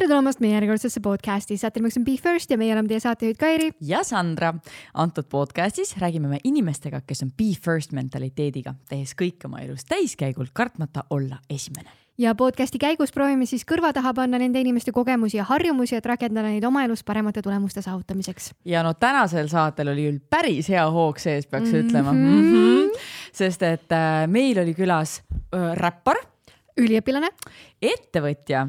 tere tulemast meie järjekordsesse podcasti, saate nimeks on Be First ja meie oleme teie saatejuhid Kairi. ja Sandra. antud podcastis räägime me inimestega, kes on Be First mentaliteediga, tehes kõik oma elus täiskäigul, kartmata olla esimene ja podcasti käigus proovime siis kõrva taha panna nende inimeste kogemusi ja harjumusi, et rakendada neid oma elus paremate tulemuste saavutamiseks. ja no tänasel saatel oli küll päris hea hoog sees, peaks mm -hmm. ütlema mm. -hmm. sest et äh, meil oli külas äh, räppar üliõpilane, ettevõtja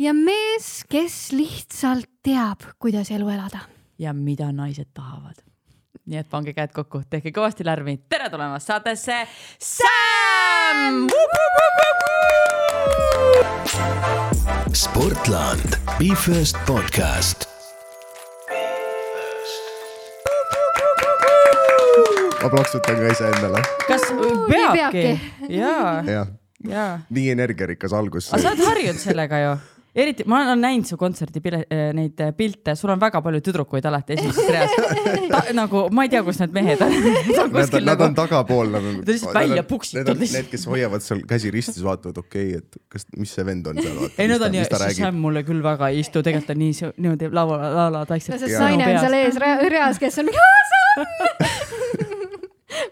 ja mees, kes lihtsalt teab, kuidas elu elada. ja mida naised tahavad. nii et pange käed kokku, tehke kõvasti lärmi. tere tulemast saatesse Sam! Sportland, Be First podcast. ma plaksutan ka iseendale. kas peabki? jaa. Nii energiarikas algus. aga sa oled harjunud sellega ju eriti, ma olen näinud su kontserdi pile, neid pilte, sul on väga palju tüdrukuid alati esimeses reas. nagu ma ei tea, kus need mehed on. Nad, nad on tagapool nagu. Ta lihtsalt välja puksitud Need on kes hoiavad seal käsi ristis, vaatavad, okei okay,, et kas, mis see vend on seal. ei, nad on ju, Sam mulle küll väga ei istu, tegelikult on nii, niimoodi laua, laula taksib. no see naine on seal ees reas, kes on mingi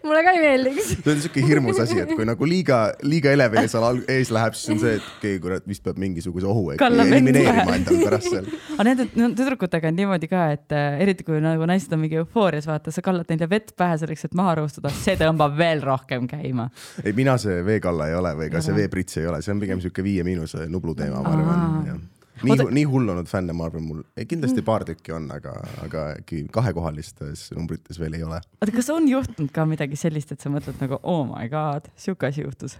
mulle ka ei meeldiks. see on siuke hirmus asi, et kui nagu liiga, liiga elevil seal ees läheb, siis on see, et okei okay,, kurat, vist peab mingisuguse ohu elimineerima endal pärast seal. aga nende tüdrukutega on niimoodi ka, et äh, eriti kui nagu naised on mingi eufoorias, vaata, sa kallad neile vett pähe selleks, et maha rõhustuda, see tõmbab veel rohkem käima. ei, mina see veekalla ei ole või ka see veeprits ei ole, see on pigem siuke Viie Miinuse Nublu teema, ma arvan nii nii hullunud fänne, ma arvan, mul kindlasti mm. paar tükki on, aga, aga äkki kahekohalistes numbrites veel ei ole. oota, kas on juhtunud ka midagi sellist, et sa mõtled nagu oh my god, sihuke asi juhtus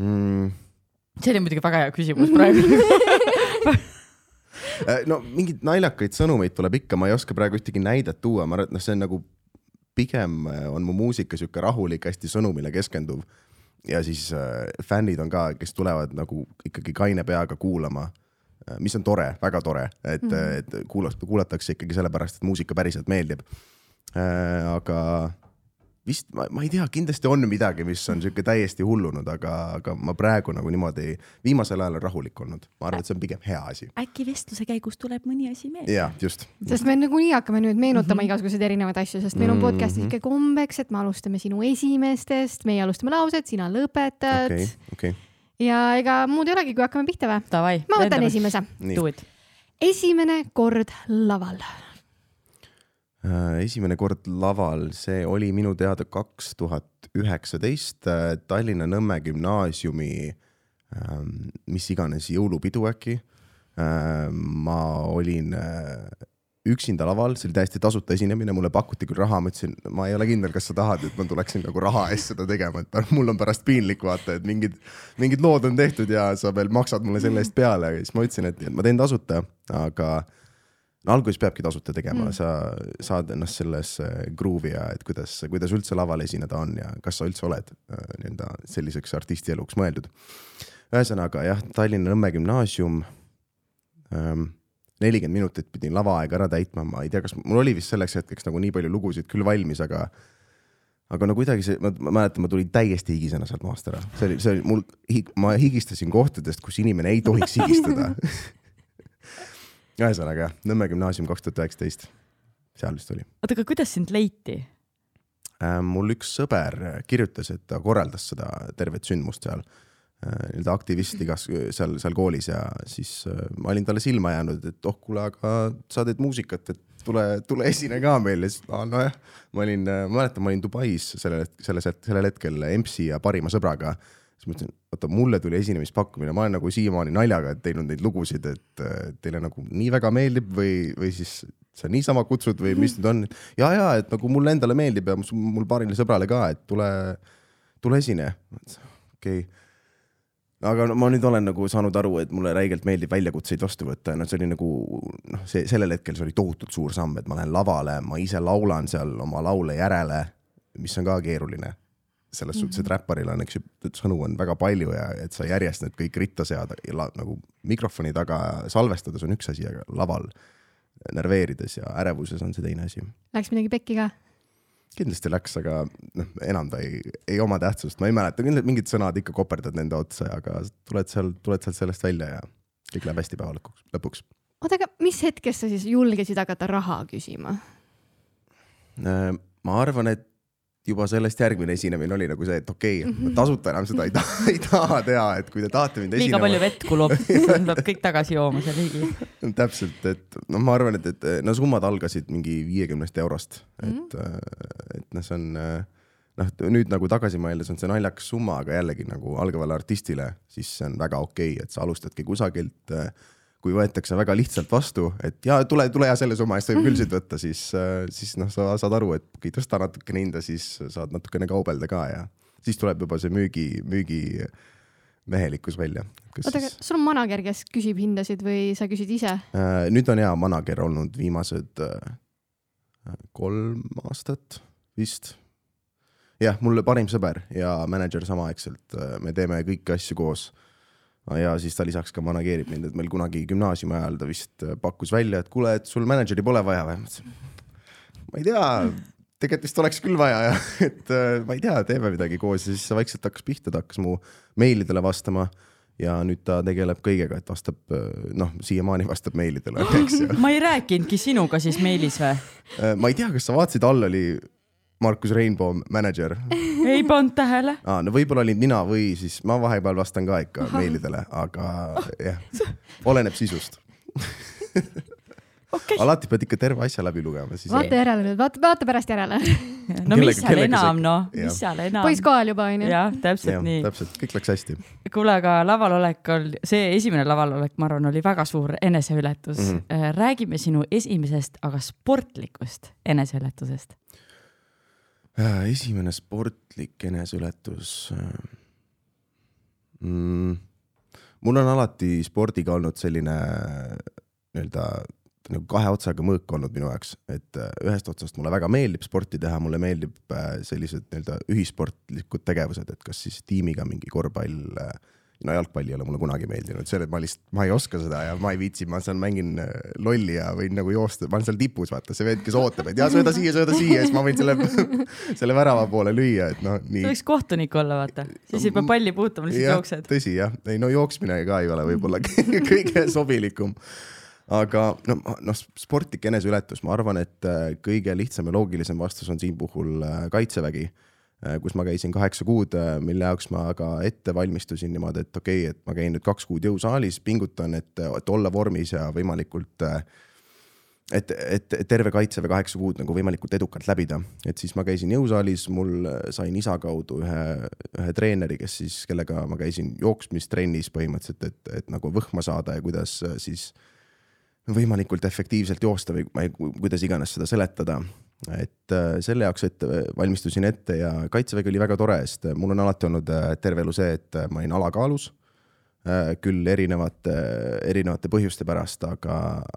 mm.? see oli muidugi väga hea küsimus praegu no mingeid naljakaid sõnumeid tuleb ikka, ma ei oska praegu ühtegi näidet tuua, ma arvan, et noh, see on nagu pigem on mu muusika sihuke rahulik, hästi sõnumile keskenduv ja siis äh, fännid on ka, kes tulevad nagu ikkagi kaine peaga kuulama äh,, mis on tore, väga tore, et mm, -hmm. et kuulata, kuulatakse ikkagi sellepärast, et muusika päriselt meeldib äh,. aga vist ma, ma ei tea, kindlasti on midagi, mis on sihuke täiesti hullunud, aga, aga ma praegu nagu niimoodi viimasel ajal rahulik olnud. ma arvan, et see on pigem hea asi. äkki vestluse käigus tuleb mõni asi meelde. jah, just. sest me nagunii hakkame nüüd meenutama mm -hmm. igasuguseid erinevaid asju, sest meil on podcast'is ikka kombeks, et me alustame sinu esimestest, meie alustame lauset, sina lõpetad okay,. Okay. ja ega muud ei olegi, kui hakkame pihta või? ma võtan esimese. esimene kord laval esimene kord laval, see oli minu teada kaks tuhat üheksateist äh, Tallinna Nõmme gümnaasiumi ähm, mis iganes jõulupidu äkki. Äh, ma olin üksinda laval, see oli täiesti tasuta esinemine, mulle pakuti küll raha, ma ütlesin, ma ei ole kindel, kas sa tahad, et ma tuleksin nagu raha eest seda tegema, et mul on pärast piinlik vaata, et mingid, mingid lood on tehtud ja sa veel maksad mulle selle eest peale siis ma ütlesin, et ma teen tasuta, aga alguses peabki tasuta tegema mm., sa saad ennast sellesse groove'i ja et kuidas, kuidas üldse laval esineda on ja kas sa üldse oled äh, nii-öelda selliseks artisti eluks mõeldud. ühesõnaga jah, Tallinna Nõmme gümnaasium ähm,. nelikümmend minutit pidin lavaaega ära täitma, ma ei tea, kas mul oli vist selleks hetkeks nagu nii palju lugusid küll valmis, aga aga no kuidagi see, ma, ma mäletan, ma tulin täiesti higisena sealt maast ära, see oli, see oli mul, ma higistasin kohtadest, kus inimene ei tohiks higistada ühesõnaga jah, Nõmme gümnaasium kaks tuhat üheksateist, seal vist oli. oota, aga kuidas sind leiti? Äh,? mul üks sõber kirjutas, et ta korraldas seda tervet sündmust seal. Äh,, nii-öelda aktivist igas seal, seal koolis ja siis äh, ma olin talle silma jäänud, et oh kuule, aga sa teed muusikat, et tule, tule esine ka meil ja siis nojah, ma olin, ma mäletan, ma olin Dubais sellel, selles, sellel hetkel EMS-i ja parima sõbraga siis ma ütlesin, oota, mulle tuli esinemispakkumine, ma olen nagu siiamaani naljaga teinud neid lugusid, et teile nagu nii väga meeldib või, või siis sa niisama kutsud või mis nüüd on. ja, ja et nagu mulle endale meeldib ja mul paarile sõbrale ka, et tule, tule esine. okei okay. aga ma nüüd olen nagu saanud aru, et mulle räigelt meeldib väljakutseid vastu võtta ja noh, see oli nagu noh, see sellel hetkel see oli tohutult suur samm, et ma lähen lavale, ma ise laulan seal oma laule järele, mis on ka keeruline selles mm -hmm. suhtes, et räpparil on, eks ju, sõnu on väga palju ja et sa järjest need kõik ritta seada la, nagu mikrofoni taga salvestades on üks asi, aga laval närveerides ja ärevuses on see teine asi. Läks midagi pekki ka? kindlasti läks, aga noh, enam ta ei, ei oma tähtsust, ma ei mäleta, mingid sõnad ikka koperdad nende otsa, aga tuled seal, tuled sealt sellest välja ja kõik läheb hästi päeva lõpuks, lõpuks. oota, aga mis hetkest sa siis julgesid hakata raha küsima? Äh, ma arvan, et juba sellest järgmine esinemine oli nagu see, et okei okay,, ma tasuta enam seda ei taha, ei taha teha, et kui te tahate mind liiga palju esinema, vett kulub, peab kõik tagasi jooma see riigi. täpselt, et noh, ma arvan, et, et no summad algasid mingi viiekümnest eurost, et, et noh, see on äh, noh, nüüd nagu tagasi mõeldes on see naljakas summa, aga jällegi nagu algavale artistile, siis see on väga okei okay,, et sa alustadki kusagilt. Kui võetakse väga lihtsalt vastu, et ja tule, tule ja selle summa eest võib küll siit võtta, siis, siis noh, sa saad aru, et kui tõsta natukene hinda, siis saad natukene kaubelda ka ja siis tuleb juba see müügi, müügimehelikkus välja. oota, aga sul on manager, kes küsib hindasid või sa küsid ise? Äh, nüüd on hea manager olnud viimased äh, kolm aastat vist. jah, mulle parim sõber ja mänedžer samaaegselt, me teeme kõiki asju koos. Ja siis ta lisaks ka manageerib mind, et meil kunagi gümnaasiumi ajal ta vist äh, pakkus välja, et kuule, et sul mänedžeri pole vaja või? ma ütlesin, ma ei tea, tegelikult vist oleks küll vaja ja et äh, ma ei tea, teeme midagi koos ja siis see vaikselt hakkas pihta, ta hakkas mu meilidele vastama ja nüüd ta tegeleb kõigega, et vastab, noh, siiamaani vastab meilidele, eks ju. ma ei rääkinudki sinuga siis meilis või? Äh, ma ei tea, kas sa vaatasid, all oli Markus Rainbow mänedžer ei pannud tähele. ah,. no võib-olla olin mina või siis ma vahepeal vastan ka ikka meilidele, aga jah, oleneb sisust. okei, alati pead ikka terve asja läbi lugema, siis vaata järele nüüd, vaata, vaata pärast järele. no mis Kellega- seal kellega enam noh, mis seal enam. poiss kohal juba onju. jah, täpselt jah, nii. täpselt, kõik läks hästi kuule, aga lavalolek oli, see esimene lavalolek, ma arvan, oli väga suur eneseületus mm. -hmm. räägime sinu esimesest, aga sportlikust eneseületusest. Äh, esimene sportlik eneseületus mm,. mul on alati spordiga olnud selline nii-öelda nagu kahe otsaga mõõk olnud minu jaoks, et äh, ühest otsast mulle väga meeldib sporti teha, mulle meeldib äh, sellised nii-öelda ühisportlikud tegevused, et kas siis tiimiga mingi korvpall, no jalgpall ei ole mulle kunagi meeldinud, see, et ma lihtsalt, ma ei oska seda ja ma ei viitsi, ma seal mängin äh, lolli ja võin nagu joosta, ma olen seal tipus, vaata. See vend, kes ootab, et ja sööda siia, sööda siia, siis ma võin selle, selle värava poole lüüa, et noh, sa võiks kohtunik olla, vaata, siis ei pea palli puutuma, lihtsalt jah, jooksed. tõsi jah, ei no jooksmine ka ei ole võib-olla kõige sobilikum. aga no, noh, sportlik eneseületus, ma arvan, et äh, kõige lihtsam ja loogilisem vastus on siin puhul äh, kaitsevägi, kus ma käisin kaheksa kuud, mille jaoks ma ka ette valmistusin niimoodi, et okei okay,, et ma käin nüüd kaks kuud jõusaalis, pingutan, et, et olla vormis ja võimalikult äh, et, et et terve kaitseväe kaheksa kuud nagu võimalikult edukalt läbida, et siis ma käisin jõusaalis, mul sain isa kaudu ühe, ühe treeneri, kes siis, kellega ma käisin jooksmistrennis põhimõtteliselt, et, et nagu võhma saada ja kuidas äh, siis võimalikult efektiivselt joosta või ma ei, kuidas iganes seda seletada. Et äh, selle jaoks ette valmistusin ette ja kaitsevägi oli väga tore, sest mul on alati olnud äh, terve elu see, et ma olin alakaalus Äh, küll erinevate, erinevate põhjuste pärast, aga,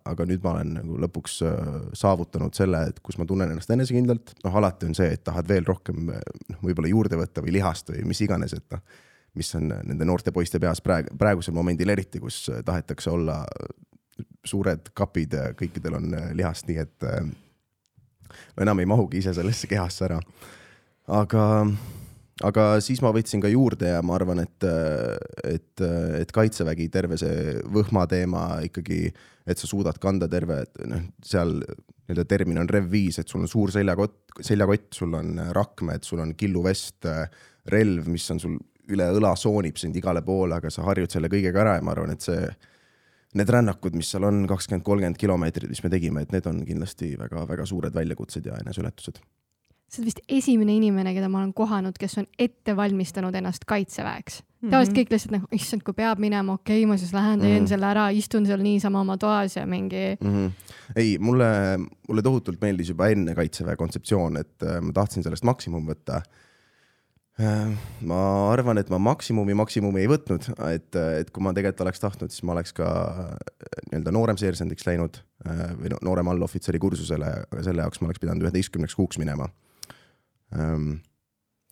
aga nüüd ma olen nagu lõpuks äh, saavutanud selle, et kus ma tunnen ennast enesekindlalt, noh, alati on see, et tahad veel rohkem noh, võib-olla juurde võtta või lihast või mis iganes, et noh, mis on nende noorte poiste peas praegu, praegusel momendil eriti, kus tahetakse olla suured kapid kõikidel on äh, lihast, nii et no enam ei mahugi ise sellesse kehasse ära. aga aga siis ma võtsin ka juurde ja ma arvan, et, et, et kaitsevägi, terve see võhma teema ikkagi, et sa suudad kanda terve, noh, seal nii-öelda termin on Rev viis, et sul on suur seljakott, seljakott, sul on rakmed, sul on killuvest, relv, mis on sul üle õla soonib sind igale poole, aga sa harjud selle kõigega ära ja ma arvan, et see Need rännakud, mis seal on kakskümmend, kolmkümmend kilomeetrit, mis me tegime, et need on kindlasti väga-väga suured väljakutsed ja eneseületused. sa oled vist esimene inimene, keda ma olen kohanud, kes on ette valmistanud ennast kaitseväeks. tavaliselt kõik lihtsalt nagu, issand, kui peab minema, okei okay,, ma siis lähen teen mm. selle ära, istun seal niisama oma toas ja mingi mm. -hmm. ei, mulle, mulle tohutult meeldis juba enne kaitseväe kontseptsioon, et äh, ma tahtsin sellest maksimum võtta. Ma arvan, et ma maksimumi, maksimumi ei võtnud, et, et kui ma tegelikult oleks tahtnud, siis ma oleks ka äh, nii-öelda nooremseersendiks läinud äh, või no, noorem allohvitseri kursusele, aga selle jaoks ma oleks pidanud üheteistkümneks kuuks minema.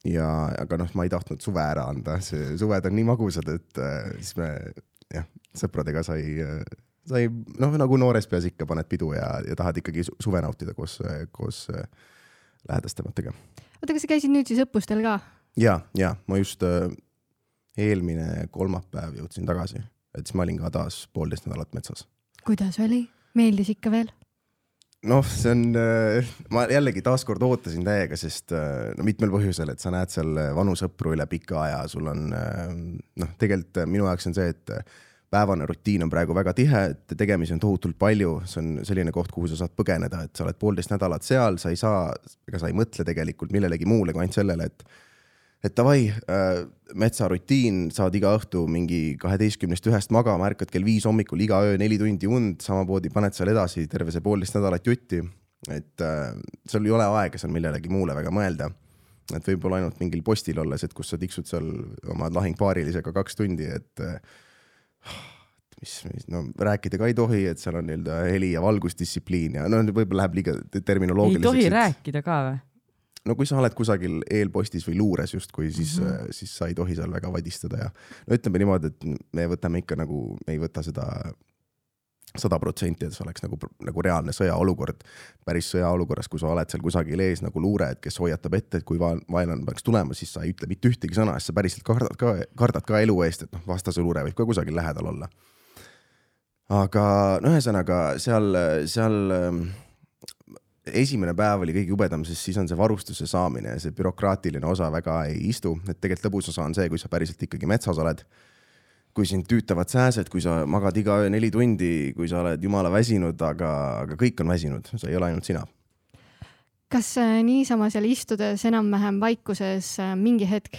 ja, aga noh, ma ei tahtnud suve ära anda, see suved on nii magusad, et äh, siis me jah, sõpradega sai äh, sai noh, nagu noores peas ikka paned pidu ja, ja tahad ikkagi su- suve nautida koos, koos äh, lähedastematega. oota, kas sa käisid nüüd siis õppustel ka? ja, ja ma just äh, eelmine kolmapäev jõudsin tagasi et siis ma olin ka taas poolteist nädalat metsas kuidas oli? meeldis ikka veel? noh, see on, ma jällegi taaskord ootasin täiega, sest no mitmel põhjusel, et sa näed seal vanu sõpru üle pika aja, sul on noh, tegelikult minu jaoks on see, et päevane rutiin on praegu väga tihe, et tegemisi on tohutult palju, see on selline koht, kuhu sa saad põgeneda, et sa oled poolteist nädalat seal, sa ei saa, ega sa ei mõtle tegelikult millelegi muule kui ainult sellele, et et davai äh,, metsarutiin, saad iga õhtu mingi kaheteistkümnest ühest magama, ärkad kell viis hommikul iga öö neli tundi und, samamoodi paned seal edasi terve see poolteist nädalat jutti. et äh, sul ei ole aega seal millelegi muule väga mõelda. et võib-olla ainult mingil postil olles, et kus sa tiksud seal oma lahingpaarilisega kaks tundi, et äh, mis, mis, no rääkida ka ei tohi, et seal on nii-öelda heli ja valgusdistsipliin ja no võib-olla läheb liiga terminoloogiliseks. ei tohi et... rääkida ka või? No kui sa oled kusagil eelpostis või luures justkui, siis mm, -hmm. siis sa ei tohi seal väga vadistada ja no ütleme niimoodi, et me võtame ikka nagu, me ei võta seda sada protsenti, et see oleks nagu, nagu reaalne sõjaolukord. päris sõjaolukorras, kui sa oled seal kusagil ees nagu luure, et kes hoiatab ette, et kui vaenlane peaks tulema, siis sa ei ütle mitte ühtegi sõna, sest sa päriselt kardad ka, kardad ka elu eest, et noh, vastase luure võib ka kusagil lähedal olla. aga no ühesõnaga seal, seal esimene päev oli kõige jubedam, sest siis on see varustuse saamine ja see bürokraatiline osa väga ei istu, et tegelikult lõbus osa on see, kui sa päriselt ikkagi metsas oled. kui sind tüütavad sääsed, kui sa magad iga öö neli tundi, kui sa oled jumala väsinud, aga, aga kõik on väsinud, see ei ole ainult sina. kas äh, niisama seal istudes enam-vähem vaikuses äh, mingi hetk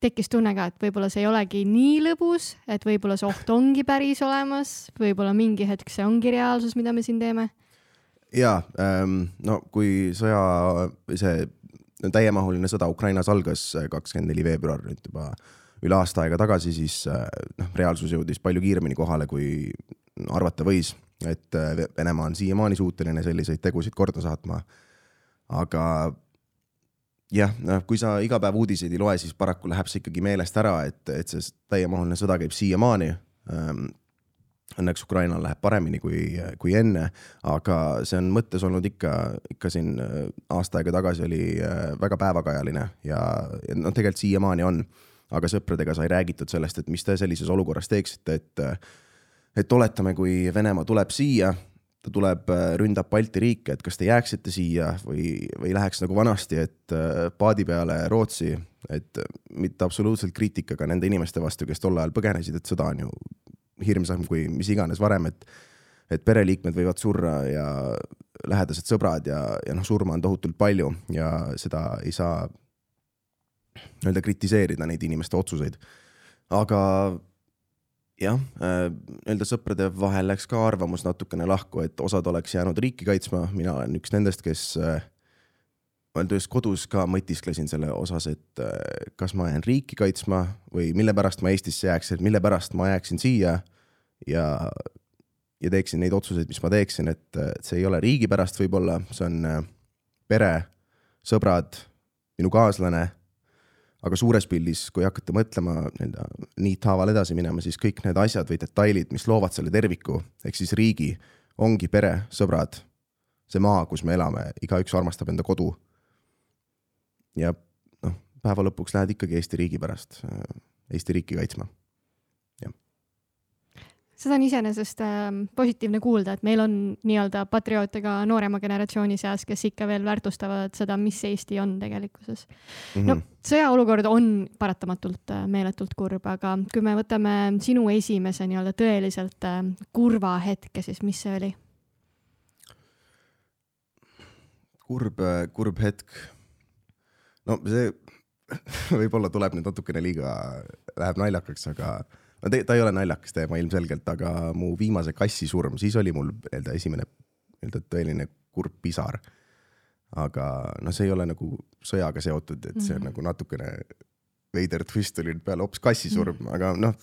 tekkis tunne ka, et võib-olla see ei olegi nii lõbus, et võib-olla see oht ongi päris olemas, võib-olla mingi hetk see ongi reaalsus, mida me siin teeme ja ähm, no kui sõja, see täiemahuline sõda Ukrainas algas äh, kakskümmend neli veebruar nüüd juba üle aasta aega tagasi, siis äh, noh, reaalsus jõudis palju kiiremini kohale, kui arvata võis, et äh, Venemaa on siiamaani suuteline selliseid tegusid korda saatma. aga jah, noh, kui sa iga päev uudiseid ei loe, siis paraku läheb see ikkagi meelest ära, et, et see täiemahuline sõda käib siiamaani. Õnneks Ukrainal läheb paremini kui, kui enne, aga see on mõttes olnud ikka, ikka siin äh, aasta aega tagasi oli äh, väga päevakajaline ja, ja noh, tegelikult siiamaani on. aga sõpradega sai räägitud sellest, et mis te sellises olukorras teeksite, et, et oletame, kui Venemaa tuleb siia, ta tuleb, äh, ründab Balti riike, et kas te jääksite siia või, või läheks nagu vanasti, et paadi peale Rootsi, et mitte absoluutselt kriitikaga nende inimeste vastu, kes tol ajal põgenesid, et sõda on ju hirmsam kui mis iganes varem, et, et pereliikmed võivad surra ja lähedased sõbrad ja, ja noh, surma on tohutult palju ja seda ei saa nii-öelda kritiseerida neid inimeste otsuseid. aga jah nii-öelda sõprade vahel läks ka arvamus natukene lahku, et osad oleks jäänud riiki kaitsma, mina olen üks nendest, kes äh, öeldes kodus ka mõtisklesin selle osas, et äh, kas ma jään riiki kaitsma või mille pärast ma Eestisse jääks, et mille pärast ma jääksin siia ja, ja teeksin neid otsuseid, mis ma teeksin, et, et see ei ole riigi pärast võib-olla, see on äh, pere, sõbrad, minu kaaslane. aga suures pildis, kui hakata mõtlema nii-öelda niithaaval edasi minema, siis kõik need asjad või detailid, mis loovad selle terviku, ehk siis riigi, ongi pere, sõbrad, see maa, kus me elame, igaüks armastab enda kodu ja noh, päeva lõpuks lähed ikkagi Eesti riigi pärast Eesti riiki kaitsma. seda on iseenesest äh, positiivne kuulda, et meil on nii-öelda patrioote ka noorema generatsiooni seas, kes ikka veel väärtustavad seda, mis Eesti on tegelikkuses mm. -hmm. no sõjaolukord on paratamatult äh, meeletult kurb, aga kui me võtame sinu esimese nii-öelda tõeliselt äh, kurva hetke, siis mis see oli? kurb, kurb hetk no see võib-olla tuleb nüüd natukene liiga, läheb naljakaks, aga no ta ei ole naljakas teema ilmselgelt, aga mu viimase kassi surm, siis oli mul nii-öelda esimene nii-öelda tõeline kurb pisar. aga noh, see ei ole nagu sõjaga seotud, et see on mm -hmm. nagu natukene veider twist oli nüüd peale hoopis kassi surm mm, -hmm. aga noh,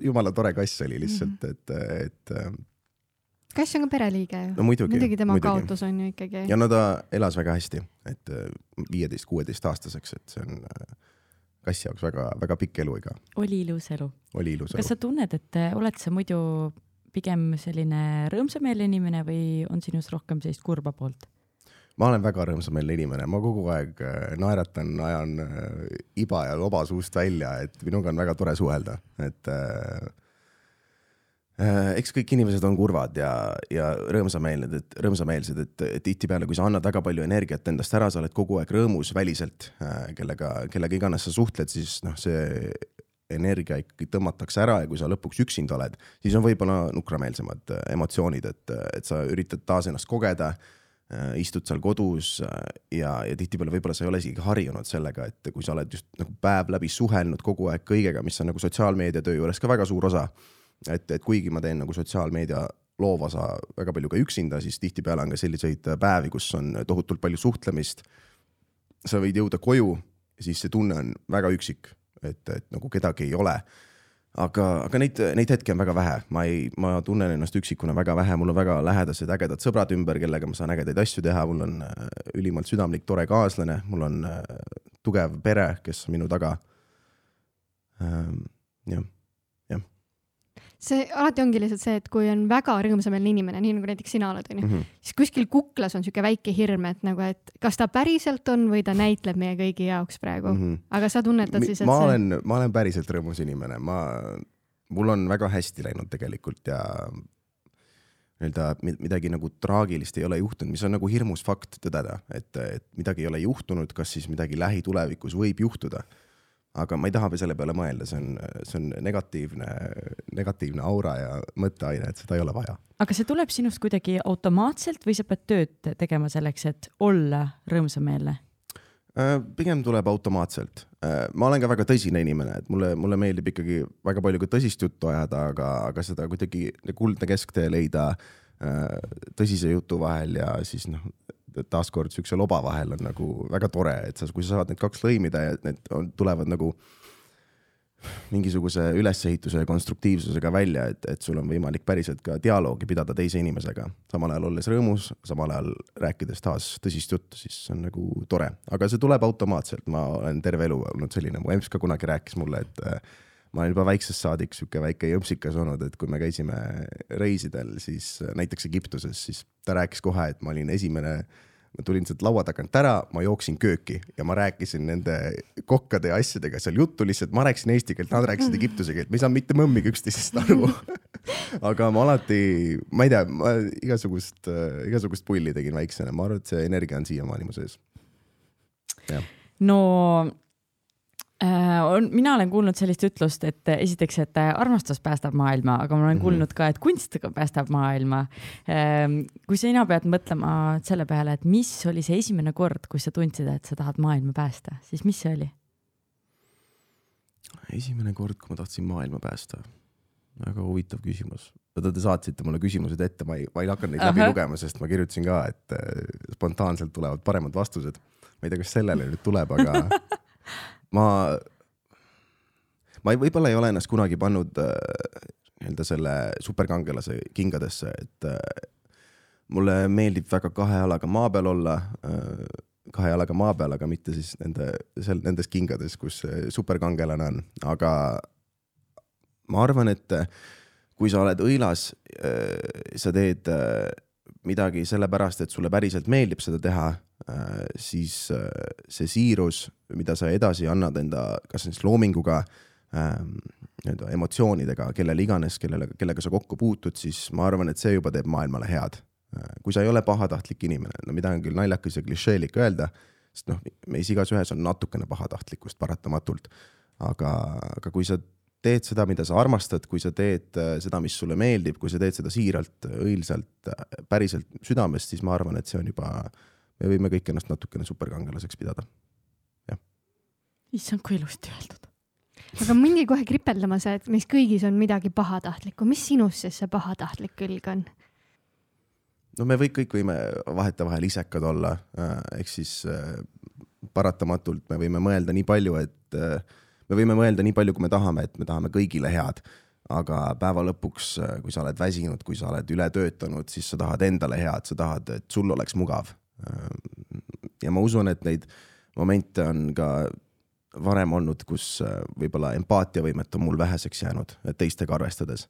jumala tore kass oli lihtsalt, et, et kass on ka pereliige ju. no muidugi. muidugi tema muidugi. kaotus on ju ikkagi. ja no ta elas väga hästi, et äh, viieteist, kuueteist aastaseks, et see on äh, kassi jaoks väga-väga pikk eluiga. oli ilus elu. oli ilus elu. kas sa tunned, et äh, oled sa muidu pigem selline rõõmsameelne inimene või on sinus rohkem sellist kurba poolt? ma olen väga rõõmsameelne inimene, ma kogu aeg naeratan, ajan iba ja loba suust välja, et minuga on väga tore suhelda, et äh, Äh, eks kõik inimesed on kurvad ja, ja rõõmsameelsed, et rõõmsameelsed, et tihtipeale, kui sa annad väga palju energiat endast ära, sa oled kogu aeg rõõmus väliselt, äh, kellega, kellega iganes sa suhtled, siis noh, see energia ikkagi tõmmatakse ära ja kui sa lõpuks üksinda oled, siis on võib-olla nukrameelsemad äh, emotsioonid, et, et sa üritad taas ennast kogeda istud seal kodus ja, ja tihtipeale võib-olla sa ei ole isegi harjunud sellega, et kui sa oled just nagu päev läbi suhelnud kogu aeg kõigega, mis on nagu sotsiaalmeedia töö juures ka väga suur osa et, et kuigi ma teen nagu sotsiaalmeedia loovosa väga palju ka üksinda, siis tihtipeale on ka selliseid päevi, kus on tohutult palju suhtlemist. sa võid jõuda koju, siis see tunne on väga üksik, et, et nagu kedagi ei ole. aga, aga neid, neid hetki on väga vähe, ma ei, ma tunnen ennast üksikuna väga vähe, mul on väga lähedased ägedad sõbrad ümber, kellega ma saan ägedaid asju teha, mul on äh, ülimalt südamlik, tore kaaslane, mul on äh, tugev pere, kes on minu taga. Ähm, jah see alati ongi lihtsalt see, et kui on väga rõõmsameelne inimene, nii nagu näiteks sina oled, onju, Mhm. siis kuskil kuklas on sihuke väike hirm, et nagu, et kas ta päriselt on või ta näitleb meie kõigi jaoks praegu mm. -hmm. aga sa tunnetad siis, et ma see... olen, ma olen päriselt rõõmus inimene, ma, mul on väga hästi läinud tegelikult ja nii-öelda midagi nagu traagilist ei ole juhtunud, mis on nagu hirmus fakt tõdeda, et, et midagi ei ole juhtunud, kas siis midagi lähitulevikus võib juhtuda aga ma ei taha selle peale mõelda, see on, see on negatiivne, negatiivne aura ja mõtteaine, et seda ei ole vaja. aga see tuleb sinust kuidagi automaatselt või sa pead tööd tegema selleks, et olla rõõmsameelne? Äh, pigem tuleb automaatselt. Äh, ma olen ka väga tõsine inimene, et mulle, mulle meeldib ikkagi väga palju ka tõsist juttu ajada, aga, aga seda kuidagi kuldne kesktee leida äh, tõsise jutu vahel ja siis noh, taaskord siukse loba vahel on nagu väga tore, et sa, kui sa saad need kaks lõimida ja need on, tulevad nagu mingisuguse ülesehituse ja konstruktiivsusega välja, et, et sul on võimalik päriselt ka dialoogi pidada teise inimesega, samal ajal olles rõõmus, samal ajal rääkides taas tõsist juttu, siis see on nagu tore, aga see tuleb automaatselt, ma olen terve elu olnud selline, mu emps ka kunagi rääkis mulle, et ma olen juba väiksest saadik sihuke väike jõmpsikas olnud, et kui me käisime reisidel, siis näiteks Egiptuses, siis ta rääkis kohe, et ma olin esimene ma tulin sealt laua tagant ära, ma jooksin kööki ja ma rääkisin nende kokkade ja asjadega seal juttu lihtsalt, ma rääkisin eesti keelt, nad rääkisid egiptuse keelt, me ei saanud mitte mõmmigi üksteisest aru aga ma alati, ma ei tea, ma igasugust äh,, igasugust pulli tegin väiksena, ma arvan, et see energia on siiamaani mu sees. no on, mina olen kuulnud sellist ütlust, et esiteks, et äh, armastus päästab maailma, aga ma olen -hmm. kuulnud ka, et kunst päästab maailma. Ähm, kui sina pead mõtlema selle peale, et mis oli see esimene kord, kus sa tundsid, et sa tahad maailma päästa, siis mis see oli? esimene kord, kui ma tahtsin maailma päästa, väga huvitav küsimus. Te saatsite mulle küsimused ette, ma ei, ma ei hakanud neid Aha. läbi lugema, sest ma kirjutasin ka, et äh, spontaanselt tulevad paremad vastused. ma ei tea, kas sellele nüüd tuleb, aga ma, ma võib-olla ei ole ennast kunagi pannud äh, nii-öelda selle superkangelase kingadesse, et äh, mulle meeldib väga kahe jalaga maa peal olla äh,, kahe jalaga maa peal, aga mitte siis nende, seal nendes kingades, kus superkangelane on, aga ma arvan, et äh, kui sa oled õilas äh,, sa teed äh, midagi sellepärast, et sulle päriselt meeldib seda teha siis äh, see siirus, mida sa edasi annad enda, kas siis loominguga ähm,, nii-öelda emotsioonidega, kellele iganes, kellele, kellega sa kokku puutud, siis ma arvan, et see juba teeb maailmale head. Äh, kui sa ei ole pahatahtlik inimene, no mida on küll naljakas ja klišeelik öelda, sest noh, meis igaühes on natukene pahatahtlikkust paratamatult. aga, aga kui sa teed seda, mida sa armastad, kui sa teed seda, mis sulle meeldib, kui sa teed seda siiralt, õilsalt, päriselt südamest, siis ma arvan, et see on juba äh, me võime kõik ennast natukene superkangelaseks pidada. jah. issand, kui ilusti öeldud. aga mingi kohe kripeldama see, et meis kõigis on midagi pahatahtlikku, mis sinus siis see pahatahtlik külg on? no me kõik, kõik võime vahetevahel isekad olla, äh, ehk siis äh, paratamatult me võime mõelda nii palju, et äh, me võime mõelda nii palju, kui me tahame, et me tahame kõigile head aga päeva lõpuks, kui sa oled väsinud, kui sa oled üle töötanud, siis sa tahad endale head, sa tahad, et sul oleks mugav ja ma usun, et neid momente on ka varem olnud, kus äh, võib-olla empaatiavõimet on mul väheseks jäänud teistega arvestades.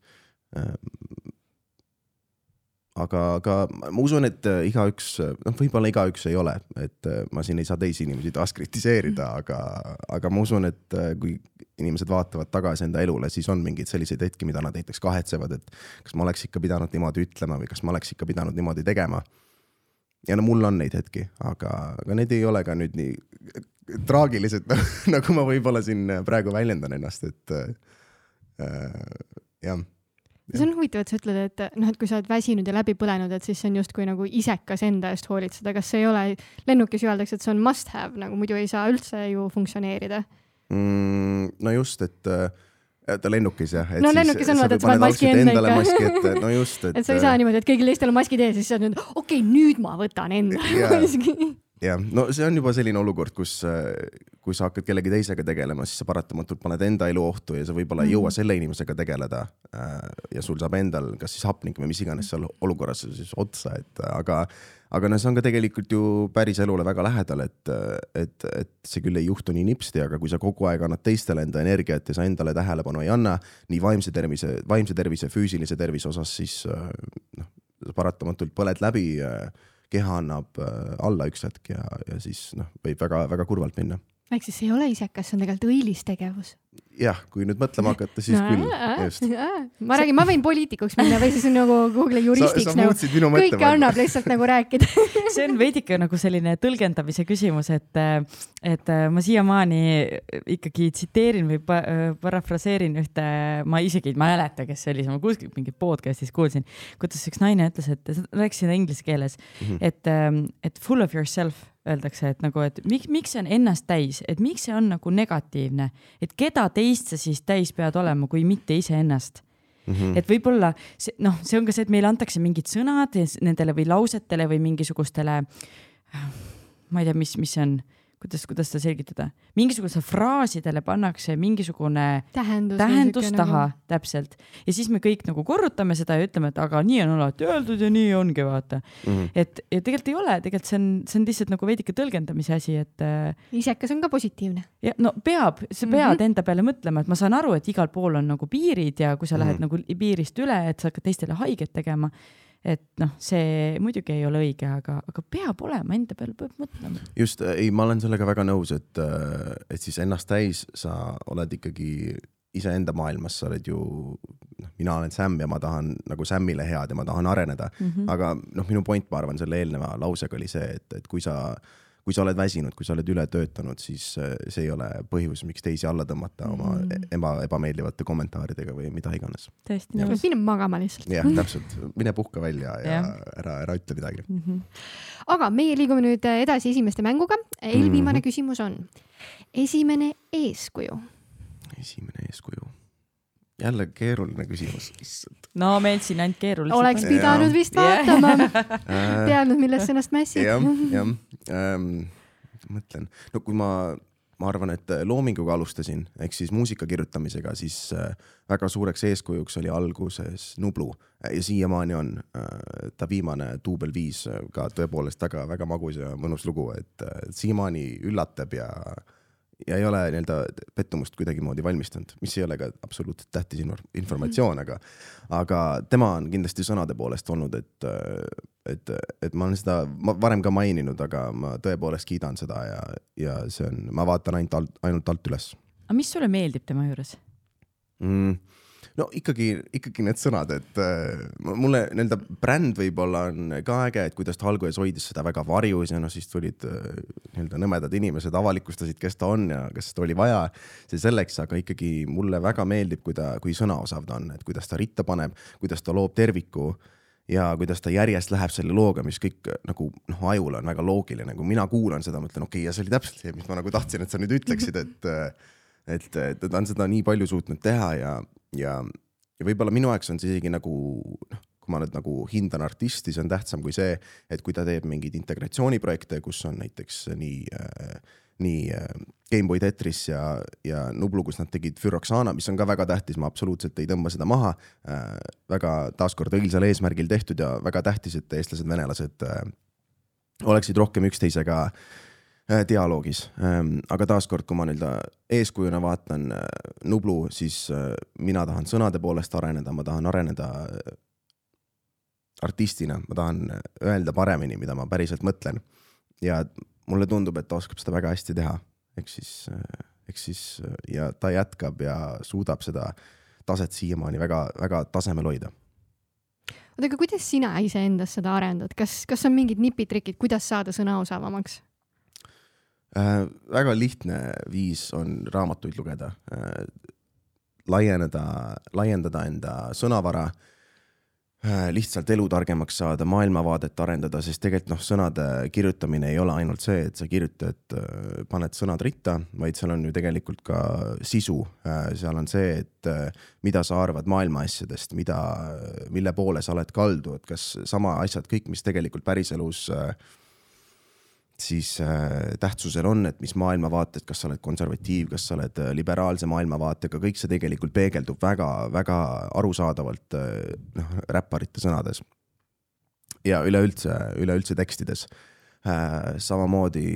aga, aga ma usun, et äh, igaüks, noh, võib-olla igaüks ei ole, et äh, ma siin ei saa teisi inimesi taas kritiseerida, aga, aga ma usun, et kui inimesed vaatavad tagasi enda elule, siis on mingeid selliseid hetki, mida nad näiteks kahetsevad, et kas ma oleks ikka pidanud niimoodi ütlema või kas ma oleks ikka pidanud niimoodi tegema. Ja no mul on neid hetki, aga, aga need ei ole ka nüüd nii traagilised nagu ma võib-olla siin praegu väljendan ennast, et äh, jah see on huvitav, et sa ütled, et noh, et kui sa oled väsinud ja läbi põlenud, et siis see on justkui nagu isekas enda eest hoolitseda, kas see ei ole, lennukis öeldakse, et see on must have, nagu muidu ei saa üldse ju funktsioneerida mm,? no just, et ta lennukis jah. no lennukis on vaata, et sa paned maski enda ikka. maski ette, no just, et. et sa ei saa niimoodi, et kõigil teistel on maskid ees ja siis sa nüüd, okei okay,, nüüd ma võtan enda maski jah, no see on juba selline olukord, kus, kui sa hakkad kellegi teisega tegelema, siis sa paratamatult paned enda elu ohtu ja sa võib-olla ei jõua mhm. selle inimesega tegeleda. Äh, ja sul saab endal kas siis hapnik või mis iganes seal olukorras siis otsa, et aga, aga no see on ka tegelikult ju päris elule väga lähedal, et, et, et see küll ei juhtu nii nipsti, aga kui sa kogu aeg annad teistele enda energiat ja sa endale tähelepanu ei anna nii vaimse tervise, vaimse tervise, füüsilise tervise osas, siis noh, paratamatult põled läbi keha annab äh, alla üks hetk ja, ja siis noh, võib väga-väga kurvalt minna. Ehk siis see ei ole isekas, see on tegelikult õilis tegevus. Jah, kui nüüd mõtlema hakata, siis no, küll, just. ma räägin, ma võin poliitikuks minna või siis nagu kuhugile juristiks nagu, kõike annab lihtsalt nagu rääkida. See on veidike nagu selline tõlgendamise küsimus, et, et ma siiamaani ikkagi tsiteerin või parafraseerin ühte, ma isegi ei mäleta, kes see oli, ma kuskilt mingit podcast'is kuulsin, kuidas üks naine ütles, et rääkis seda inglise keeles mm, -hmm. et, et full of yourself öeldakse, et nagu, et miks, miks see on ennast täis, et miks see on nagu negatiivne, et keda teist sa siis täis pead olema, kui mitte iseennast Mm -hmm. et võib-olla see noh, see on ka see, et meile antakse mingid sõnad nendele või lausetele või mingisugustele, ma ei tea, mis, mis see on kuidas, kuidas seda selgitada, mingisugusele fraasidele pannakse mingisugune tähendus, tähendus taha nagu... täpselt ja siis me kõik nagu korrutame seda ja ütleme, et aga nii on alati öeldud ja nii ongi, vaata mm. -hmm. et ja tegelikult ei ole, tegelikult see on, see on lihtsalt nagu veidike tõlgendamise asi, et. Äh, isekas on ka positiivne. ja no peab, sa pead mm -hmm. enda peale mõtlema, et ma saan aru, et igal pool on nagu piirid ja kui sa lähed mm -hmm. nagu piirist üle, et sa hakkad teistele haiget tegema et noh, see muidugi ei ole õige, aga, aga peab olema, enda peale peab mõtlema. just, ei, ma olen sellega väga nõus, et, et siis ennast täis sa oled ikkagi iseenda maailmas, sa oled ju, noh, mina olen Sam ja ma tahan nagu Samile head ja ma tahan areneda mm. -hmm. aga noh, minu point, ma arvan, selle eelneva lausega oli see, et, et kui sa äh, kui sa oled väsinud, kui sa oled üle töötanud, siis äh, see ei ole põhjus, miks teisi alla tõmmata oma mm. eba, ebameeldivate kommentaaridega või mida iganes. tõesti mine magama lihtsalt. jah, täpselt, mine puhka välja ja, ja. ära, ära ütle midagi mm. -hmm. aga meie liigume nüüd edasi esimeste mänguga. eelviimane mm -hmm. küsimus on esimene eeskuju. esimene eeskuju jälle keeruline küsimus, issand. no meil siin ainult keerulised. oleks pidanud ja. vist vaatama teadnud, millest ennast mässid. jah, jah ähm,, mõtlen, no kui ma, ma arvan, et loominguga alustasin, ehk siis muusika kirjutamisega, siis äh, väga suureks eeskujuks oli alguses Nublu ja siiamaani on äh, ta viimane duubel viis ka tõepoolest väga-väga magus ja mõnus lugu, et äh, siiamaani üllatab ja äh, ja ei ole nii-öelda pettumust kuidagimoodi valmistanud, mis ei ole ka absoluutselt tähtis informatsioon, aga, aga tema on kindlasti sõnade poolest olnud, et, et, et ma olen seda varem ka maininud, aga ma tõepoolest kiidan seda ja, ja see on, ma vaatan ainult alt, ainult alt üles. aga mis sulle meeldib tema juures mm,? No ikkagi, ikkagi need sõnad, et äh, mulle nii-öelda bränd võib-olla on ka äge, et kuidas ta alguses hoidis seda väga varjus ja noh, siis tulid äh, nii-öelda nõmedad inimesed avalikustasid, kes ta on ja kas seda oli vaja. see selleks, aga ikkagi mulle väga meeldib, kui ta, kui sõnaosav ta on, et kuidas ta ritta paneb, kuidas ta loob terviku ja kuidas ta järjest läheb selle looga, mis kõik nagu noh, ajule on väga loogiline, kui mina kuulan seda, mõtlen, okei okay,, ja see oli täpselt see, mis ma nagu tahtsin, et sa nüüd ütleksid, et et, et ta on seda nii palju suutnud teha ja, ja, ja võib-olla minu jaoks on see isegi nagu noh, kui ma nüüd nagu hindan artisti, see on tähtsam kui see, et kui ta teeb mingeid integratsiooniprojekte, kus on näiteks nii äh, nii äh, Gameboy Tetris ja, ja Nublu, kus nad tegid Füroxana, mis on ka väga tähtis, ma absoluutselt ei tõmba seda maha äh,. väga taaskord õilsal eesmärgil tehtud ja väga tähtis, et eestlased, venelased äh, oleksid rohkem üksteisega Äh, dialoogis, ähm, aga taaskord, kui ma nii-öelda eeskujuna vaatan äh, Nublu, siis äh, mina tahan sõnade poolest areneda, ma tahan areneda artistina, ma tahan öelda paremini, mida ma päriselt mõtlen. ja mulle tundub, et ta oskab seda väga hästi teha, ehk siis, ehk siis ja ta jätkab ja suudab seda taset siiamaani väga-väga tasemel hoida. Oota, aga kuidas sina iseendas seda arendad, kas, kas on mingid nipid-trikid, kuidas saada sõna osavamaks äh,? väga lihtne viis on raamatuid lugeda äh,, laieneda, laiendada enda sõnavara äh, Äh, lihtsalt elu targemaks saada, maailmavaadet arendada, sest tegelikult noh, sõnade kirjutamine ei ole ainult see, et sa kirjutad, äh, paned sõnad ritta, vaid seal on ju tegelikult ka sisu. Äh, seal on see, et mida sa arvad maailma asjadest, mida, mille poole sa oled kaldu, et kas sama asjad, kõik, mis tegelikult päriselus äh, siis äh, tähtsusel on, et mis maailmavaated, kas sa oled konservatiiv, kas sa oled äh, liberaalse maailmavaatega, kõik see tegelikult peegeldub väga-väga arusaadavalt äh, noh, räpparite sõnades. ja üleüldse, üleüldse tekstides samamoodi,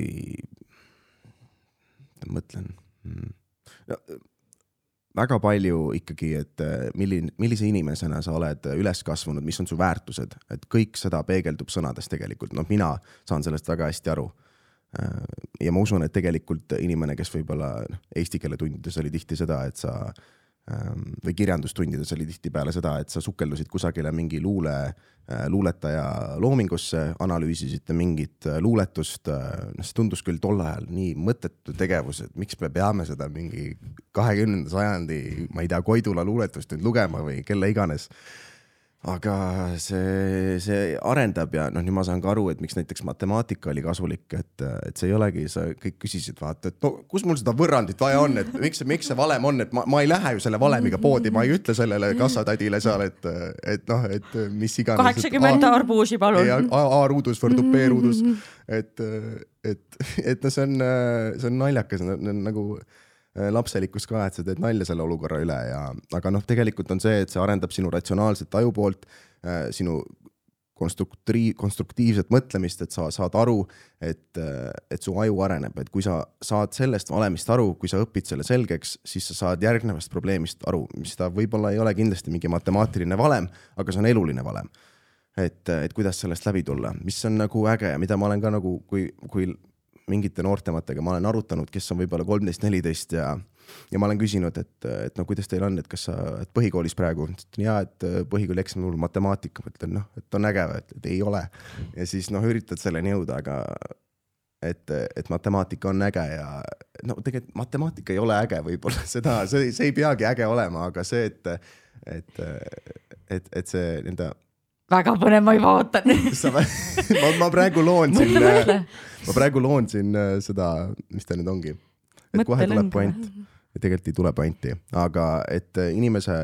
mõtlen hmm. no, väga palju ikkagi, et äh, milline, millise inimesena sa oled üles kasvanud, mis on su väärtused, et kõik seda peegeldub sõnades tegelikult, noh, mina saan sellest väga hästi aru. Äh, ja ma usun, et tegelikult inimene, kes võib-olla noh, eesti keele tundides oli tihti seda, et sa või kirjandustundides oli tihtipeale seda, et sa sukeldusid kusagile mingi luule Äh, luuletaja loomingusse, analüüsisite mingit äh, luuletust. Äh, noh, see tundus küll tol ajal nii mõttetu tegevus, et miks me peame seda mingi kahekümnenda sajandi, ma ei tea, Koidula luuletust nüüd lugema või kelle iganes aga see, see arendab ja noh, nüüd ma saan ka aru, et miks näiteks matemaatika oli kasulik, et, et see ei olegi, sa kõik küsisid, vaata, et no kus mul seda võrrandit vaja on, et miks, miks see valem on, et ma, ma ei lähe ju selle valemiga poodi, ma ei ütle sellele kassatädile seal, et, et noh, et mis iganes. kaheksakümmend arbuusi, palun. A-ruudus võrdub B-ruudus, et, et, et noh, see on, see on naljakas, nagu Äh, lapselikkus ka, et sa teed nalja selle olukorra üle ja, aga noh, tegelikult on see, et see arendab sinu ratsionaalset ajupoolt, äh, sinu konstruktiiv, konstruktiivset mõtlemist, et sa saad aru, et, äh, et su aju areneb, et kui sa saad sellest valemist aru, kui sa õpid selle selgeks, siis sa saad järgnevast probleemist aru, mis ta võib-olla ei ole kindlasti mingi matemaatiline valem, aga see on eluline valem. et, et kuidas sellest läbi tulla, mis on nagu äge ja mida ma olen ka nagu, kui, kui mingite noortematega ma olen arutanud, kes on võib-olla kolmteist, neliteist ja, ja ma olen küsinud, et, et no kuidas teil on, et kas sa, et põhikoolis praegu, ja, et põhikooli eksam mul matemaatika, ma ütlen noh, et on äge, et, et ei ole. ja siis noh, üritad selleni jõuda, aga et, et matemaatika on äge ja no tegelikult matemaatika ei ole äge, võib-olla seda, see, see ei peagi äge olema, aga see, et, et, et, et see nii-öelda väga põnev, ma juba ootan ma, ma praegu loon siin, ma praegu loon siin äh, seda, mis ta nüüd ongi. et Mõtte kohe tuleb point. tegelikult ei tule pointi, aga et äh, inimese.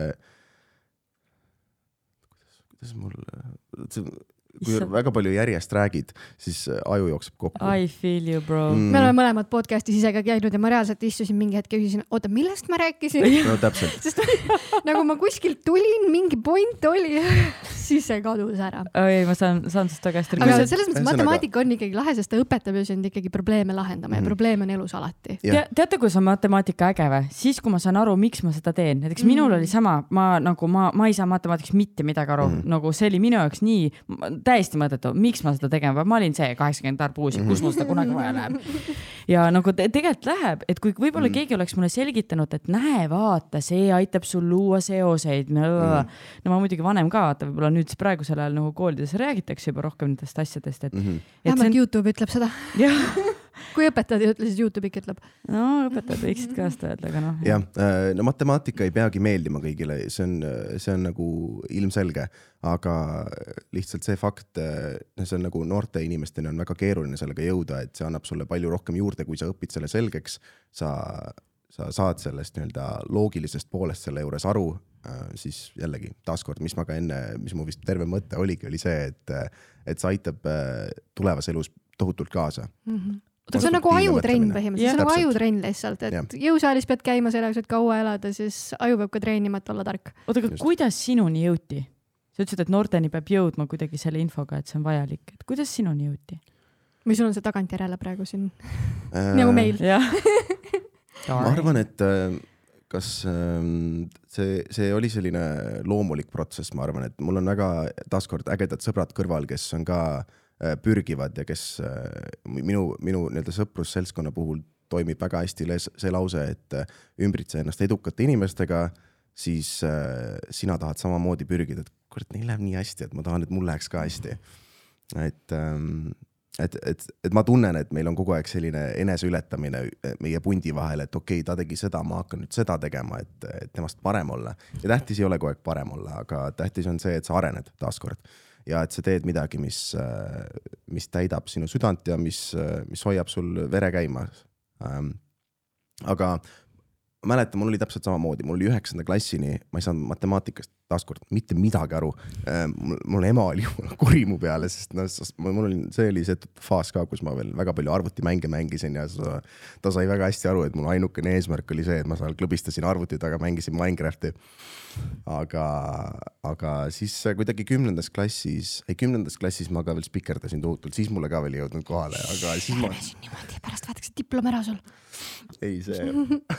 kuidas, kuidas mul, kui Issand. väga palju järjest räägid, siis äh, aju jookseb kokku. I feel you bro mm.. me oleme mõlemad podcast'is ise ka käinud ja ma reaalselt istusin mingi hetk ja küsisin, oota, millest ma rääkisin no täpselt sest nagu ma kuskilt tulin, mingi point oli siis see kadus ära. oi, ma saan, saan sinust väga hästi aga selles mõttes matemaatika on ikkagi lahe, sest ta õpetab ju sind ikkagi probleeme lahendama mm -hmm. ja mhm. probleeme on elus alati Te,. teate, kus on matemaatika äge või? siis, kui ma saan aru, miks ma seda teen, näiteks mm -hmm. minul oli sama, ma nagu ma, ma ei saa matemaatikast mitte midagi aru mm, -hmm. nagu see oli minu jaoks nii täiesti mõttetu, miks ma seda tegema pean, ma olin see kaheksakümmend arbuusi mm, kus mul seda kunagi vaja läheb. ja nagu te, tegelikult läheb, et kui võib-olla mm keegi oleks mulle selgitanud, et näe, vaata, see aitab sul luua seoseid mm. -hmm. no ma muidugi vanem ka, vaata, võib-olla nüüd siis praegusel ajal nagu koolides räägitakse juba rohkem nendest asjadest, et mm. -hmm. vähemalt on... Youtube ütleb seda. jah kui õpetajad ei ütle, siis Youtube ikka ütleb. no õpetajad võiksid ka seda öelda, aga noh. jah, äh, no matemaatika ei peagi meeldima kõigile, see on, see on nagu ilmselge, aga lihtsalt see fakt, noh, see on nagu noorte inimesteni on väga keeruline sellega jõuda, et see annab sulle palju rohkem juurde, kui sa õpid selle selgeks. sa, sa saad sellest nii-öelda loogilisest poolest selle juures aru, äh, siis jällegi taaskord, mis ma ka enne, mis mu vist terve mõte oligi, oli see, et, et see aitab tulevas elus tohutult kaasa mm. -hmm see on nagu ajutrenn põhimõtteliselt, see on nagu ajutrenn lihtsalt, et ja. jõusaalis pead käima selleks, et kaua elada, siis aju peab ka treenima, et olla tark. oota, aga kuidas sinuni jõuti? sa ütlesid, et noorteni peab jõudma kuidagi selle infoga, et see on vajalik, et kuidas sinuni jõuti? või sul on see tagantjärele praegu siin äh... nagu meil ma arvan, et äh, kas ähm, see, see oli selline loomulik protsess, ma arvan, et mul on väga taaskord ägedad sõbrad kõrval, kes on ka Äh, pürgivad ja kes äh, minu, minu nii-öelda sõprusseltskonna puhul toimib väga hästi see lause, et äh, ümbritse ennast edukate inimestega, siis äh, sina tahad samamoodi pürgida, et kurat, neil läheb nii hästi, et ma tahan, et mul läheks ka hästi. et ähm, et, et, et ma tunnen, et meil on kogu aeg selline eneseületamine meie pundi vahel, et okei okay,, ta tegi seda, ma hakkan nüüd seda tegema, et temast parem olla. ja tähtis ei ole kogu aeg parem olla, aga tähtis on see, et sa arened taaskord ja et sa teed midagi, mis, mis täidab sinu südant ja mis, mis hoiab sul vere käimas ähm,. aga mäletan, mul oli täpselt samamoodi, mul oli üheksanda klassini, ma ei saanud matemaatikast taaskord mitte midagi aru. mul ema oli jumala kuri mu peale, sest noh, mul oli, see oli see faas ka, kus ma veel väga palju arvutimänge mängisin ja sa, ta sai väga hästi aru, et mul ainukene eesmärk oli see, et ma seal klõbistasin arvuti taga, mängisin Minecrafti. aga, aga siis kuidagi kümnendas klassis, ei kümnendas klassis ma ka veel spikerdasin tohutult, siis mulle ka veel ei jõudnud kohale, aga siis ma, niimoodi, pärast võetakse diplom ära sul. ei see,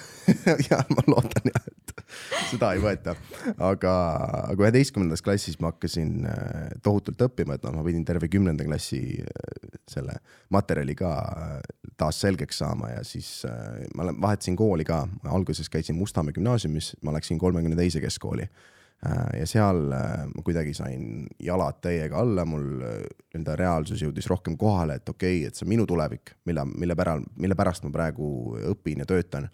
ja ma loodan jah, et seda ei võeta, aga, aga üheteistkümnendas klassis ma hakkasin äh, tohutult õppima, et noh, ma pidin terve kümnenda klassi äh, selle materjali ka äh, taas selgeks saama ja siis ma vahetasin kooli ka, alguses käisin Mustamäe gümnaasiumis, ma läksin kolmekümne teise keskkooli ja seal ma kuidagi sain jalad täiega alla, mul nii-öelda reaalsus jõudis rohkem kohale, et okei okay,, et see on minu tulevik, mille, mille päral, mille pärast ma praegu õpin ja töötan.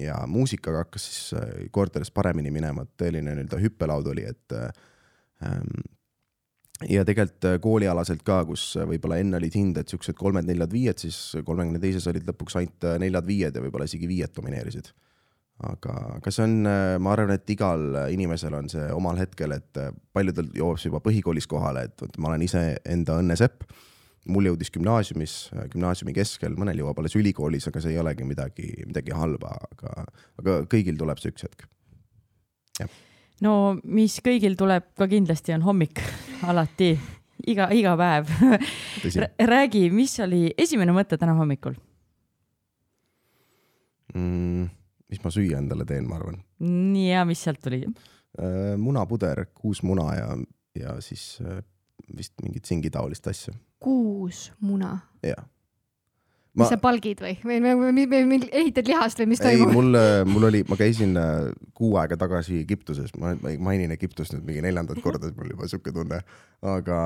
Ja muusikaga hakkas siis äh, kordades paremini minema, et tõeline nii-öelda hüppelaud oli, et ähm, ja tegelikult äh, koolialaselt ka, kus äh, võib-olla enne olid hinded siuksed kolmed-neljad-viied, siis kolmekümne teises olid lõpuks ainult äh, neljad-viied ja võib-olla isegi viied domineerisid aga, aga see on, ma arvan, et igal inimesel on see omal hetkel, et äh, paljudel jõuab see juba põhikoolis kohale, et vot ma olen ise enda õnnesepp. Mul jõudis gümnaasiumis, gümnaasiumi keskel, mõnel jõuab alles ülikoolis, aga see ei olegi midagi, midagi halba, aga, aga kõigil tuleb see üks hetk. no mis kõigil tuleb ka kindlasti on hommik, alati, iga, iga päev. räägi, mis oli esimene mõte täna hommikul? mm,. mis ma süüa endale teen, ma arvan nii ja mis sealt tuli? äh,. munapuder, kuus muna ja, ja siis äh, vist mingit singitaolist asja, kuus muna. jaa. mis sa palgid või, või, või, või, või ehitad lihast või mis ei, toimub? mul, mul oli, ma käisin äh, kuu aega tagasi Egiptuses, ma ma mainin Egiptust nüüd mingi neljandat korda, mul juba siuke tunne. aga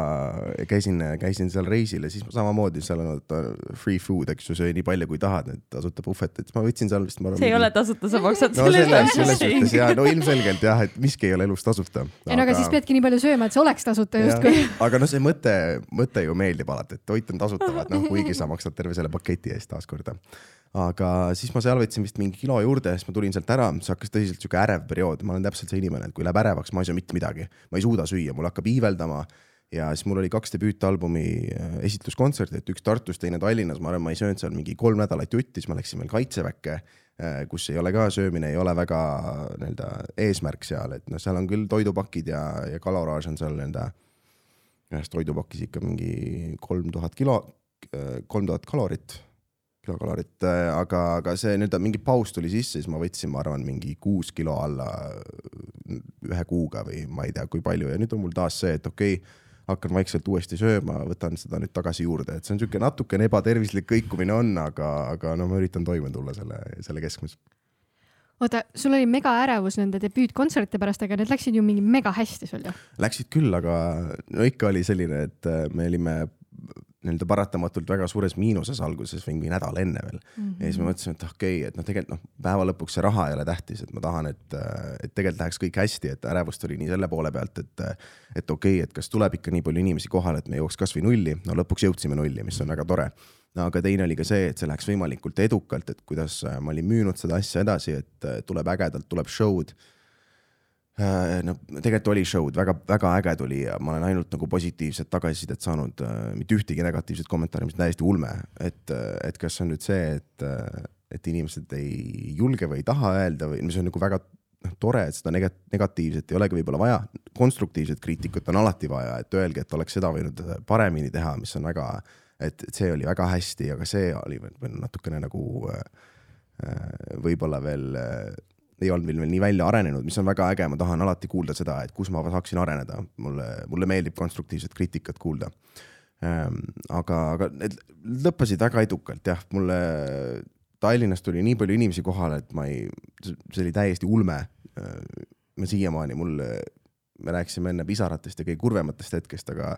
käisin, käisin seal reisil ja siis ma samamoodi seal on vaata free food, eks ju, söö nii palju kui tahad, need tasuta puhvet, et ma võtsin seal vist. see ei ole tasuta, sa maksad no selle selles, selles suhtes ja no ilmselgelt jah, et miski ei ole elus tasuta. ei no aga siis peadki nii palju sööma, et see oleks tasuta justkui. aga noh, see mõte, mõte ju meeldib alati, et toit on tasuta, vaat noh, kuigi sa maksad terve selle paketi eest taaskord. aga siis ma seal võtsin vist mingi kilo juurde, siis ma tulin sealt ära, siis hakkas tõsiselt sihuke ärev periood, ma olen täpselt see inimene, et kui läheb ärevaks, ma ei saa mitte midagi, ma ei suuda süüa, mul hakkab iiveldama. Ja siis mul oli kaks debüütalbumi äh, esitluskontsert, et üks Tartus, teine Tallinnas, ma arvan, ma ei söönud seal mingi kolm nädalat jutti, siis ma läksin veel kaitseväkke, kus ei ole ka söömine, ei ole väga nii-öelda eesmärk seal, et noh, seal on küll toidupakid ja, ja kaloraaž on seal nii-öelda ühes toidupakis ikka mingi kolm tuhat kilo, kolm tuhat kalorit, kilokalorit, aga, aga see nii-öelda mingi paus tuli sisse, siis ma võtsin, ma arvan, mingi kuus kilo alla ühe kuuga või ma ei tea, kui palju ja nüüd on mul taas see, et okei okay,, hakkan vaikselt uuesti sööma, võtan seda nüüd tagasi juurde, et see on niisugune natukene ebatervislik kõikumine on, aga, aga no ma üritan toime tulla selle, selle keskmes. oota, sul oli mega ärevus nende debüütkontsertide pärast, aga need läksid ju mingi mega hästi sul ju. Läksid küll, aga no ikka oli selline, et äh, me olime nii-öelda paratamatult väga suures miinuses alguses või mingi nädal enne veel mm. -hmm. ja siis me mõtlesime, et okei okay,, et noh, tegelikult noh, päeva lõpuks see raha ei ole tähtis, et ma tahan, et, et tegelikult läheks kõik hästi, et ärevust oli nii selle poole pealt, et et okei okay,, et kas tuleb ikka nii palju inimesi kohale, et me jõuaks kasvõi nulli, no lõpuks jõudsime nulli, mis on väga tore no aga teine oli ka see, et see läheks võimalikult edukalt, et kuidas ma olin müünud seda asja edasi, et tuleb ägedalt, tuleb show'd. No tegelikult oli show'd väga-väga äge tuli ja ma olen ainult nagu positiivset tagasisidet saanud, mitte ühtegi negatiivset kommentaari, mis on täiesti ulme, et, et kas see on nüüd see, et, et inimesed ei julge või ei taha öelda või mis on nagu väga noh, tore, et seda nega- negatiivset ei olegi võib-olla vaja, konstruktiivset kriitikut on alati vaja, et öelge, et oleks seda võinud paremini teha, mis on väga et, see oli väga hästi, aga see oli natukene nagu äh, võib-olla veel äh, ei olnud veel, nii välja arenenud, mis on väga äge, ma tahan alati kuulda seda, et kus ma saaksin areneda, mulle, mulle meeldib konstruktiivset kriitikat kuulda ähm,. aga, aga need lõppesid väga edukalt jah, mulle Tallinnas tuli nii palju inimesi kohale, et ma ei, see oli täiesti ulme. ma siiamaani, mul, me rääkisime enne pisaratest ja kõige kurvematest hetkest, aga,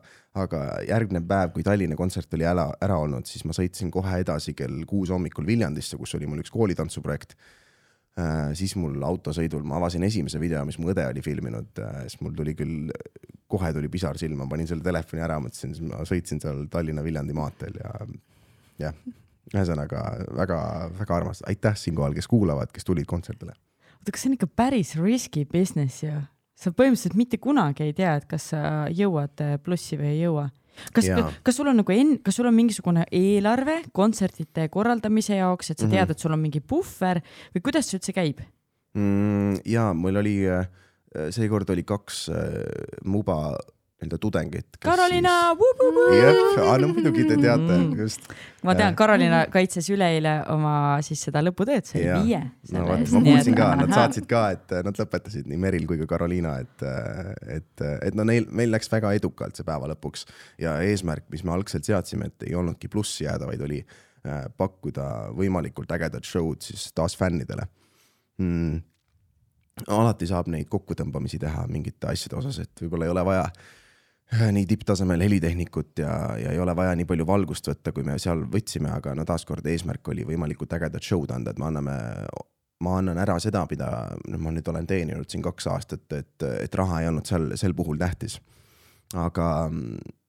aga järgmine päev, kui Tallinna kontsert oli ära, ära olnud, siis ma sõitsin kohe edasi kell kuus hommikul Viljandisse, kus oli mul üks koolitantsuprojekt siis mul autosõidul ma avasin esimese video, mis mu õde oli filminud, äh, siis mul tuli küll, kohe tuli pisar silma, panin selle telefoni ära, mõtlesin, siis ma sõitsin seal Tallinna-Viljandi maanteel ja jah, ühesõnaga väga-väga armas, aitäh siinkohal, kes kuulavad, kes tulid kontserdile. oota, kas see on ikka päris risky business ju? sa põhimõtteliselt mitte kunagi ei tea, et kas sa jõuad plussi või ei jõua kas, kas sul on nagu enn-, kas sul on mingisugune eelarve kontsertide korraldamise jaoks, et sa tead, mhm. et sul on mingi puhver või kuidas see üldse käib mm,? ja mul oli, äh, seekord oli kaks äh, muba nii-öelda tudengid. Karoliina siis.... jep, no muidugi te teate mm., just. ma tean, Karoliina kaitses üleeile oma siis seda lõputööd, see oli viie. no vot, ma kuulsin ka, nad saatsid ka, et nad lõpetasid nii Meril kui ka Karoliina, et, et, et no neil, meil läks väga edukalt see päeva lõpuks ja eesmärk, mis me algselt seadsime, et ei olnudki plussi jääda, vaid oli pakkuda võimalikult ägedat show'd siis taas fännidele mm alati saab neid kokkutõmbamisi teha mingite asjade osas, et võib-olla ei ole vaja Äh, nii tipptasemel helitehnikut ja, ja ei ole vaja nii palju valgust võtta, kui me seal võtsime, aga no taaskord eesmärk oli võimalikult ägedat show'd anda, et me anname, ma annan ära seda, mida noh, ma nüüd olen teeninud siin kaks aastat, et, et raha ei olnud seal sel puhul tähtis. aga,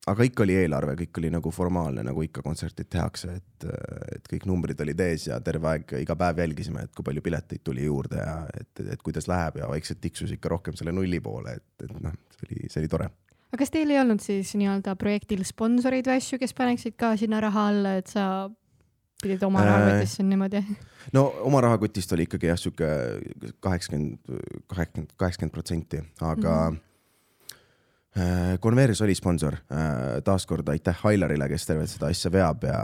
aga ikka oli eelarve, kõik oli nagu formaalne, nagu ikka kontserdid tehakse, et, et kõik numbrid olid ees ja terve aeg, iga päev jälgisime, et kui palju pileteid tuli juurde ja et, et kuidas läheb ja vaikselt tiksus ikka rohkem selle nulli poole, et, et noh, see oli, see oli tore aga kas teil ei olnud siis nii-öelda projektil sponsoreid või asju, kes paneksid ka sinna raha alla, et sa pidid oma äh, rahakotist siin niimoodi? no oma rahakotist oli ikkagi jah, sihuke kaheksakümmend, kaheksakümmend, kaheksakümmend protsenti, aga mm -hmm. Converse oli sponsor, äh, taaskord aitäh Ailarile, kes tervet seda asja veab ja,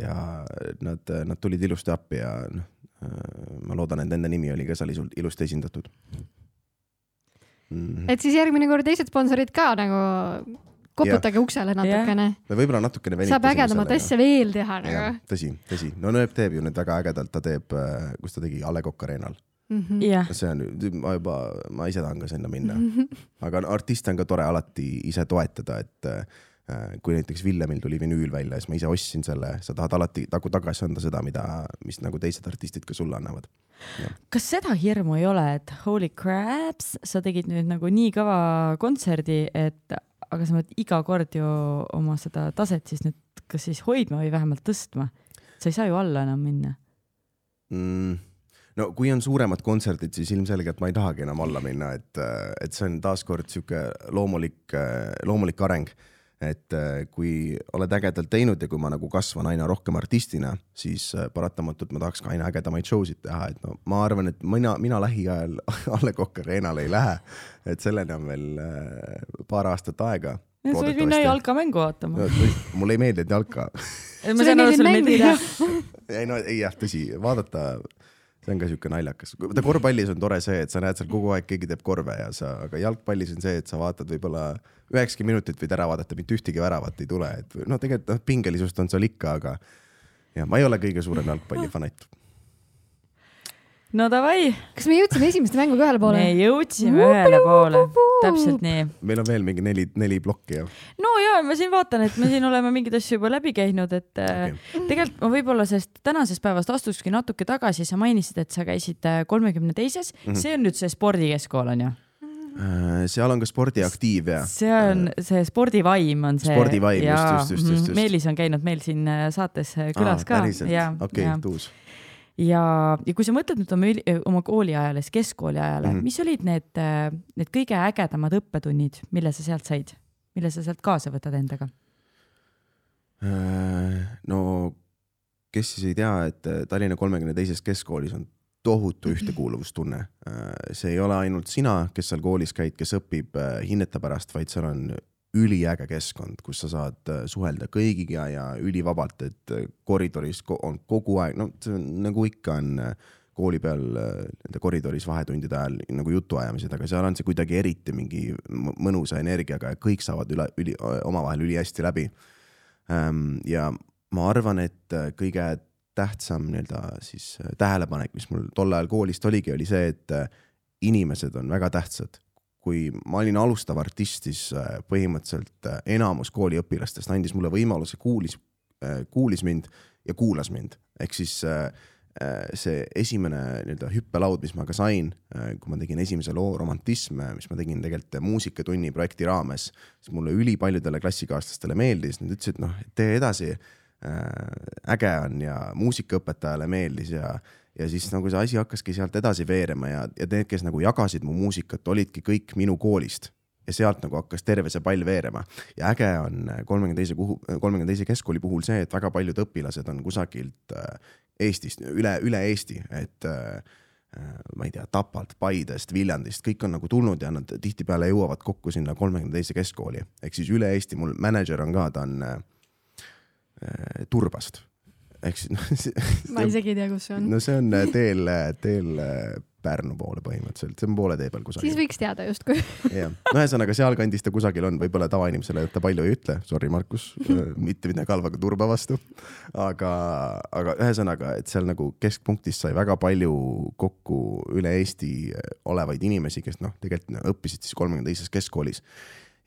ja nad, nad tulid ilusti appi ja noh, ma loodan, et nende nimi oli ka seal ilusti esindatud mm. -hmm. et siis järgmine kord teised sponsorid ka nagu koputage ja. uksele natukene. me võib-olla natukene saab ägedamat asja veel teha nagu. tõsi, tõsi, no Nööp teeb ju nüüd väga ägedalt, ta teeb, äh, kus ta tegi, A Le Coq Arena'l mm. -hmm. Yeah. see on, ma juba, ma ise tahan ka sinna minna mm. -hmm. aga artiste on ka tore alati ise toetada, et äh, kui näiteks Villemil tuli vinüül välja, siis ma ise ostsin selle, sa tahad alati nagu tagasi anda seda, mida, mis nagu teised artistid ka sulle annavad. kas seda hirmu ei ole, et holy craps, sa tegid nüüd nagu nii kõva kontserdi, et aga sa pead iga kord ju oma seda taset siis nüüd kas siis hoidma või vähemalt tõstma. sa ei saa ju alla enam minna. Mm. No kui on suuremad kontserdid, siis ilmselgelt ma ei tahagi enam alla minna, et, et see on taaskord sihuke loomulik, loomulik areng et äh, kui oled ägedalt teinud ja kui ma nagu kasvan aina rohkem artistina, siis äh, paratamatult ma tahaks ka aina ägedamaid show sid teha, et no ma arvan, et mina, mina lähiajal A Le Coq Arena'le ei lähe. et selleni on veel äh, paar aastat aega. sa võid minna jalkamängu vaatama. mulle ei meeldi jalka sulle meeldib. ei no ei jah, tõsi, vaadata see on ka siuke naljakas, vaata korvpallis on tore see, et sa näed seal kogu aeg, keegi teeb korve ja sa, aga jalgpallis on see, et sa vaatad võib-olla üheksakümmend minutit võid ära vaadata, mitte ühtegi väravat ei tule, et noh, tegelikult noh, pingelisust on seal ikka, aga ja ma ei ole kõige suurem jalgpallifanatt no davai. kas me jõudsime esimeste mänguga ühele poole? me jõudsime ühele poole, täpselt nii. meil on veel mingi neli, neli plokki jah? no ja ma siin vaatan, et me siin oleme mingeid asju juba läbi käinud, et äh, okay. tegelikult ma võib-olla sellest tänasest päevast astukski natuke tagasi, sa mainisid, et sa käisid äh, kolmekümne teises -hmm. see on nüüd see spordikeskkool on ju? Äh, seal on ka spordiaktiiv ja. see on see spordivaim on see. spordivaim, just, just, just, just, just. Meelis on käinud meil siin saates külas Aa, ka. okei, tuus ja, ja kui sa mõtled nüüd oma, oma kooliajale, siis keskkooli ajale mm, -hmm. mis olid need, äh, need kõige ägedamad õppetunnid, mille sa sealt said, mille sa sealt kaasa võtad endaga? Äh, no kes siis ei tea, et äh, Tallinna kolmekümne teises keskkoolis on tohutu ühtekuuluvustunne. see ei ole ainult sina, kes seal koolis käid, kes õpib hinnete pärast, vaid seal on üliäge keskkond, kus sa saad äh, suhelda kõigiga ja ülivabalt, et äh, koridoris on kogu aeg, no nagu ikka on äh, kooli peal nende koridoris vahetundide ajal nagu jutuajamised, aga seal on see kuidagi eriti mingi mõnusa energiaga ja kõik saavad üle, üli, omavahel ülihästi läbi. Ja ma arvan, et kõige tähtsam nii-öelda siis äh, tähelepanek, mis mul tol ajal koolist oligi, oli see, et inimesed on väga tähtsad. Kui ma olin alustav artist, siis äh, põhimõtteliselt enamus kooliõpilastest andis mulle võimaluse, kuulis, kuulis mind ja kuulas mind, ehk siis see esimene nii-öelda hüppelaud, mis ma ka sain, kui ma tegin esimese loo Romantism, mis ma tegin tegelikult muusikatunni projekti raames, siis mulle ülipaljudele klassikaaslastele meeldis, nad ütlesid, noh, tee edasi. Äh, äge on ja muusikaõpetajale meeldis ja, ja siis nagu see asi hakkaski sealt edasi veerema ja, ja need, kes nagu jagasid mu muusikat, olidki kõik minu koolist ja sealt nagu hakkas terve see pall veerema. ja äge on kolmekümne teise kuhu, kolmekümne teise keskkooli puhul see, et väga paljud õpilased on kusagilt äh, Eestist, üle, üle Eesti, et äh, ma ei tea, Tapalt, Paidest, Viljandist, kõik on nagu tulnud ja nad tihtipeale jõuavad kokku sinna kolmekümne teise keskkooli. ehk siis üle Eesti, mul mänedžer on ka, ta on äh, Äh, Turbast. Ehk siis noh. ma isegi ei tea, kus see on. no see on äh, teel, äh, teel Pärnu poole põhimõtteliselt, see on poole tee peal kusagil. siis võiks teada justkui. jah, no ühesõnaga sealkandis ta kusagil on, võib-olla tavainimesele ta palju ei ütle, sorry, Markus mitte midagi halba ka Turba vastu. aga, aga ühesõnaga, et seal nagu keskpunktis sai väga palju kokku üle Eesti olevaid inimesi, kes noh, tegelikult õppisid siis kolmekümne teises keskkoolis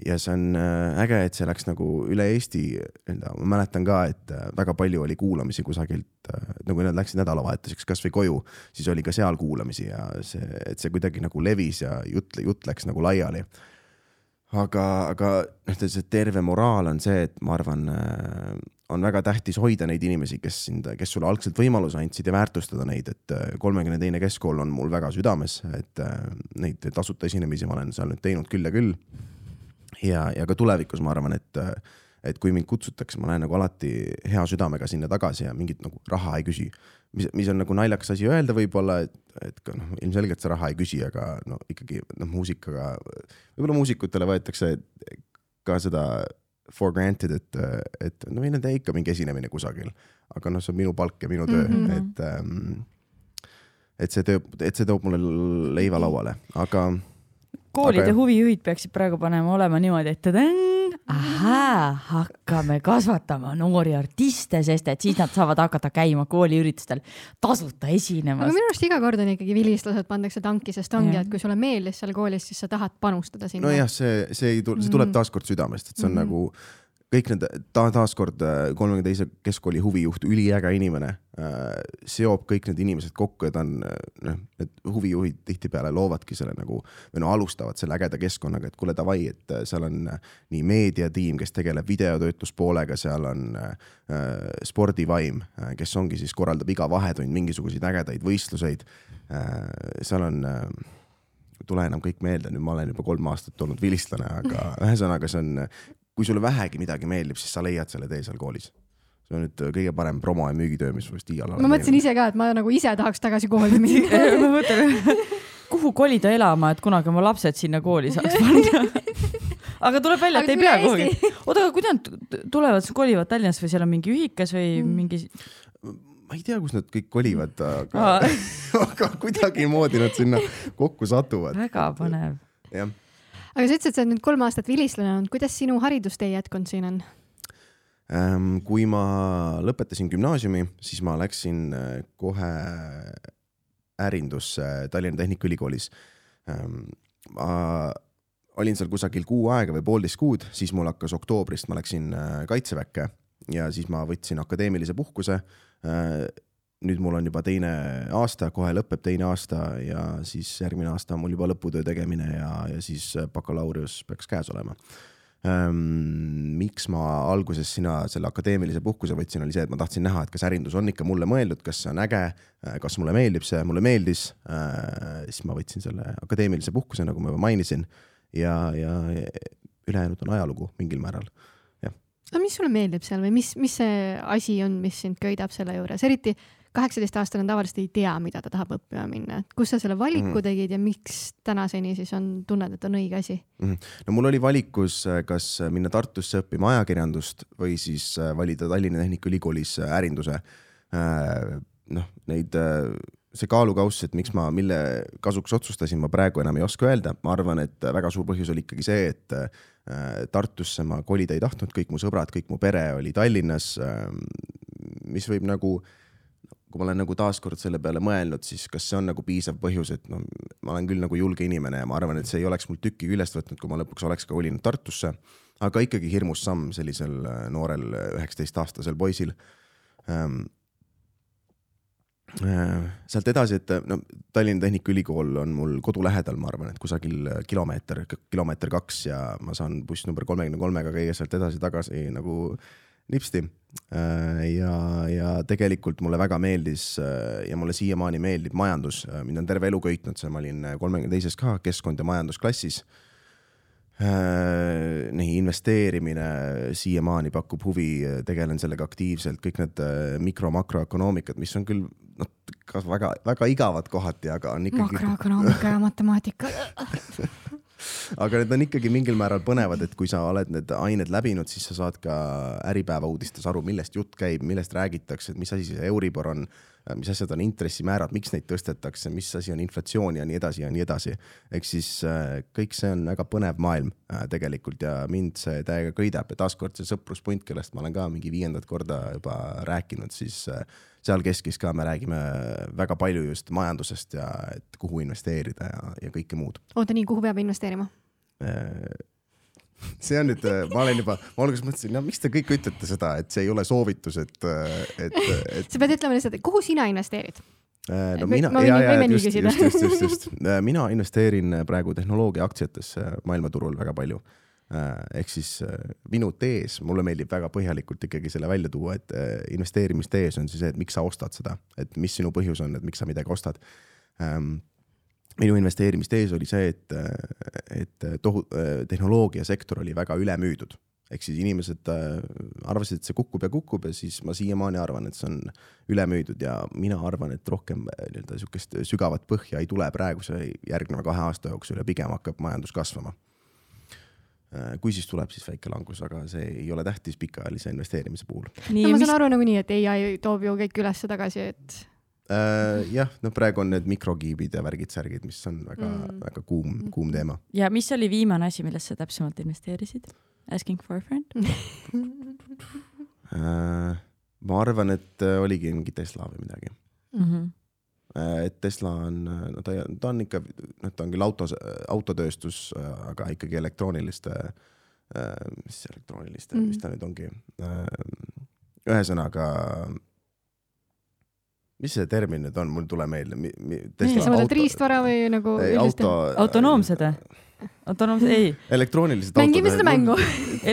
ja see on äh, äge, et see läks nagu üle Eesti, ma mäletan ka, et äh, väga palju oli kuulamisi kusagilt, äh, nagu nad läksid nädalavahetuseks kasvõi koju, siis oli ka seal kuulamisi ja see, et see kuidagi nagu levis ja jutt, jutt läks nagu laiali. aga, aga noh, see terve moraal on see, et ma arvan, on väga tähtis hoida neid inimesi, kes sind, kes sulle algselt võimaluse andsid ja väärtustada neid, et kolmekümne teine keskkool on mul väga südames, et neid tasuta esinemisi ma olen seal nüüd teinud küll ja küll ja, ja ka tulevikus ma arvan, et, et kui mind kutsutakse, ma lähen nagu alati hea südamega sinna tagasi ja mingit nagu raha ei küsi. mis, mis on nagu naljakas asi öelda võib-olla, et, et ka noh, ilmselgelt sa raha ei küsi, aga no ikkagi noh, muusikaga, võib-olla muusikutele võetakse ka seda for granted, et, et no meil on ikka mingi esinemine kusagil, aga noh, see on minu palk ja minu töö mm, -hmm. et ähm, et see töö, et see toob mulle leiva lauale, aga koolide huvijuhid peaksid praegu panema olema niimoodi, et tadäng, ahaa, hakkame kasvatama noori artiste, sest et siis nad saavad hakata käima kooliüritustel tasuta esinemas. aga minu arust iga kord on ikkagi vilistlased pandakse tanki, sest ongi, et kui sulle meeldis seal koolis, siis sa tahad panustada sinna. nojah, see, see ei tule, see tuleb mhm. taaskord südamest, et see on mm -hmm. nagu kõik need ta taaskord äh, kolmekümne teise keskkooli huvijuht, üliäge inimene, äh, seob kõik need inimesed kokku ja ta on äh, noh, need huvijuhid tihtipeale loovadki selle nagu või no alustavad selle ägeda keskkonnaga, et kuule davai, et seal on nii meediatiim, kes tegeleb videotöötluspoolega, seal on äh, spordivaim, kes ongi siis korraldab iga vahetund mingisuguseid ägedaid võistluseid äh,. seal on äh, tule enam kõik meelde, nüüd ma olen juba kolm aastat olnud vilistlane, aga ühesõnaga, see on kui sulle vähegi midagi meeldib, siis sa leiad selle tee seal koolis see on nüüd kõige parem promo ja müügitöö, mis vist iial ma mõtlesin ise ka, et ma nagu ise tahaks tagasi kooli minna ma mõtlen, kuhu kolida elama, et kunagi oma lapsed sinna kooli saaks panna aga tuleb välja, et ei pea kuhugi. oota, aga kuidas nad tulevad, kolivad Tallinnas või seal on mingi ühikas või mm. mingi? ma ei tea, kus nad kõik kolivad, aga aga kuidagimoodi nad sinna kokku satuvad. väga põnev. jah aga sa ütlesid, et sa oled nüüd kolm aastat vilistlane olnud, kuidas sinu haridustee jätkunud siin on? Ähm, kui ma lõpetasin gümnaasiumi, siis ma läksin äh, kohe ärindusse Tallinna Tehnikaülikoolis. Ähm, ma olin seal kusagil kuu aega või poolteist kuud, siis mul hakkas oktoobrist, ma läksin äh, kaitseväkke ja siis ma võtsin akadeemilise puhkuse äh, nüüd mul on juba teine aasta, kohe lõpeb teine aasta ja siis järgmine aasta on mul juba lõputöö tegemine ja, ja siis bakalaureus peaks käes olema ähm,. miks ma alguses sina selle akadeemilise puhkuse võtsin, oli see, et ma tahtsin näha, et kas ärindus on ikka mulle mõeldud, kas see on äge, kas mulle meeldib see, mulle meeldis äh,. siis ma võtsin selle akadeemilise puhkuse, nagu ma juba mainisin ja, ja ülejäänud on ajalugu mingil määral aga mis sulle meeldib seal või mis, mis see asi on, mis sind köidab selle juures, eriti kaheksateistaastane tavaliselt ei tea, mida ta tahab õppima minna, et kus sa selle valiku mm tegid ja miks tänaseni siis on, tunned, et on õige asi? Mm? no mul oli valikus, äh, kas minna Tartusse õppima ajakirjandust või siis äh, valida Tallinna Tehnikaülikoolis äh, ärinduse. noh, neid, see kaalukauss, et miks ma, mille kasuks otsustasin, ma praegu enam ei oska öelda, ma arvan, et väga suur põhjus oli ikkagi see, et Tartusse ma kolida ei tahtnud, kõik mu sõbrad, kõik mu pere oli Tallinnas, mis võib nagu kui ma olen nagu taaskord selle peale mõelnud, siis kas see on nagu piisav põhjus, et noh, ma olen küll nagu julge inimene ja ma arvan, et see ei oleks mul tükki küljest võtnud, kui ma lõpuks oleks ka kolinud Tartusse. aga ikkagi hirmus samm sellisel äh, noorel üheksateistaastasel poisil ähm, sealt edasi, et no Tallinna Tehnikaülikool on mul kodu lähedal, ma arvan, et kusagil kilomeeter, kilomeeter kaks ja ma saan buss number kolmekümne kolmega käia sealt edasi-tagasi nagu nipsti. Ja, ja tegelikult mulle väga meeldis ja mulle siiamaani meeldib majandus, mind on terve elu köitnud see, ma olin kolmekümne teises ka keskkond ja majandusklassis Äh, nii investeerimine siiamaani pakub huvi, tegelen sellega aktiivselt, kõik need äh, mikro-makroökonoomikad, mis on küll noh, ka väga-väga igavad kohati, aga on ikkagi. makroökonoomika ja matemaatika aga need on ikkagi mingil määral põnevad, et kui sa oled need ained läbinud, siis sa saad ka Äripäeva uudistes aru, millest jutt käib, millest räägitakse, et mis asi see Euribor on mis asjad on intressimäärad, miks neid tõstetakse, mis asi on inflatsioon ja nii edasi ja nii edasi. ehk siis äh, kõik see on väga põnev maailm äh, tegelikult ja mind see täiega köidab ja taaskord see sõpruspunt, kellest ma olen ka mingi viiendat korda juba rääkinud, siis seal keskis ka me räägime väga palju just majandusest ja et kuhu investeerida ja, ja kõike muud. oota nii, kuhu peab investeerima? See on nüüd, äh, ma olen juba, ma alguses mõtlesin, no miks te kõik ütlete seda, et see ei ole soovitus, et, äh, et, et. sa pead ütlema lihtsalt, et kuhu sina investeerid? Äh, no mina, ja, ja just, just, just, just, just, mina investeerin praegu tehnoloogia aktsiatesse maailmaturul väga palju. ehk siis minu tees, mulle meeldib väga põhjalikult ikkagi selle välja tuua, et investeerimistees on siis see, et miks sa ostad seda, et mis sinu põhjus on, et miks sa midagi ostad minu investeerimistees oli see, et, et tohu-, tehnoloogiasektor oli väga ülemüüdud. ehk siis inimesed äh, arvasid, et see kukub ja kukub ja siis ma siiamaani arvan, et see on ülemüüdud ja mina arvan, et rohkem äh, nii-öelda sihukest sügavat põhja ei tule praeguse järgneva kahe aasta jooksul ja pigem hakkab majandus kasvama äh, kui siis tuleb siis väike langus, aga see ei ole tähtis pikaajalise investeerimise puhul. no ma saan mis... aru nagunii, et ai toob ju kõik üles tagasi, et äh,. jah, no praegu on need mikrokiibid ja värgid-särgid, mis on väga mm., väga kuum, kuum teema. ja mis oli viimane asi, millesse sa täpsemalt investeerisid? Asking for a friend äh, ma arvan, et äh, oligi mingi Tesla või midagi mm. -hmm et Tesla on, no ta, ta on ikka, noh, ta on küll autos, autotööstus, aga ikkagi elektrooniliste, mis elektrooniliste mm, -hmm. mis ta nüüd ongi. ühesõnaga mis see termin nüüd on, mul ei tule meelde. sa mõtled riistvara või nagu? auto. autonoomsed või? autonoomsed, ei. elektroonilised autod. mängime seda mängu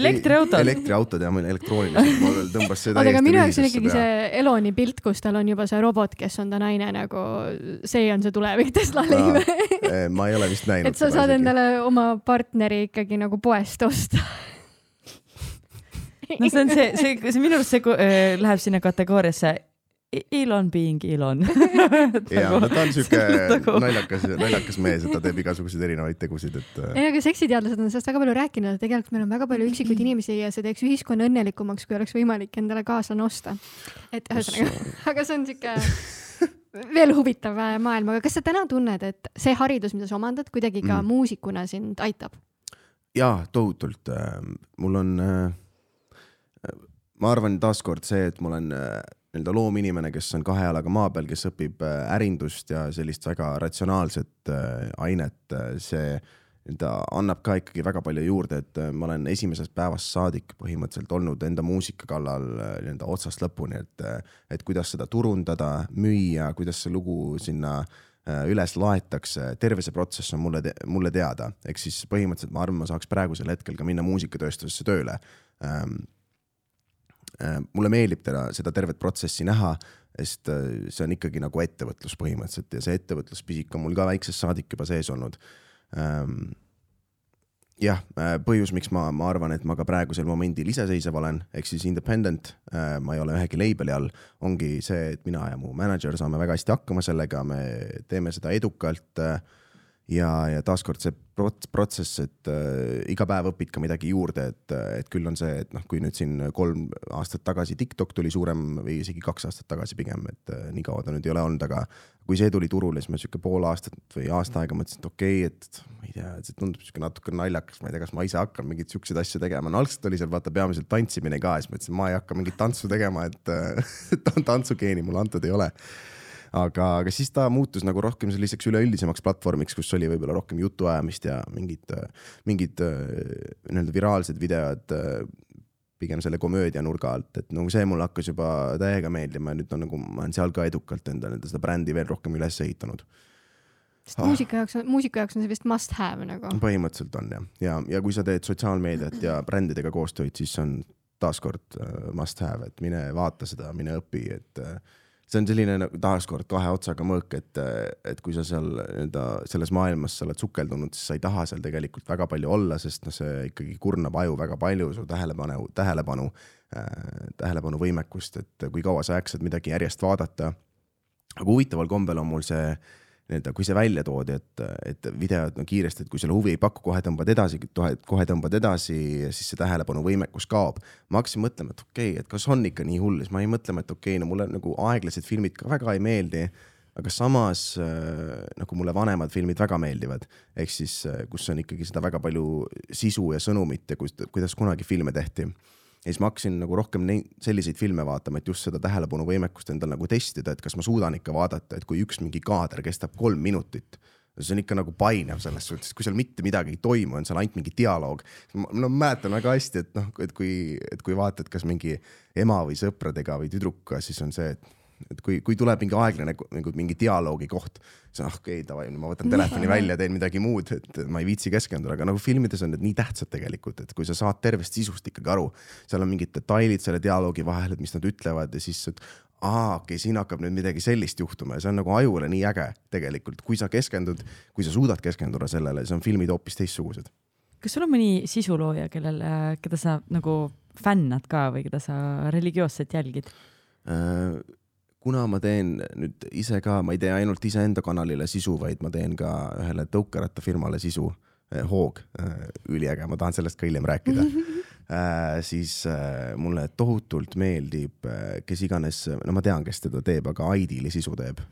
elektriautod. elektriautod ja mul elektroonilised, mul tõmbas see täiesti. aga minu jaoks on ikkagi see Eloni pilt, kus tal on juba see robot, kes on ta naine nagu, see on see tulevik Teslal. ma ei ole vist näinud. et sa saad isegi. endale oma partneri ikkagi nagu poest osta no see on see, see, see minu arust see äh, läheb sinna kategooriasse Elon being Elon ja, no ta on siuke naljakas, naljakas mees, et ta teeb igasuguseid erinevaid tegusid, et. Äh. ei, aga seksiteadlased on sellest väga palju rääkinud, et tegelikult meil on väga palju üksikuid inimesi ja see teeks ühiskonna õnnelikumaks, kui oleks võimalik endale kaaslane osta. et ühesõnaga, aga see on siuke veel huvitav äh, maailm, aga kas sa täna tunned, et see haridus, mida sa omandad, kuidagi ka mm. muusikuna sind aitab? jaa, tohutult. Äh, mul on, ma arvan taaskord see, et ma olen nii-öelda loominimene, kes on kahe jalaga maa peal, kes õpib äh, ärindust ja sellist väga ratsionaalset äh, ainet, äh, see nii-öelda annab ka ikkagi väga palju juurde, et ma olen esimesest päevast saadik põhimõtteliselt olnud enda muusika kallal nii-öelda otsast lõpuni, et, et kuidas seda turundada, müüa, kuidas see lugu sinna üles laetakse, terve see protsess on mulle mulle teada, ehk siis põhimõtteliselt ma arvan, ma saaks praegusel hetkel ka minna muusikatööstusesse tööle. Äh, mulle meeldib teda, seda tervet protsessi näha, sest äh, see on ikkagi nagu ettevõtlus põhimõtteliselt ja see ettevõtluspisik on mul ka väiksest saadik juba sees olnud. Ähm, jah, äh, põhjus, miks ma, ma arvan, et ma ka praegusel momendil iseseisev olen, ehk siis independent, ma ei ole ühegi label'i all, ongi see, et mina ja mu mänedžer saame väga hästi hakkama sellega, me teeme seda edukalt ja, ja taaskord see prots- protsess, et äh, iga päev õpid ka midagi juurde, et, et küll on see, et noh, kui nüüd siin kolm aastat tagasi TikTok tuli suurem või isegi kaks aastat tagasi pigem, et äh, nii kaua ta nüüd ei ole olnud, aga kui see tuli turule, siis ma sihuke pool aastat või aasta aega mõtlesin, et okei okay,, et ma ei tea, see tundub sihuke natuke naljakas, ma ei tea, kas ma ise hakkan mingeid siukseid asju tegema, no algselt oli seal vaata peamiselt tantsimine ka, siis mõtlesin, ma ei hakka mingit tantsu tegema, et äh, tantsugeeni mulle antud ei ole aga, aga siis ta muutus nagu rohkem selliseks üleüldisemaks platvormiks, kus oli võib-olla rohkem jutuajamist ja mingid, mingid nii-öelda viraalsed videod pigem selle komöödia nurga alt, et nagu see mulle hakkas juba täiega meeldima ja nüüd on nagu ma olen seal ka edukalt endale seda brändi veel rohkem üles ehitanud sest ah. muusika jaoks, muusika jaoks on see vist must have nagu. põhimõtteliselt on jah, ja, ja kui sa teed sotsiaalmeediat ja brändidega koostööd, siis on taaskord uh, must have, et mine vaata seda, mine õpi, et uh, see on selline nagu taaskord kahe otsaga mõõk, et, et kui sa seal nii-öelda selles maailmas sa oled sukeldunud, siis sa ei taha seal tegelikult väga palju olla, sest noh, see ikkagi kurnab aju väga palju, su tähelepanu, tähelepanu äh,, tähelepanuvõimekust, et kui kaua sa jaksad midagi järjest vaadata. aga huvitaval kombel on mul see äh, nii-öelda, kui see välja toodi, et, et videod no kiiresti, et kui sulle huvi ei paku, kohe tõmbad edasi, kohe tõmbad edasi siis see tähelepanuvõimekus kaob. ma hakkasin mõtlema, et okei okay,, et kas on ikka nii hull, siis ma jäin mõtlema, et okei okay,, no mulle nagu aeglased filmid ka väga ei meeldi aga samas äh, nagu mulle vanemad filmid väga meeldivad, ehk siis äh, kus on ikkagi seda väga palju sisu ja sõnumit ja kus, kuidas kunagi filme tehti ja siis ma hakkasin nagu rohkem neid, selliseid filme vaatama, et just seda tähelepanuvõimekust endal nagu testida, et kas ma suudan ikka vaadata, et kui üks mingi kaader kestab kolm minutit see on ikka nagu painav selles suhtes, kui seal mitte midagi ei toimu, on seal ainult mingi dialoog. no ma mäletan väga hästi, et noh, et kui, et kui vaatad, kas mingi ema või sõpradega või tüdrukuga, siis on see, et et kui, kui tuleb mingi aeglane nagu mingi dialoogi koht, siis ah okei okay,, davai, ma võtan telefoni välja, teen midagi muud, et ma ei viitsi keskenduda, aga nagu filmides on need nii tähtsad tegelikult, et kui sa saad tervest sisust ikkagi aru, seal on mingid detailid selle dialoogi vahel, et mis nad ütlevad ja siis, et aa, okei okay,, siin hakkab nüüd midagi sellist juhtuma ja see on nagu ajule nii äge tegelikult, kui sa keskendud, kui sa suudad keskenduda sellele, siis on filmid hoopis teistsugused. kas sul on mõni sisulooja, kellel, keda sa nagu fännad ka või keda sa religioosselt jälgid äh,? Kuna ma teen nüüd ise ka, ma ei tee ainult iseenda kanalile sisu, vaid ma teen ka ühele tõukerattafirmale sisu, eh, Hoog, eh, üliäge, ma tahan sellest ka hiljem rääkida äh,. siis äh, mulle tohutult meeldib, kes iganes, no ma tean, kes teda teeb, aga Aidiili sisu teeb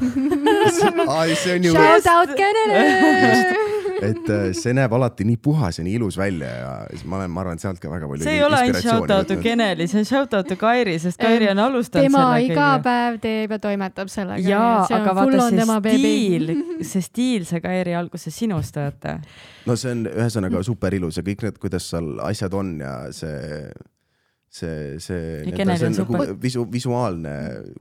see on ju. Shout out Kenele et äh, see näeb alati nii puhas ja nii ilus välja ja siis ma olen, ma arvan, sealt ka väga palju. see ei ole ainult shout out to Keneli, see on shout out to Kairi, sest Kairi on alustanud tema sellega. iga päev teeb ja toimetab sellega. jaa, aga vaata see stiil, see stiil sai Kairi alguse sinust, vaata. no see on ühesõnaga super ilus ja kõik need, kuidas seal asjad on ja see see, see, see on nagu visu, visuaalne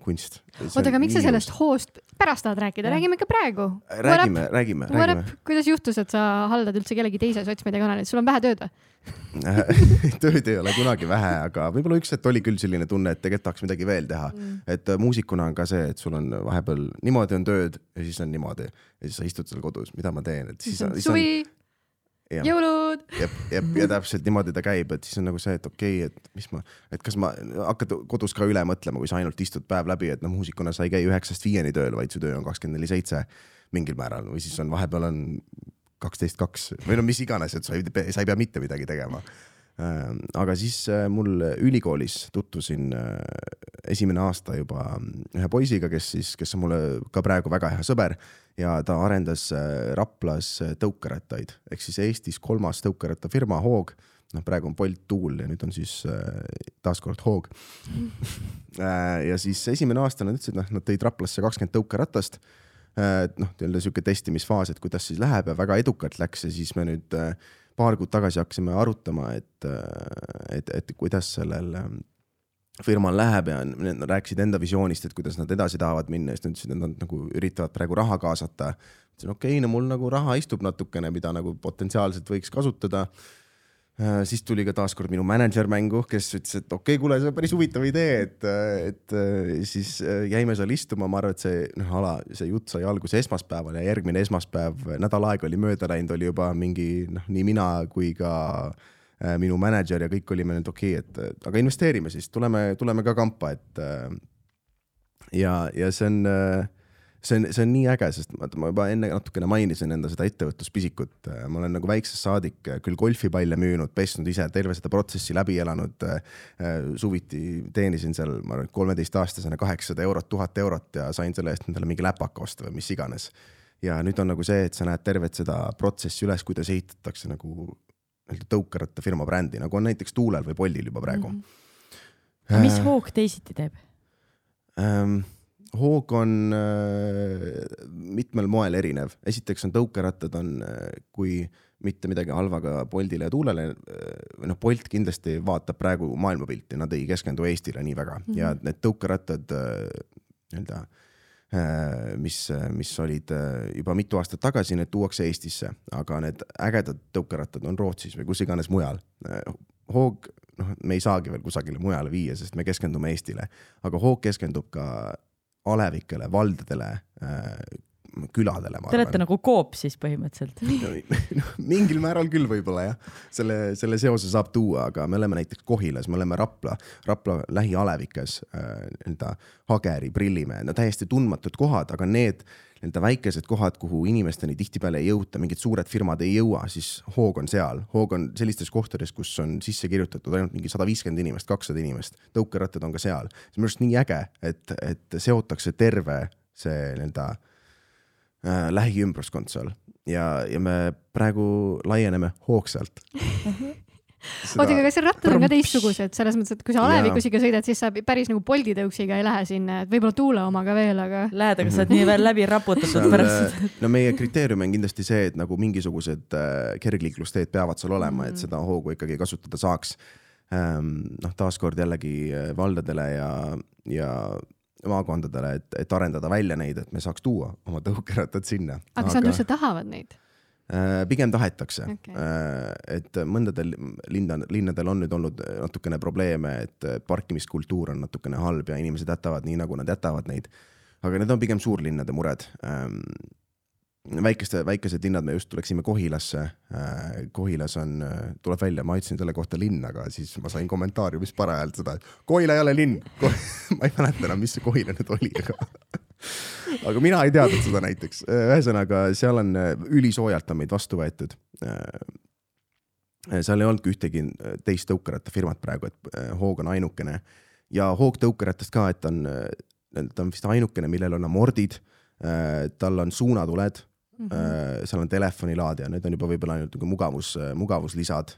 kunst. oota, aga miks sa sellest hoost pärast tahad rääkida, räägime ikka praegu. räägime, räägime, räägime. kuidas juhtus, et sa haldad üldse kellegi teise sotsmeediakanalit, sul on vähe tööd või? Tööd ei ole kunagi vähe, aga võib-olla üks hetk oli küll selline tunne, et tegelikult tahaks midagi veel teha. Mm.. et äh, muusikuna on ka see, et sul on vahepeal niimoodi on tööd ja siis on niimoodi. Ja siis sa istud seal kodus, mida ma teen, et siis on. suvi jõulud. jep, jep ja täpselt niimoodi ta käib, et siis on nagu see, et okei okay,, et mis ma, et kas ma hakkad kodus ka üle mõtlema, kui sa ainult istud päev läbi, et noh, muusikuna sa ei käi üheksast viieni tööl, vaid su töö on kakskümmend neli seitse mingil määral või siis on vahepeal on kaksteist kaks või no mis iganes, et sa ei, sa ei pea mitte midagi tegema Äh, aga siis äh, mul ülikoolis tutvusin äh, esimene aasta juba ühe poisiga, kes siis, kes on mulle ka praegu väga hea sõber ja ta arendas Raplas tõukerattaid. Ehk siis Eestis kolmas tõukerattafirma Hoog. Noh, praegu on Bolt Tool ja nüüd on siis äh, taaskord Hoog. Ja siis esimene aasta nad ütlesid, noh, nad tõid Raplasse kakskümmend tõukeratast äh,. noh, nii-öelda sihuke testimisfaas, et kuidas siis läheb ja väga edukalt läks ja siis me nüüd äh, paar kuud tagasi hakkasime arutama, et, et, et kuidas sellel ähm, firmal läheb ja nad rääkisid enda visioonist, et kuidas nad edasi tahavad minna, siis nad ütlesid, et nad nagu üritavad praegu raha kaasata. ütlesin okei okay,, no mul nagu raha istub natukene, mida nagu potentsiaalselt võiks kasutada Äh, siis tuli ka taaskord minu mänedžer mängu, kes ütles, et okei okay,, kuule, see on päris huvitav idee, et, et siis äh, jäime seal istuma, ma arvan, et see noh, ala, see jutt sai alguse esmaspäeval ja järgmine esmaspäev, nädal aega oli mööda läinud, oli juba mingi noh, nii mina kui ka äh, minu mänedžer ja kõik olime nüüd okei okay,, et aga investeerime siis, tuleme, tuleme ka kampa, et ja, ja see on see on, see on nii äge, sest vaata, ma juba enne natukene mainisin enda seda ettevõtluspisikut. ma olen nagu väiksest saadik küll golfipalle müünud, pesnud ise, terve seda protsessi läbi elanud. suviti teenisin seal, ma arvan, kolmeteistaastasena kaheksasada eurot, tuhat eurot ja sain selle eest endale mingi läpaka osta või mis iganes. ja nüüd on nagu see, et sa näed tervet seda protsessi üles, kuidas ehitatakse nagu nii-öelda tõukerattafirma brändi, nagu on näiteks Tuulel või Boldil juba praegu mm. -hmm. mis Hoog teisiti teeb ähm,? hoog on äh, mitmel moel erinev, esiteks on tõukerattad on äh,, kui mitte midagi halva ka Boltile ja Tuulele äh,, noh, Bolt kindlasti vaatab praegu maailmapilti, nad ei keskendu Eestile nii väga mm -hmm. ja need tõukerattad äh, nii-öelda äh, mis, mis olid äh, juba mitu aastat tagasi, need tuuakse Eestisse, aga need ägedad tõukerattad on Rootsis või kus iganes mujal. Äh, hoog, noh, me ei saagi veel kusagile mujale viia, sest me keskendume Eestile, aga hoog keskendub ka alevikele, valdadele äh,, küladele. Te olete nagu Coop siis põhimõtteliselt no, mingil määral küll võib-olla jah, selle, selle seose saab tuua, aga me oleme näiteks Kohilas, me oleme Rapla, Rapla lähialevikes äh, nii-öelda Hageri, Prillimäe, no täiesti tundmatud kohad, aga need nii-öelda väikesed kohad, kuhu inimesteni tihtipeale ei jõuta, mingid suured firmad ei jõua, siis hoog on seal. hoog on sellistes kohtades, kus on sisse kirjutatud ainult mingi sada viiskümmend inimest, kakssada inimest. tõukerattad on ka seal. see on minu arust nii äge, et, et seotakse terve see nii-öelda äh, lähiümbruskond seal ja, ja me praegu laieneme hoogsalt oota, aga kas seal rattad on ka teistsugused, selles mõttes, et kui sa alevikusega sõidad, siis sa päris nagu Bolti tõuksiga ei lähe sinna, et võib-olla Tuule omaga veel, aga. Lähed, aga sa oled nii veel läbi raputatud pärast. Äh, no meie kriteerium on kindlasti see, et nagu mingisugused äh, kergliiklusteed peavad seal olema et seda hoogu ikkagi kasutada saaks ähm,. noh, taaskord jällegi äh, valdadele ja, ja maakondadele, et, et arendada välja neid, et me saaks tuua oma tõukerattad sinna. aga kas nad üldse tahavad neid? Äh, pigem tahetakse okay., äh, et mõndadel linna, linnadel on nüüd olnud natukene probleeme, et parkimiskultuur on natukene halb ja inimesed jätavad nii, nagu nad jätavad neid. aga need on pigem suurlinnade mured. Väikeste, väikesed linnad, me just tuleksime Kohilasse. Äh, Kohilas on, tuleb välja, ma ütlesin selle kohta linn, aga siis ma sain kommentaariumis parajalt seda, et Kohila ei ole linn ma ei mäleta enam, mis see Kohila nüüd oli, aga aga mina ei teadnud seda näiteks. ühesõnaga, seal on äh, ülisoojalt on meid vastu võetud. Äh, seal ei olnudki ühtegi äh, teist tõukerattafirmat praegu, et Hoog on ainukene ja Hoog tõukerattast ka, et on, ta on vist ainukene, millel on amordid. tal on suunatuled mm, -hmm. seal on telefonilaadija, need on juba võib-olla ainult nagu mugavus, mugavuslisad,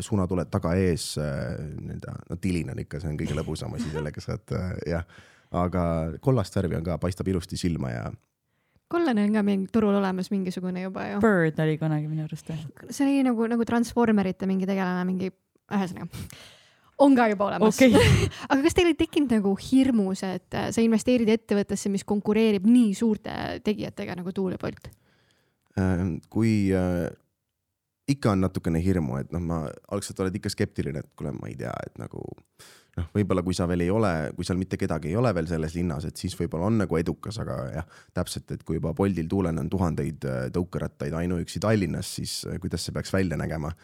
suunatuled taga-ees, nii-öelda, no tilin on ikka, see on kõige lõbusam asi, sellega saad jah aga kollast värvi on ka, paistab ilusti silma ja. kollane on ka mingi turul olemas mingisugune juba ju. Bird oli kunagi minu arust. see oli nagu, nagu Transformerite mingi tegelane, mingi, ühesõnaga on ka juba olemas okay. aga kas teil ei tekkinud nagu hirmus, et äh, sa investeerid ettevõttesse, mis konkureerib nii suurte tegijatega nagu Tuul ja Bolt? Äh, kui äh, ikka on natukene hirmu, et noh, ma algselt oled ikka skeptiline, et kuule, ma ei tea, et nagu noh, võib-olla kui sa veel ei ole, kui seal mitte kedagi ei ole veel selles linnas, et siis võib-olla on nagu edukas, aga jah, täpselt, et kui juba Boltil Tuulen on tuhandeid äh, tõukerattaid ainuüksi Tallinnas, siis kuidas see peaks välja nägema.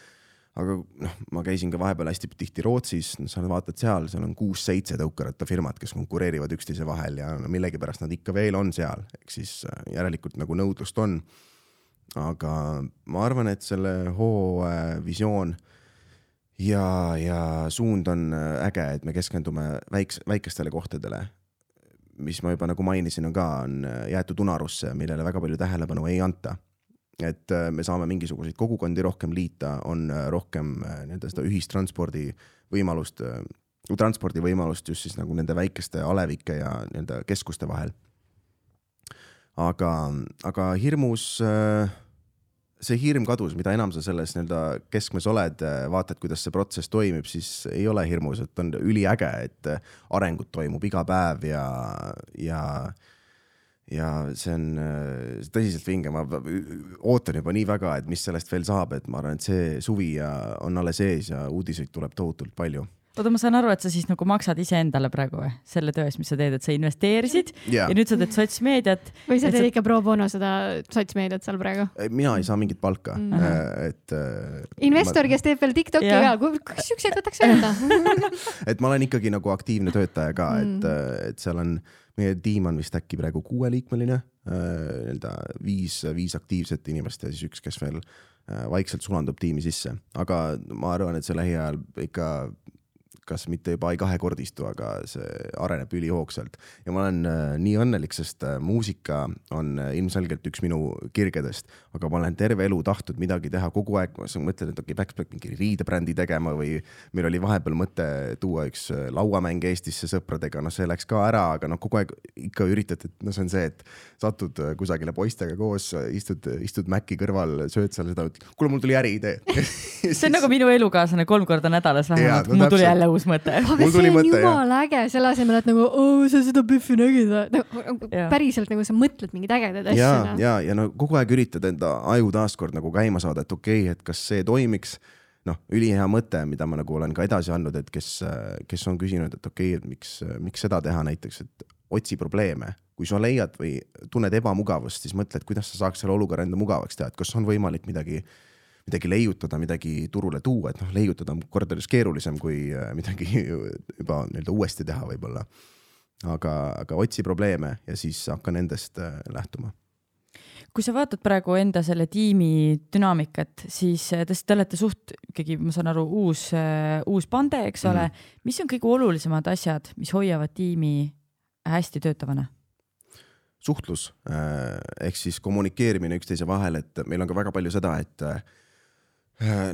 aga noh, ma käisin ka vahepeal hästi tihti Rootsis, sa vaatad seal, seal on kuus-seitse tõukerattafirmat, kes konkureerivad üksteise vahel ja no millegipärast nad ikka veel on seal, ehk siis järelikult nagu nõudlust on. Aga ma arvan, et selle hoo visioon ja, ja suund on äh, äge, et me keskendume väiks-, väikestele kohtadele. mis ma juba nagu mainisin, on ka, on äh, jäetud unarusse, millele väga palju tähelepanu ei anta. et äh, me saame mingisuguseid kogukondi rohkem liita, on rohkem nii-öelda seda ühistranspordi võimalust, transpordivõimalust just siis nagu nende väikeste alevike ja nii-öelda keskuste vahel. Aga, aga hirmus äh, see hirm kadus, mida enam sa selles nii-öelda keskmes oled, vaatad, kuidas see protsess toimib, siis ei ole hirmus, et on üliäge, et arengut toimub iga päev ja, ja ja see on tõsiselt vinge, ma ootan juba nii väga, et mis sellest veel saab, et ma arvan, et see suvi ja on alles ees ja uudiseid tuleb tohutult palju oota, ma saan aru, et sa siis nagu maksad iseendale praegu või, selle töö eest, mis sa teed, et sa investeerisid yeah. ja nüüd sa teed sotsmeediat. või sa teed sa... ikka pro bono seda sotsmeediat seal praegu? mina ei saa mingit palka mm, -hmm. et äh,. investor ma..., kes teeb veel Tiktoki yeah. ka, kas siukseid võtaks öelda et ma olen ikkagi nagu aktiivne töötaja ka mm., et, äh, et seal on, meie tiim on vist äkki praegu kuueliikmeline nii-öelda viis, viis aktiivset inimest ja siis üks, kes veel äh, vaikselt sulandub tiimi sisse, aga ma arvan, et see lähiajal ikka kas mitte juba ei kahekordistu, aga see areneb ülihoogsalt. ja ma olen äh, nii õnnelik, sest äh, muusika on äh, ilmselgelt üks minu kirgedest, aga ma olen terve elu tahtnud midagi teha kogu aeg, ma mõtlen, et okei okay,, peaks peaks mingi riidebrändi tegema või meil oli vahepeal mõte tuua üks äh, lauamäng Eestisse sõpradega, noh, see läks ka ära, aga noh, kogu aeg ikka üritad, et noh, see on see, et satud äh, kusagile poistega koos, istud, istud Maci kõrval, sööd seal seda, kuule, mul tuli äriidee. See on nagu minu elukaaslane kolm korda nädalas vähemalt, mul tuli jälle uus mõte. aga see on jumala äge, selle asemel, et nagu oo, sa seda Biffi nägid või nagu, päriselt nagu sa mõtled mingeid ägedaid asju. ja, noh. ja, ja no kogu aeg üritad enda aju taaskord nagu käima saada, et okei okay,, et kas see toimiks. noh, ülihea mõte, mida ma nagu olen ka edasi andnud, et kes, kes on küsinud, et okei okay,, et miks, miks seda teha näiteks, et otsi probleeme, kui sa leiad või tunned ebamugavust, siis mõtle, et kuidas sa saaks selle olukorra enda mugavaks teha, et kas on võimalik midagi midagi leiutada, midagi turule tuua, et noh, leiutada on kordades keerulisem kui äh, midagi juba nii-öelda uuesti teha võib-olla. aga, aga otsi probleeme ja siis hakka nendest äh, lähtuma kui sa vaatad praegu enda selle tiimi dünaamikat, siis äh, te, te olete suht ikkagi, ma saan aru, uus, uus pande, eks ole mm. -hmm. mis on kõige olulisemad asjad, mis hoiavad tiimi hästi töötavana? suhtlus ehk siis kommunikeerimine üksteise vahel, et meil on ka väga palju seda, et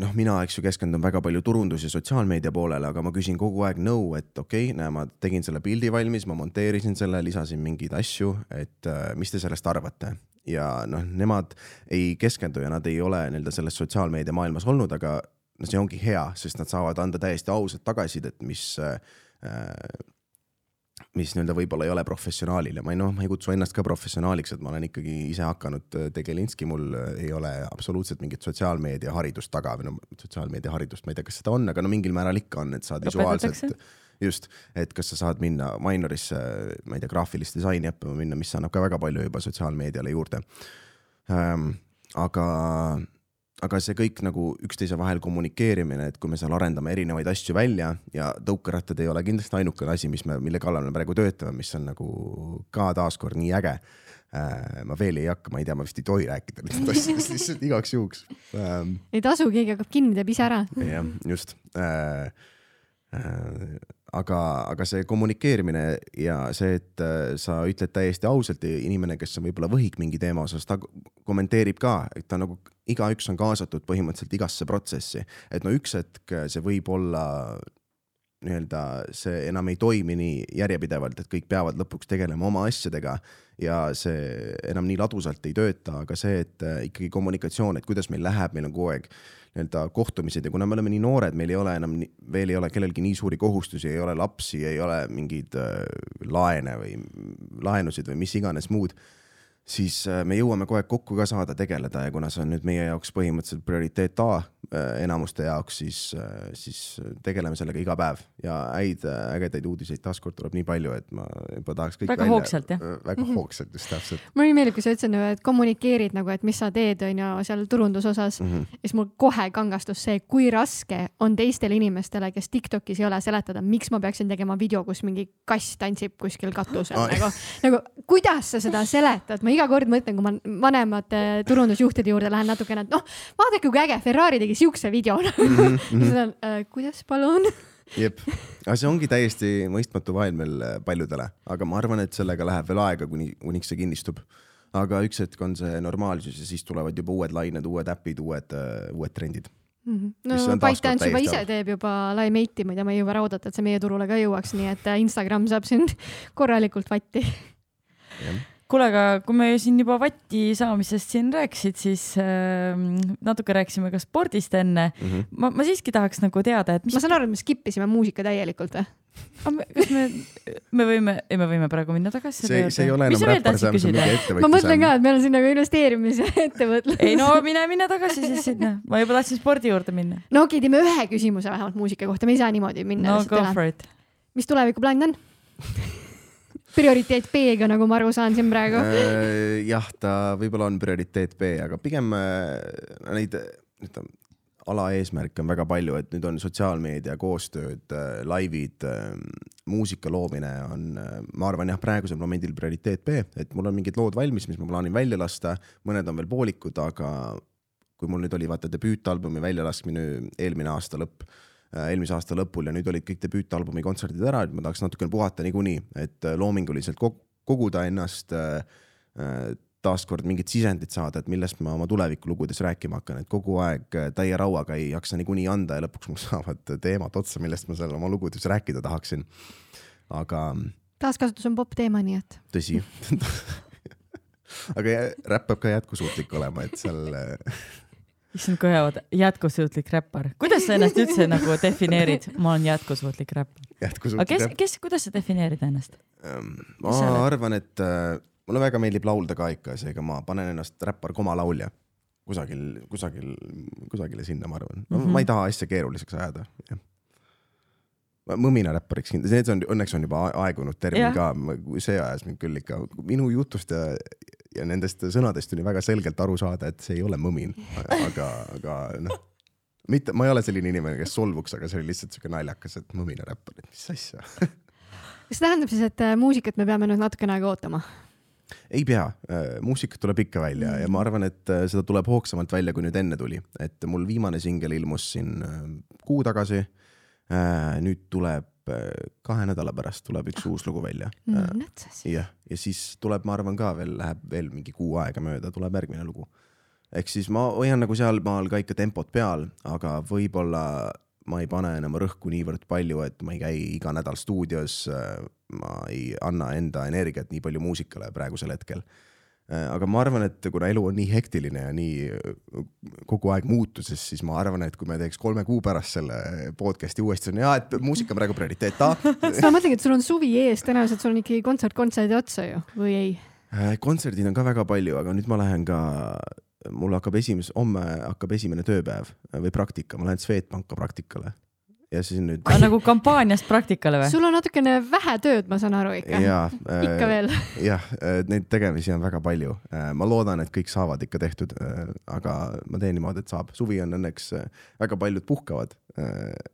noh, mina, eks ju, keskendun väga palju turundus- ja sotsiaalmeedia poolele, aga ma küsin kogu aeg nõu, et okei okay,, näe, ma tegin selle pildi valmis, ma monteerisin selle, lisasin mingeid asju, et äh, mis te sellest arvate. ja noh, nemad ei keskendu ja nad ei ole nii-öelda selles sotsiaalmeedia maailmas olnud, aga no see ongi hea, sest nad saavad anda täiesti ausat tagasisidet, mis äh, mis nii-öelda võib-olla ei ole professionaalile, ma ei noh, ma ei kutsu ennast ka professionaaliks, et ma olen ikkagi ise hakanud äh, tegelinski, mul äh, ei ole absoluutselt mingit sotsiaalmeedia haridust taga või no sotsiaalmeedia haridust, ma ei tea, kas seda on, aga no mingil määral ikka on, et saad visuaalselt just, et kas sa saad minna minorisse, ma ei tea, graafilist disaini õppima minna, mis annab ka väga palju juba sotsiaalmeediale juurde ähm,. aga aga see kõik nagu üksteise vahel kommunikeerimine, et kui me seal arendame erinevaid asju välja ja tõukerattad ei ole kindlasti ainukene asi, mis me, mille kallal me praegu töötame, mis on nagu ka taaskord nii äge äh,. ma veel ei hakka, ma ei tea, ma vist ei tohi rääkida nendest asjadest lihtsalt igaks juhuks ei tasu, keegi hakkab kinni, teeb ise ära. jah, just äh, äh, aga, aga see kommunikeerimine ja see, et äh, sa ütled täiesti ausalt ja inimene, kes on võib-olla võhik mingi teema osas, ta kommenteerib ka, et ta nagu, igaüks on kaasatud põhimõtteliselt igasse protsessi. et no üks hetk see võib olla nii-öelda see enam ei toimi nii järjepidevalt, et kõik peavad lõpuks tegelema oma asjadega ja see enam nii ladusalt ei tööta, aga see, et äh, ikkagi kommunikatsioon, et kuidas meil läheb, meil on kogu aeg nii-öelda kohtumised ja kuna me oleme nii noored, meil ei ole enam, veel ei ole kellelgi nii suuri kohustusi, ei ole lapsi, ei ole mingeid äh, laene või laenusid või mis iganes muud siis äh, me jõuame aeg kokku ka saada, tegeleda ja kuna see on nüüd meie jaoks põhimõtteliselt prioriteet A äh, enamuste jaoks, siis, äh, siis tegeleme sellega iga päev ja häid ägedaid uudiseid taaskord tuleb nii palju, et ma juba tahaks kõik väga välja. hoogsalt jah? väga mm -hmm. hoogsalt just täpselt. mulle nii meeldib, kui sa ütlesid, et kommunikeerid nagu, et mis sa teed, on ju, seal turunduse osas mm. -hmm. siis mul kohe kangastus see, kui raske on teistele inimestele, kes Tiktokis ei ole, seletada, miks ma peaksin tegema video, kus mingi kass tantsib kuskil katusel oh. nagu, nagu kuidas sa seda seletad, ma iga kord mõtlen, kui ma vanemate turundusjuhtide juurde lähen natukene, et noh, vaadake, kui äge, Ferrari tegi siukse video mm. -hmm. siis on äh,, kuidas palun jep, aga see ongi täiesti mõistmatu maailm veel äh, paljudele, aga ma arvan, et sellega läheb veel aega, kuni, kuniks see kinnistub. aga üks hetk on see normaalsus ja siis tulevad juba uued lained, uued äpid, uued uh,, uued trendid mm. -hmm. no ByteDance juba ise teeb juba Limeate'i, ma ei tea, ma ei jõua oodata, et see meie turule ka jõuaks, nii et äh, Instagram saab siin korralikult vatti kuule, aga kui me siin juba vatti saamisest siin rääkisid, siis äh, natuke rääkisime ka spordist enne mm. -hmm. ma, ma siiski tahaks nagu teada, et mis. ma saan aru, et me skip isime muusika täielikult või? kas me, me võime, ei, me võime praegu minna tagasi. see, see ei ole enam räppar, see on mingi ettevõtlus. ma mõtlen ka, et meil on siin nagu investeerimise ettevõtlus. ei no mine, mine tagasi siis sinna, ma juba tahtsin spordi juurde minna. no okei okay,, teeme ühe küsimuse vähemalt muusika kohta, me ei saa niimoodi minna. no go for it. mis tulevikuplaan on prioriteet B-ga, nagu ma aru saan siin praegu. Äh, jah, ta võib-olla on prioriteet B, aga pigem äh, neid ütleme alaeesmärke on väga palju, et nüüd on sotsiaalmeedia koostööd, laivid, muusika loomine on, ma arvan jah, praegusel momendil prioriteet B, et mul on mingid lood valmis, mis ma plaanin välja lasta, mõned on veel poolikud, aga kui mul nüüd oli vaata debüütalbumi väljalaskmine eelmine aasta lõpp, eelmise aasta lõpul ja nüüd olid kõik debüütalbumi kontserdid ära, et ma tahaks natukene puhata niikuinii, et loominguliselt koguda ennast taaskord mingit sisendit saada, et millest ma oma tulevikulugudes rääkima hakkan, et kogu aeg täie rauaga ei jaksa niikuinii anda ja lõpuks mul saavad teemad otsa, millest ma seal oma lugudes rääkida tahaksin. aga. taaskasutus on popp teema, nii et. tõsi aga räpp peab ka jätkusuutlik olema, et seal issand, kui hea, jätkusuutlik räppar. kuidas sa ennast üldse nagu defineerid? ma olen jätkusuutlik räppar. aga kes, kes, kuidas sa defineerid ennast? ma arvan, et äh, mulle väga meeldib laulda ka ikka, seega ma panen ennast räppar koma laulja kusagil, kusagil, kusagile sinna, ma arvan no, mm. -hmm. ma ei taha asja keeruliseks ajada, jah. mõmina räppariks kindlasti, need on, õnneks on juba aegunud termin yeah. ka, see ajas mind küll ikka, minu jutust ja, ja nendest sõnadest oli väga selgelt aru saada, et see ei ole mõmin, aga, aga noh mitte, ma ei ole selline inimene, kes solvuks, aga see oli lihtsalt siuke naljakas, et mõmina räppar, et mis asja kas see tähendab siis, et äh, muusikat me peame nüüd natukene aega ootama? ei pea, äh, muusikat tuleb ikka välja mm. ja ma arvan, et äh, seda tuleb hoogsamalt välja, kui nüüd enne tuli, et mul viimane singel ilmus siin kuu tagasi. nüüd tuleb kahe nädala pärast tuleb üks uus lugu välja mm,. jah, ja siis tuleb, ma arvan ka veel läheb veel mingi kuu aega mööda, tuleb järgmine lugu. ehk siis ma hoian nagu sealmaal ka ikka tempot peal, aga võib-olla ma ei pane enam rõhku niivõrd palju, et ma ei käi iga nädal stuudios. ma ei anna enda energiat nii palju muusikale praegusel hetkel. Aga ma arvan, et kuna elu on nii hektiline ja nii kogu aeg muutuses, siis ma arvan, et kui me teeks kolme kuu pärast selle podcast'i uuesti, on hea, et muusika on praegu prioriteet A. ma mõtlengi, et sul on suvi ees, tõenäoliselt sul on ikkagi kontsert kontserdi otsa ju, või ei? kontserdid on ka väga palju, aga nüüd ma lähen ka mul hakkab esimes-, homme hakkab esimene tööpäev või praktika, ma lähen Swedbanka praktikale. Ja siis nüüd. nagu kampaaniast praktikale või? sul on natukene vähe tööd, ma saan aru ikka. ikka äh, veel. jah, äh, neid tegemisi on väga palju. Äh, ma loodan, et kõik saavad ikka tehtud, aga ma teen niimoodi, et saab. suvi on õnneks, väga paljud puhkavad,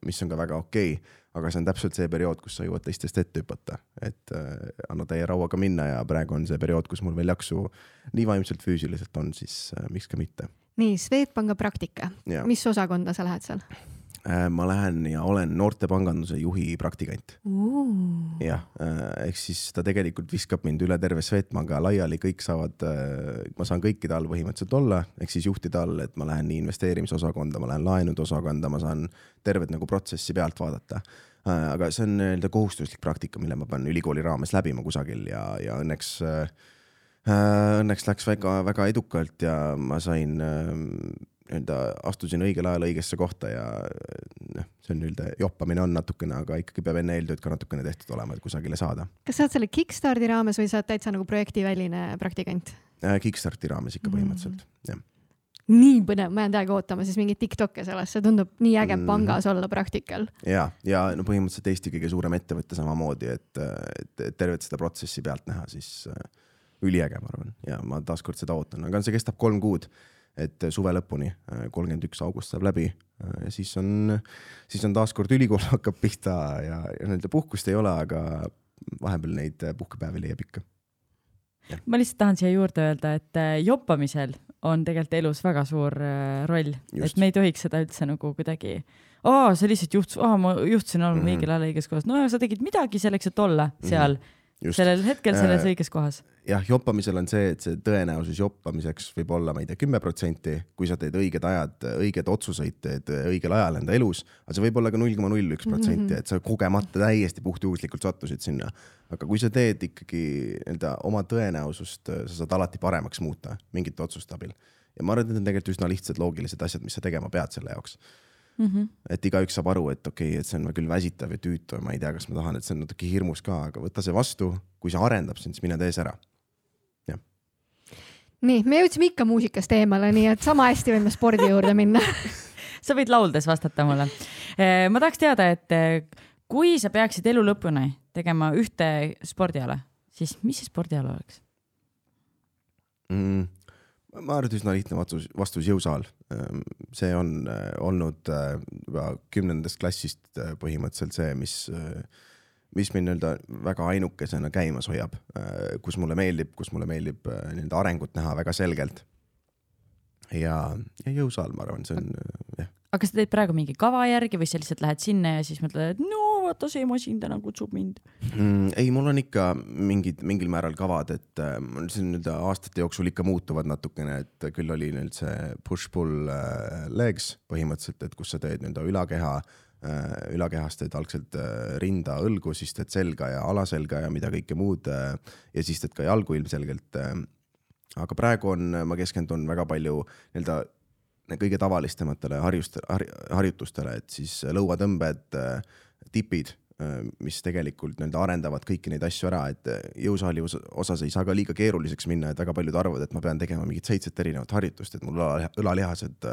mis on ka väga okei okay aga see on täpselt see periood, kus sa jõuad teistest ette hüpata, et äh, anna täie rauaga minna ja praegu on see periood, kus mul veel jaksu nii vaimselt, füüsiliselt on, siis äh, miks ka mitte. nii, Swedbanka praktika, mis osakonda sa lähed seal äh,? Ma lähen ja olen noortepanganduse juhi praktikant. Jah äh,, ehk siis ta tegelikult viskab mind üle terve Swedbanka laiali, kõik saavad äh,, ma saan kõikide all põhimõtteliselt olla, ehk siis juhtide all, et ma lähen nii investeerimisosakonda, ma lähen laenude osakonda, ma saan tervet nagu protsessi pealt vaadata. Äh, aga see on nii-öelda kohustuslik praktika, mille ma pean ülikooli raames läbima kusagil ja, ja õnneks äh, äh, õnneks läks väga-väga edukalt ja ma sain nii-öelda astusin õigel ajal õigesse kohta ja noh, see on nii-öelda joppamine on natukene, aga ikkagi peab enne eeltööd ka natukene tehtud olema, et kusagile saada. kas sa oled selle Kickstardi raames või sa oled täitsa nagu projektiväline praktikant? Kickstarti raames ikka põhimõtteliselt mm., jah nii põnev, ma jään täiega ootama siis mingeid Tiktok'e sellest, see tundub nii äge mm. pangas olla praktikal. ja, ja no põhimõtteliselt Eesti kõige suurem ettevõte samamoodi, et, et, et tervet seda protsessi pealt näha, siis äh, üliäge, ma arvan, ja ma taaskord seda ootan, aga see kestab kolm kuud, et suve lõpuni, äh, kolmkümmend üks august saab läbi äh, ja siis on, siis on taaskord ülikool hakkab pihta ja, ja nii-öelda puhkust ei ole, aga vahepeal neid puhkepäevi leiab ikka ma lihtsalt tahan siia juurde öelda, et joppamisel on tegelikult elus väga suur äh, roll, et me ei tohiks seda üldse nagu kuidagi, aa, see lihtsalt juhtus, aa, ma juhtusin olema mm -hmm. õigel ajal õiges kohas, no sa tegid midagi selleks, et olla mhm. seal mm. -hmm Just. sellel hetkel selles äh, õiges kohas. jah, joppamisel on see, et see tõenäosus joppamiseks võib olla, ma ei tea, kümme protsenti, kui sa teed õiged ajad, õiged otsuseid teed õigel ajal enda elus, aga see võib olla ka null koma null üks protsenti, mhm. et sa kogemata täiesti puhtjuhuslikult sattusid sinna aga kui sa teed ikkagi nii-öelda oma tõenäosust, sa saad alati paremaks muuta mingite otsuste abil. ja ma arvan, et need on tegelikult üsna lihtsad loogilised asjad, mis sa tegema pead selle jaoks mm. -hmm. et igaüks saab aru, et okei okay,, et see on küll väsitav ja tüütu ja ma ei tea, kas ma tahan, et see on natuke hirmus ka, aga võta see vastu, kui see arendab sind, siis mine tee see ära. jah. nii, me jõudsime ikka muusikast eemale, nii et sama hästi võime spordi juurde minna sa võid lauldes vastata mulle. Eh, ma tahaks teada, et kui sa peaksid elu lõpuni tegema ühte spordiala, siis mis see spordiala oleks mm,? ma arvan, et üsna lihtne vastus, vastus jõusaal. See on äh, olnud äh, juba kümnendast klassist äh, põhimõtteliselt see, mis, mis mind nii-öelda väga ainukesena käimas hoiab, kus mulle meeldib, kus mulle meeldib nii-öelda arengut näha väga selgelt. ja, ja jõusaal, ma arvan, see on jah. Aga kas sa teed praegu mingi kava järgi või sa lihtsalt lähed sinna ja siis mõtled, et no vaata, see masin täna kutsub mind mm,? ei, mul on ikka mingid, mingil määral kavad, et äh, siin nii-öelda aastate jooksul ikka muutuvad natukene, et küll oli nüüd see push-pull äh, legs põhimõtteliselt, et kus sa teed nii-öelda ülakeha äh,, ülakehast teed algselt äh, rinda, õlgu, siis teed selga ja alaselga ja mida kõike muud äh, ja siis teed ka jalgu ilmselgelt äh,. aga praegu on, ma keskendun väga palju nii-öelda kõige tavalistematele harjust- har,, harjutustele, et siis lõuatõmbed äh, tipid, äh, mis tegelikult nii-öelda arendavad kõiki neid asju ära, et äh, jõusaali osas ei saa ka liiga keeruliseks minna, et väga paljud arvavad, et ma pean tegema mingit seitset erinevat harjutust, et mul õlalihased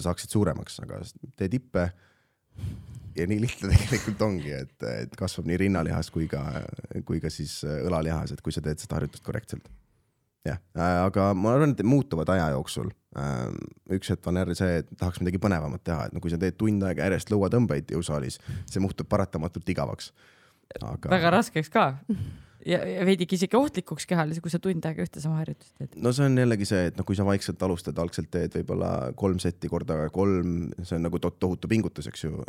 saaksid suuremaks, aga tee tippe. ja nii lihtne tegelikult ongi, et, et kasvab nii rinnalihas kui ka, kui ka siis õlalihas, et kui sa teed seda harjutust korrektselt jah, aga ma arvan, et muutuvad aja jooksul. Ähm, üks hetk on jälle see, et tahaks midagi põnevamat teha, et no kui sa teed tund aega järjest lõuatõmbeid jõusaalis, see muutub paratamatult igavaks. Aga.... väga raskeks ka. Ja, ja veidike isegi ohtlikuks kehale, kui sa tund aega ühte sama harjutust teed. no see on jällegi see, et noh, kui sa vaikselt alustad, algselt teed võib-olla kolm setti korda kolm, see on nagu tohutu pingutus, eks ju,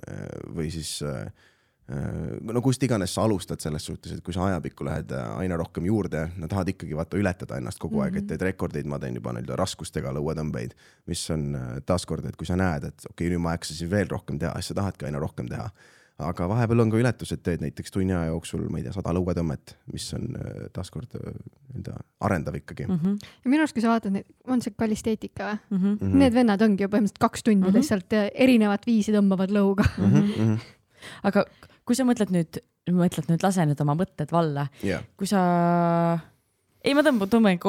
või siis äh, Äh, no kust iganes sa alustad selles suhtes, et kui sa ajapikku lähed äh, aina rohkem juurde, no tahad ikkagi vaata ületada ennast kogu mm -hmm. aeg, et mhm. teed rekordeid, ma teen juba nii-öelda raskustega lõuatõmbeid, mis on äh, taaskord, et kui sa näed, et okei okay,, nüüd ma jaksasin veel rohkem teha, siis sa tahadki aina rohkem teha. aga vahepeal on ka ületused, teed näiteks tunni aja jooksul, ma ei tea, sada lõuatõmmet, mis on taaskord nii-öelda arendav ikkagi mm. -hmm. ja minu arust, kui sa vaatad, on see kalisteetika või mm? -hmm. Need vennad ongi ju põhimõtteliselt kaks tundi mm -hmm. lihtsalt erinevat viisi tõmbavad lõuga mm. -hmm. aga kui sa mõtled nüüd, mõtled nüüd, lase nüüd oma mõtted valla yeah.. kui sa, ei, ma tõmban, tõmban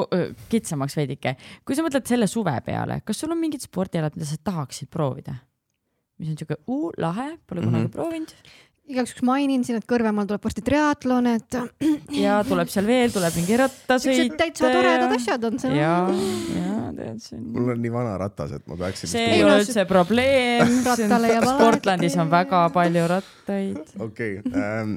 kitsamaks veidike. kui sa mõtled selle suve peale, kas sul on mingid spordialad, mida sa tahaksid proovida? mis on siuke, lahe, pole kunagi mm -hmm. proovinud igaks juhuks mainin siin, et Kõrvemaal tuleb varsti triatlon, et. ja tuleb seal veel, tuleb mingi rattasõit. täitsa toredad asjad on seal. ja, ja tead siin. mul on nii vana ratas, et ma peaksin. see ei ole üldse probleem. Sportlandis on väga palju rattaid. okei okay, ähm,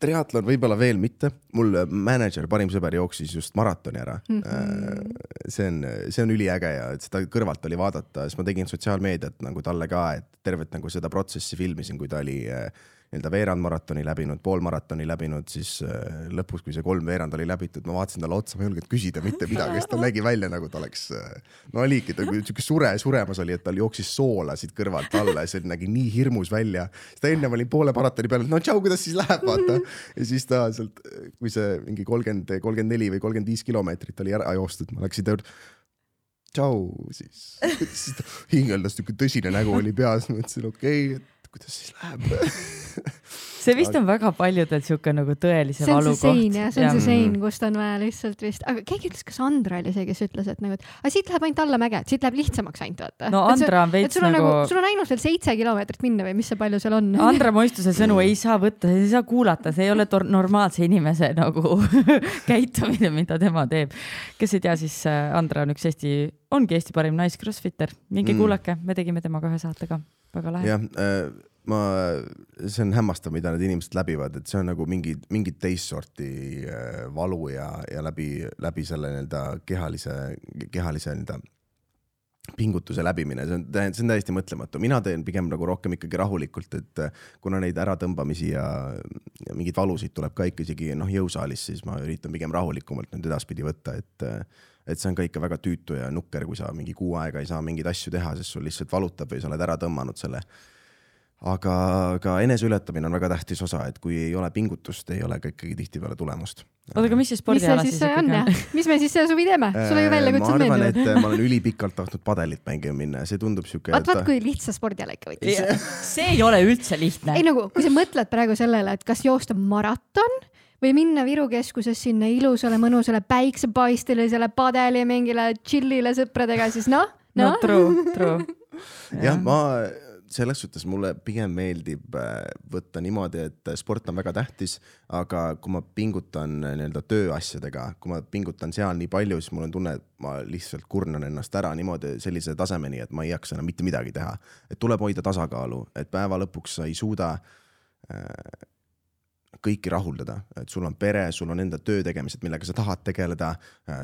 triatlon võib-olla veel mitte, mul mänedžer, parim sõber jooksis just maratoni ära mm. -hmm. see on, see on üliäge ja et seda kõrvalt oli vaadata, siis ma tegin sotsiaalmeediat nagu talle ka, et tervet nagu seda protsessi filmisin, kui ta oli äh, nii-öelda veerandmaratoni läbinud, poolmaratoni läbinud, siis äh, lõpus, kui see kolmveerand oli läbitud, ma vaatasin talle otsa, ma ei julgenud küsida mitte midagi, sest ta nägi välja nagu ta oleks, äh, no oligi, ta siuke sure, suremas oli, et tal jooksis soola siit kõrvalt alla ja see nägi nii hirmus välja. siis ta ennem oli poole maratoni peal, no tšau, kuidas siis läheb, vaata. ja siis ta sealt, kui see mingi kolmkümmend, kolmkümmend neli või kolmkümmend viis kilomeetrit oli ära joostud, ma läksin ta juurde tšau, siis, siis hingeldas, niisugune tõsine nägu oli peas, mõtlesin okei okay,, et kuidas siis läheb see vist on väga paljudel siuke nagu tõelise valu koht. see on see sein jah, see on see sein, kust on vaja lihtsalt vist, aga keegi ütles, kas Andra oli see, kes ütles, et nagu, et aga siit läheb ainult allamäge, et siit läheb lihtsamaks ainult vaata. no Andra on veits nagu, nagu. sul on ainult veel seitse kilomeetrit minna või mis see palju seal on? Andra Moistuse sõnu ei saa võtta, ei saa kuulata, see ei ole normaalse inimese nagu käitumine, mida tema teeb. kes ei tea, siis äh, Andra on üks Eesti, ongi Eesti parim nais-crossfitter, minge mm. kuulake, me tegime temaga ühe saate ka väga lahe. jah äh,, ma, see on hämmastav, mida need inimesed läbivad, et see on nagu mingi, mingit teist sorti äh, valu ja, ja läbi, läbi selle nii-öelda kehalise, kehalise nii-öelda pingutuse läbimine, see on, see on täiesti mõtlematu, mina teen pigem nagu rohkem ikkagi rahulikult, et äh, kuna neid äratõmbamisi ja, ja mingeid valusid tuleb ka ikka isegi noh, jõusaalis, siis ma üritan pigem rahulikumalt nüüd edaspidi võtta, et äh, et see on ka ikka väga tüütu ja nukker, kui sa mingi kuu aega ei saa mingeid asju teha, sest sul lihtsalt valutab või sa oled ära tõmmanud selle. aga ka eneseületamine on väga tähtis osa, et kui ei ole pingutust, ei ole ka ikkagi tihtipeale tulemust. oota, aga mis see spordiala siis ikkagi on? mis me siis see suvi teeme? sulle ju väljakutsed meeldivad. ma arvan, et äh, ma olen ülipikalt tahtnud padelit mängima minna ja see tundub siuke. vaat, vaat kui lihtsa spordiala ikka võttis. see ei ole üldse lihtne. ei nagu, kui sa mõtled praegu sellele, et kas joosta maraton või minna Viru keskuses sinna ilusale mõnusale päiksepaistelisele padeli mingile chill'ile sõpradega, siis noh no.. no true, true. jah, ma selles suhtes mulle pigem meeldib äh, võtta niimoodi, et sport on väga tähtis, aga kui ma pingutan äh, nii-öelda tööasjadega, kui ma pingutan seal nii palju, siis mul on tunne, et ma lihtsalt kurnan ennast ära niimoodi sellise tasemeni, et ma ei jaksa enam mitte midagi teha. et tuleb hoida tasakaalu, et päeva lõpuks sa ei suuda äh, kõiki rahuldada, et sul on pere, sul on enda töö tegemised, millega sa tahad tegeleda.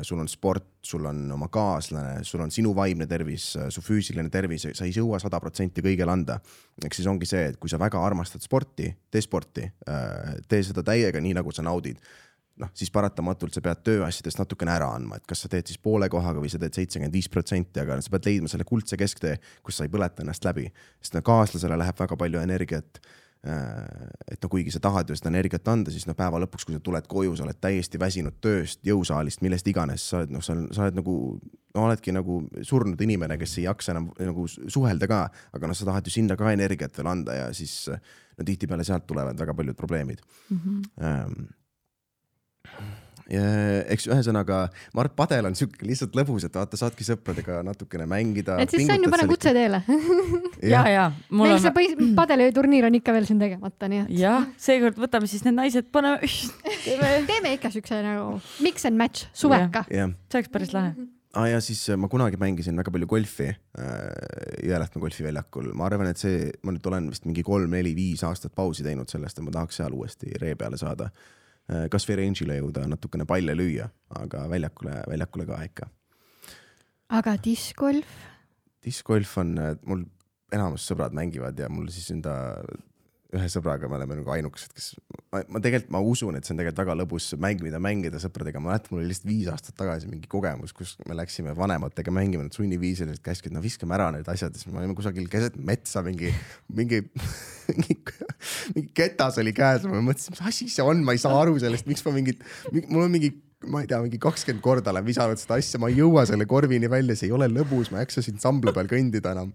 sul on sport, sul on oma kaaslane, sul on sinu vaimne tervis, su füüsiline tervis, sa ei jõua sada protsenti kõigele anda. ehk siis ongi see, et kui sa väga armastad sporti, tee sporti, tee seda täiega, nii nagu sa naudid noh, siis paratamatult sa pead tööasjadest natukene ära andma, et kas sa teed siis poole kohaga või sa teed seitsekümmend viis protsenti, aga sa pead leidma selle kuldse kesktee, kus sa ei põleta ennast läbi. sest no kaaslasele läheb väga palju energiat Äh, et no kuigi sa tahad ju seda energiat anda, siis noh, päeva lõpuks, kui sa tuled koju, sa oled täiesti väsinud tööst, jõusaalist, millest iganes, sa oled noh, sa, sa oled nagu, no oledki nagu surnud inimene, kes ei jaksa enam nagu suhelda ka, aga noh, sa tahad ju sinna ka energiat veel anda ja siis no tihtipeale sealt tulevad väga paljud probleemid. Mm. -hmm eks ühesõnaga, ma arvan, et padel on siuke lihtsalt lõbus, et vaata, saadki sõpradega natukene mängida. et siis sain ju panna kutseteele ja, ja. meil see põhi, padeliturniir on ikka veel siin tegemata, nii et. jah, seekord võtame siis need naised, paneme teeme teeme ikka siukse nagu mix and match suveka. see oleks päris lahe ah,. ja siis äh, ma kunagi mängisin väga palju golfi äh, Jõelähtme golfiväljakul, ma arvan, et see, ma nüüd olen vist mingi kolm-neli-viis aastat pausi teinud sellest ja ma tahaks seal uuesti ree peale saada Äh, kasvõi range'ile jõuda, natukene palle lüüa, aga väljakule, väljakule ka ikka. aga diskgolf? diskgolf on, äh, mul enamus sõbrad mängivad ja mul siis enda ühe sõbraga me oleme nagu ainukesed, kes, ma, ma tegelikult, ma usun, et see on tegelikult väga lõbus mäng, mida mängida sõpradega, ma mäletan, mul oli lihtsalt viis aastat tagasi mingi kogemus, kus me läksime vanematega mängima, nad sunniviisiliselt käisid, no viskame ära need asjad, siis me olime kusagil keset metsa mingi, mingi, mingi, mingi ketas oli käes, ma mõtlesin, mis asi see on, ma ei saa aru sellest, miks ma mingit, mul on mingi ma ei tea, mingi kakskümmend korda olen visanud seda asja, ma ei jõua selle korvini välja, see ei ole lõbus, ma ei jaksa siin sambla peal kõndida enam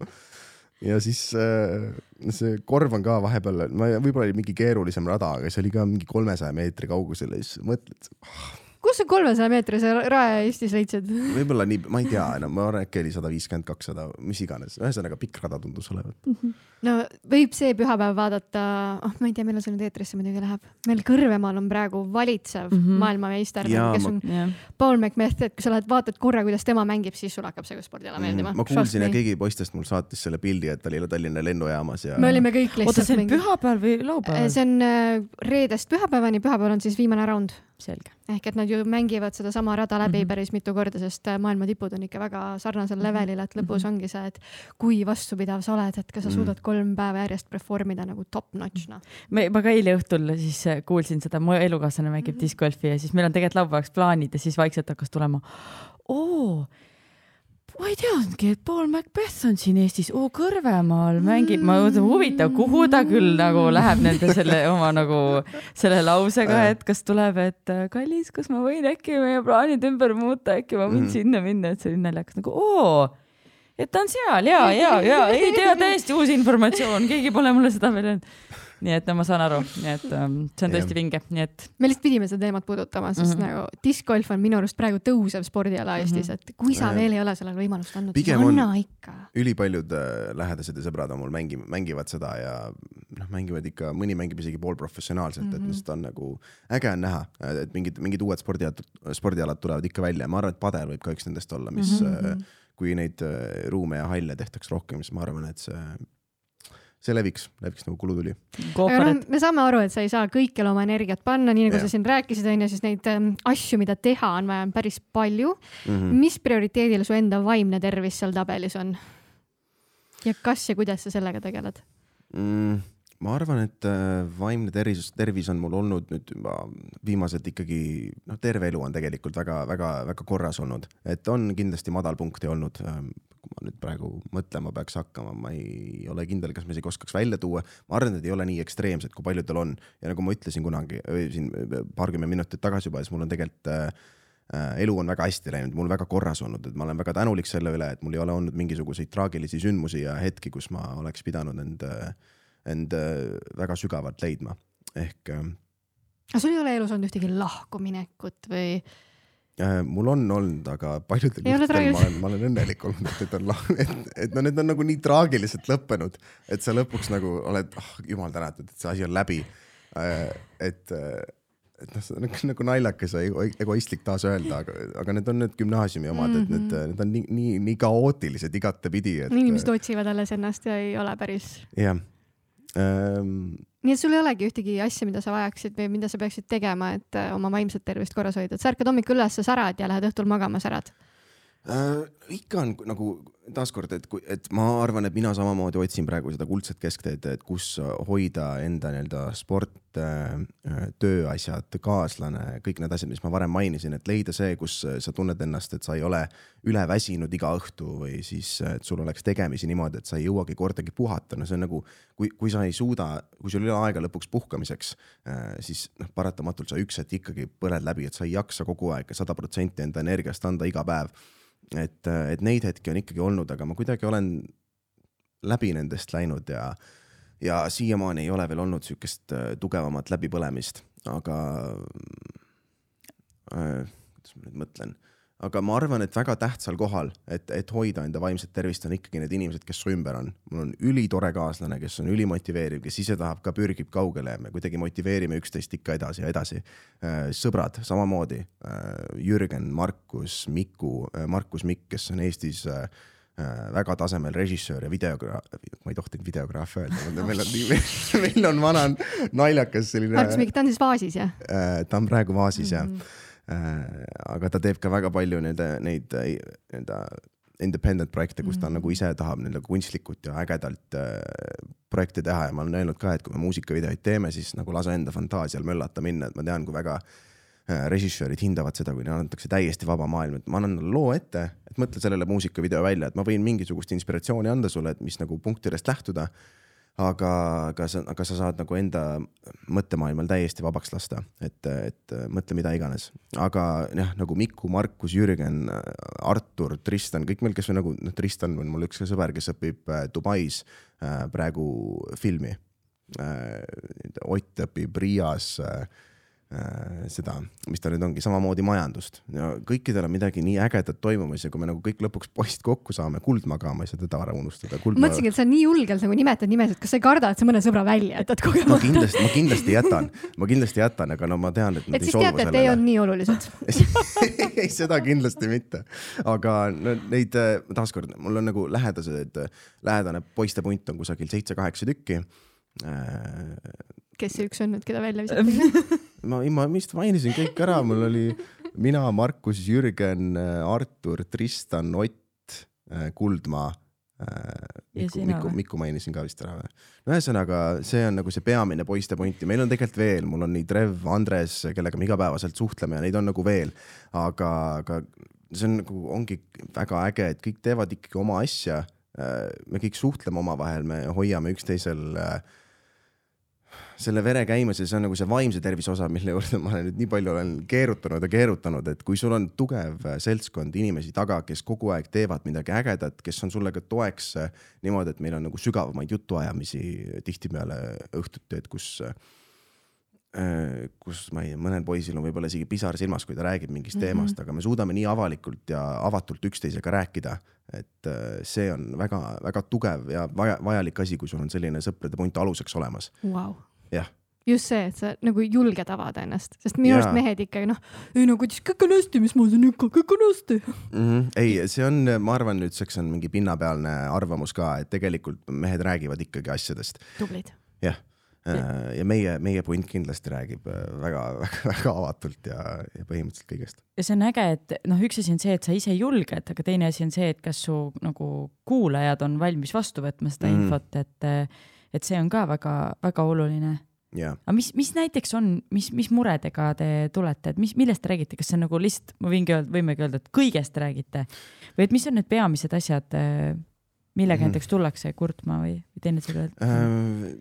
ja siis äh, see korv on ka vahepeal, võib-olla oli mingi keerulisem rada, aga see oli ka mingi kolmesaja meetri kaugusel ja siis mõtled oh, kus sa kolmesaja meetrise rae Eestis leidsid? võib-olla nii, ma ei tea enam no,, ma arvan, äkki oli sada viiskümmend, kakssada, mis iganes, ühesõnaga pikk rada tundus olevat mm. -hmm. no võib see pühapäev vaadata, oh ma ei tea, millal see nüüd eetrisse muidugi läheb, meil Kõrvemaal on praegu valitsev mm -hmm. maailmameister, kes on ma... Paul McMeth, et kui sa lähed vaatad korra, kuidas tema mängib, siis sulle hakkab see spordiala mhm. meeldima mm. -hmm. ma kuulsin ja keegi poistest mul saatis selle pildi, et ta oli Tallinna lennujaamas ja. me olime kõik lihtsalt. oota, see on pühapäeval või laupäeval? see on äh, reedest pühapäevani, pühapäeval on siis viimane raund selge. ehk et nad ju mängivad sedasama rada läbi mm -hmm. päris mitu korda, sest äh, maailma tipud on ikka väga sarnasel mm -hmm. levelil, et lõpus mm -hmm. ongi see, et kui vastupidav sa oled, et kas sa mm -hmm. suudad kolm päeva järjest perform ida nagu top notch noh. me, ma ka eile õhtul siis äh, kuulsin seda, mu elukaaslane mängib mm -hmm. discgolfi ja siis meil on tegelikult laupäevaks plaanid ja siis vaikselt hakkas tulema. oo ma ei teadnudki, et Paul Macbeth on siin Eestis, oo Kõrvemaal mängib, ma mõtlen, huvitav, kuhu ta küll nagu läheb nende selle oma nagu selle lausega, et kas tuleb, et kallis, kas ma võin äkki meie plaanid ümber muuta, äkki ma võin mm. sinna minna, et see oli naljakas nagu oo, et ta on seal. Ja, ja, ja ei tea, täiesti uus informatsioon, keegi pole mulle seda veel öelnud nii et no ma saan aru, nii et um, see on tõesti vinge, nii et. me lihtsalt pidime seda teemat puudutama, sest mm -hmm. nagu discgolf on minu arust praegu tõusev spordiala Eestis mm, -hmm. et kui sa ja. veel ei ole sellele võimalust andnud, siis anna ikka. ülipaljud äh, lähedased ja sõbrad on mul mängi-, mängivad seda ja noh, mängivad ikka, mõni mängib isegi poolprofessionaalselt mm, -hmm. et lihtsalt on nagu äge on näha, et mingid, mingid uued spordialad, spordialad tulevad ikka välja, ma arvan, et padel võib ka üks nendest olla, mis mm, -hmm. kui neid äh, ruume ja halle tehtaks rohkem, siis ma arvan, et see see leviks, leviks nagu kulutuli. aga noh, me saame aru, et sa ei saa kõikjale oma energiat panna, nii nagu ja. sa siin rääkisid, onju, siis neid ähm, asju, mida teha, on vaja päris palju mm. -hmm. mis prioriteedil su enda vaimne tervis seal tabelis on? ja kas ja kuidas sa sellega tegeled mm,? ma arvan, et äh, vaimne tervis, tervis on mul olnud nüüd juba viimased ikkagi noh, terve elu on tegelikult väga-väga-väga korras olnud, et on kindlasti madalpunkte olnud ähm, kui ma nüüd praegu mõtlema peaks hakkama, ma ei ole kindel, kas ma isegi oskaks välja tuua. ma arvan, et ei ole nii ekstreemsed, kui paljudel on ja nagu ma ütlesin kunagi siin paarkümmend minutit tagasi juba, siis mul on tegelikult äh, äh, elu on väga hästi läinud, mul väga korras olnud, et ma olen väga tänulik selle üle, et mul ei ole olnud mingisuguseid traagilisi sündmusi ja hetki, kus ma oleks pidanud end, end väga sügavalt leidma, ehk. aga sul ei ole elus olnud ühtegi lahkuminekut või? Äh, mul on olnud, aga paljudel juhtudel ma olen, ma olen õnnelik olnud, et need on et, et no need on nagu nii traagiliselt lõppenud, et sa lõpuks nagu oled oh,, jumal tänatud, et see asi on läbi. et, et noh, see on nagu- nagu naljakas ja ego- egoistlik taas öelda, aga, aga need on need gümnaasiumi omad, et need, need on nii, nii, nii kaootilised igatepidi, et. inimesed otsivad alles ennast ja ei ole päris. jah ähm,. Nii et sul ei olegi ühtegi asja, mida sa vajaksid või mida sa peaksid tegema, et äh, oma vaimset tervist korras hoida, et sa ärkad hommikul üles, särad ja lähed õhtul magama, särad. äh,. ikka on nagu taaskord, et et ma arvan, et mina samamoodi otsin praegu seda kuldset keskteed, et kus hoida enda nii-öelda sport, tööasjad, kaaslane, kõik need asjad, mis ma varem mainisin, et leida see, kus sa tunned ennast, et sa ei ole üleväsinud iga õhtu või siis, et sul oleks tegemisi niimoodi, et sa ei jõuagi kordagi puhata, no see on nagu, kui, kui sa ei suuda, kui sul ei ole aega lõpuks puhkamiseks, siis noh, paratamatult sa üks hetk ikkagi põled läbi, et sa ei jaksa kogu aeg sada protsenti enda energiast anda iga päev et, et neid hetki on ikkagi olnud, aga ma kuidagi olen läbi nendest läinud ja, ja siiamaani ei ole veel olnud sihukest äh, tugevamat läbipõlemist, aga äh, kuidas ma nüüd mõtlen, aga ma arvan, et väga tähtsal kohal, et, et hoida enda vaimset tervist, on ikkagi need inimesed, kes su ümber on. mul on ülitore kaaslane, kes on ülimotiveeriv, kes ise tahab ka, pürgib kaugele me kuidagi motiveerime üksteist ikka edasi ja edasi. sõbrad samamoodi, Jürgen, Markus, Miku, Markus Mikk, kes on Eestis äh, äh, väga tasemel režissöör ja videograaf, ma ei tohtinud videograaf öelda, meil on meil on vana naljakas selline. Markus Mikk, ta on siis Vaasis jah? Äh, ta on praegu Vaasis Mhm. mm, -hmm. Aga ta teeb ka väga palju nii-öelda neid äh, nii-öelda independent projekte, kus ta Mhm. nagu ise tahab nii-öelda kunstlikult ja ägedalt äh, projekte teha ja ma olen öelnud ka, et kui me muusikavideoid teeme, siis nagu lase enda fantaasial möllata minna, et ma tean, kui väga äh, režissöörid hindavad seda, kui neile antakse täiesti vaba maailm, et ma annan loo ette, et mõtle sellele muusikavideo välja, et ma võin mingisugust inspiratsiooni anda sulle, et mis nagu punktidest lähtuda. aga, aga sa, aga sa saad nagu enda mõttemaailmal täiesti vabaks lasta, et, et mõtle mida iganes, aga jah, nagu Miku, Markus, Jürgen, Artur, Tristan, kõik meil, kes on nagu, noh, Tristan on mul üks sõber, kes õpib äh, Dubais äh, praegu filmi äh,. Ott õpib Riias äh, seda, mis ta nüüd ongi, samamoodi majandust ja kõikidel on midagi nii ägedat toimumas ja kui me nagu kõik lõpuks poisid kokku saame, Kuldmaga, ma ei saa teda ära unustada. mõtlesingi, et sa nii julgelt nagu nimetad nimesid, kas sa ei karda, et sa mõne sõbra välja jätad ma kogemata? kindlasti, ma kindlasti jätan, ma kindlasti jätan, aga no ma tean, et et siis teate, et ei olnud nii olulised. ei, seda kindlasti mitte, aga no, neid äh, taaskord, mul on nagu lähedased, lähedane poistepunt on kusagil seitse-kaheksa tükki. kes see üks on nüüd, keda välja visati? ma, ma vist mainisin kõik ära, mul oli mina, Markus, Jürgen, Artur, Tristan, Ott, Kuldmaa. Ja Miku, Miku? Miku mainisin ka vist ära või? no ühesõnaga, see on nagu see peamine poiste point ja meil on tegelikult veel, mul on nii Trev, Andres, kellega me igapäevaselt suhtleme ja neid on nagu veel, aga, aga see on nagu, ongi väga äge, et kõik teevad ikkagi oma asja. me kõik suhtleme omavahel, me hoiame üksteisel äh, selle vere käimas ja see on nagu see vaimse tervise osa, mille juurde ma olen nüüd nii palju olen keerutanud ja keerutanud, et kui sul on tugev äh, seltskond inimesi taga, kes kogu aeg teevad midagi ägedat, kes on sulle ka toeks äh, niimoodi, et meil on nagu sügavamaid jutuajamisi tihtipeale õhtuti, et kus äh, kus ma ei, mõnel poisil on võib-olla isegi pisar silmas, kui ta räägib mingist mm -hmm. teemast, aga me suudame nii avalikult ja avatult üksteisega rääkida, et äh, see on väga-väga tugev ja vaja, vajalik asi, kui sul on selline sõprade punt aluseks olemas. Vau. jah, just see, et sa nagu julged avada ennast, sest minu arust mehed ikkagi noh, ei no kuidas kõik on hästi, mis ma siin ikka, kõik on hästi. mm. -hmm. ei, see on, ma arvan, nüüdseks on mingi pinnapealne arvamus ka, et tegelikult mehed räägivad ikkagi asjadest, tublid. jah. ja meie, meie punt kindlasti räägib väga-väga avatult ja, ja põhimõtteliselt kõigest. ja see on äge, et noh, üks asi on see, et sa ise julged, aga teine asi on see, et kas su nagu kuulajad on valmis vastu võtma seda mm. infot, et, et see on ka väga-väga oluline. ja, aga mis, mis näiteks on, mis, mis muredega te tulete, et mis, millest te räägite, kas see on nagu lihtsalt, ma võingi öelda, võimegi öelda, et kõigest räägite või et mis on need peamised asjad, millega Mhm. näiteks tullakse kurtma või, või teineteisele äh,.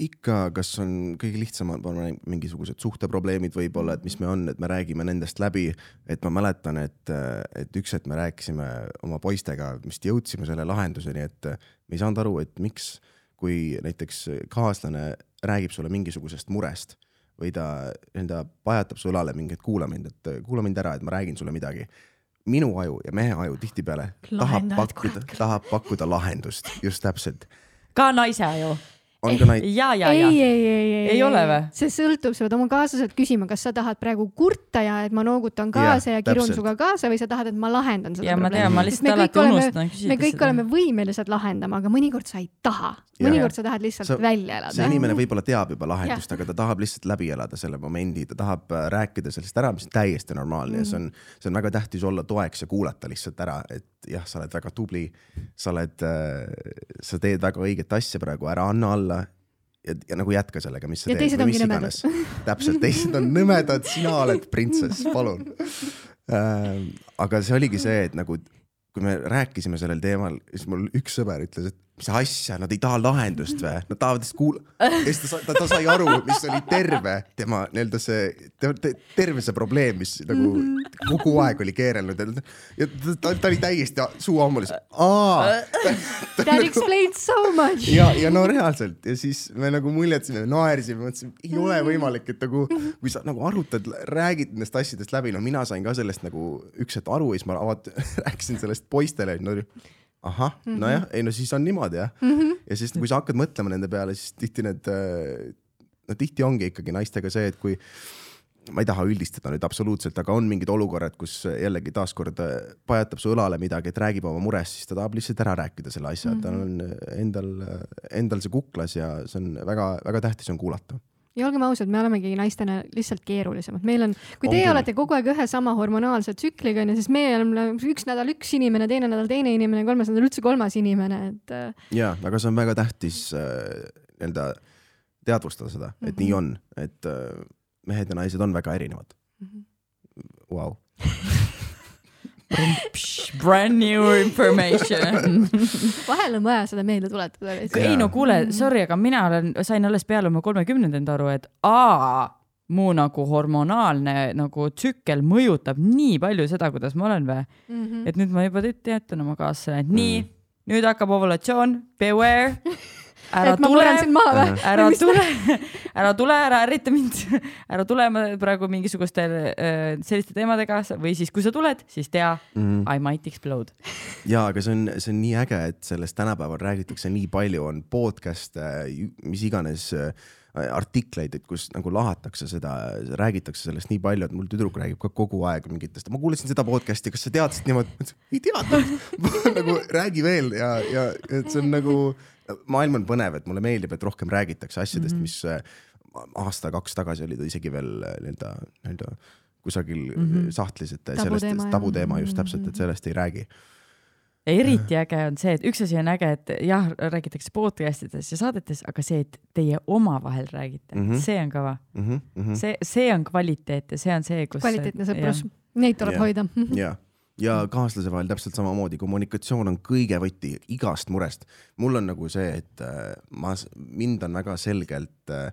ikka, kas on kõige lihtsamad, ma arvan, mingisugused suhteprobleemid võib-olla, et mis me on, et me räägime nendest läbi. et ma mäletan, et, et üks hetk me rääkisime oma poistega, vist jõudsime selle lahenduseni, et me ei saanud aru, et miks, kui näiteks kaaslane räägib sulle mingisugusest murest, või ta nii-öelda pajatab su õlale mingi, et kuula mind, et kuula mind ära, et ma räägin sulle midagi. minu aju ja mehe aju tihtipeale tahab pakkuda tahab pakkuda lahendust, just täpselt. ka naise aju. on ka neid, ja, ja, ei, ja ei, ei, ei, Ei ole või? see sõltub, sa pead oma kaaslaselt küsima, kas sa tahad praegu kurta ja et ma noogutan kaasa ja, ja kirun täpselt. sinuga kaasa või sa tahad, et ma lahendan seda ja lihtsalt me kõik oleme- me kõik oleme võimelised lahendama, aga mõnikord sa ei taha. Mõnikord sa tahad lihtsalt Sa- välja elada. see inimene võib-olla teab juba lahendust, aga ta tahab lihtsalt läbi elada selle momendi, ta tahab äh, rääkida sellest ära, mis on täiesti normaalne ja see on, see on väga tähtis olla toeks ja kuulata lihtsalt ära, et jah, sa oled väga tubli, sa oled, sa teed väga õiget asja praegu, ära anna alla ja, ja nagu jätka sellega, mis sa Ja teed või mis iganes. täpselt, teised on nõmedad, sina oled printsess, palun äh,. aga see oligi see, et nagu kui me rääkisime sellel teemal, siis mul üks sõber ütles, et mis asja, nad ei taha lahendust või, nad tahavad lihtsalt kuula-. ja siis ta, sa- ta, ta sai aru, mis oli terve tema nii-öelda see te, te,, terve see probleem, mis nagu kogu aeg oli keerelnud. Ja, ja ta, ta, ta oli täiesti suu ammulis, aa. That explains so much. ja, ja no reaalselt ja siis me nagu muljetasime, naersime, mõtlesime, ei ole võimalik, et nagu kui sa nagu arutad, räägid nendest asjadest läbi, no mina sain ka sellest nagu üks hetk aru ja siis ma avat- rääkisin sellest poistele, no ahah, nojah, ei no siis on niimoodi jah mm. -hmm. ja siis, kui sa hakkad mõtlema nende peale, siis tihti need, no tihti ongi ikkagi naistega see, et kui ma ei taha üldistada nüüd absoluutselt, aga on mingid olukorrad, kus jällegi taaskord äh, pajatab su õlale midagi, et räägib oma murest, siis ta tahab lihtsalt ära rääkida selle asja mm, -hmm. tal on endal, endal see kuklas ja see on väga-väga tähtis on kuulata. Ja olgem ausad, me olemegi naistena lihtsalt keerulisemad, meil on, kui teie küll. olete kogu aeg ühe sama hormonaalse tsükliga onju, siis meie oleme üks nädal üks inimene, teine nädal teine inimene, kolmas nädal üldse kolmas inimene, et äh, ja, aga see on väga tähtis äh, nii-öelda teadvustada seda, et mm -hmm. nii on, et äh, mehed ja naised on väga erinevad wow.. Brand new information. vahel on vaja seda meelde tuletada ei no kuule, sorry, aga mina olen, sain alles peale oma kolmekümnendat aru, et aa, mu nagu hormonaalne nagu tsükkel mõjutab nii palju seda, kuidas ma olen või. Mhm. et nüüd ma juba te- teatan oma kaaslasele, et nii, nüüd hakkab ovulatsioon, beware. ära et ma tule murran, sind maha või? ära tule, ära tule, ära ärrita mind, ära tule ma praegu mingisuguste äh, selliste teemadega või siis, kui sa tuled, siis tea Mm. I might explode. ja aga see on, see on nii äge, et sellest tänapäeval räägitakse nii palju, on podcast'e, mis iganes äh, artikleid, et kus nagu lahatakse seda, räägitakse sellest nii palju, et mul tüdruk räägib ka kogu aeg mingitest, ma kuulasin seda podcast'i, kas sa teadsid niimoodi? ei teadnud nagu räägi veel ja, ja et see on nagu, maailm on põnev, et mulle meeldib, et rohkem räägitakse asjadest mm, -hmm. mis äh, aasta-kaks tagasi oli ta isegi veel äh, nii-öelda, nii-öelda kusagil mm -hmm. sahtlis, et sellest Tabuteema, jah. just täpselt, et sellest ei räägi ja eriti äge on see, et üks asi on äge, et jah, räägitakse podcast ides ja saadetes, aga see, et teie omavahel räägite mm, Mhm. -hmm. see on kõva. mm. -hmm, mm -hmm. see, see on kvaliteet ja see on see, kus. kvaliteetne sõprus, neid tuleb Jah. hoida. ja, ja kaaslase vahel täpselt samamoodi, kommunikatsioon on kõige võti igast murest. mul on nagu see, et äh, ma, mind on väga selgelt äh,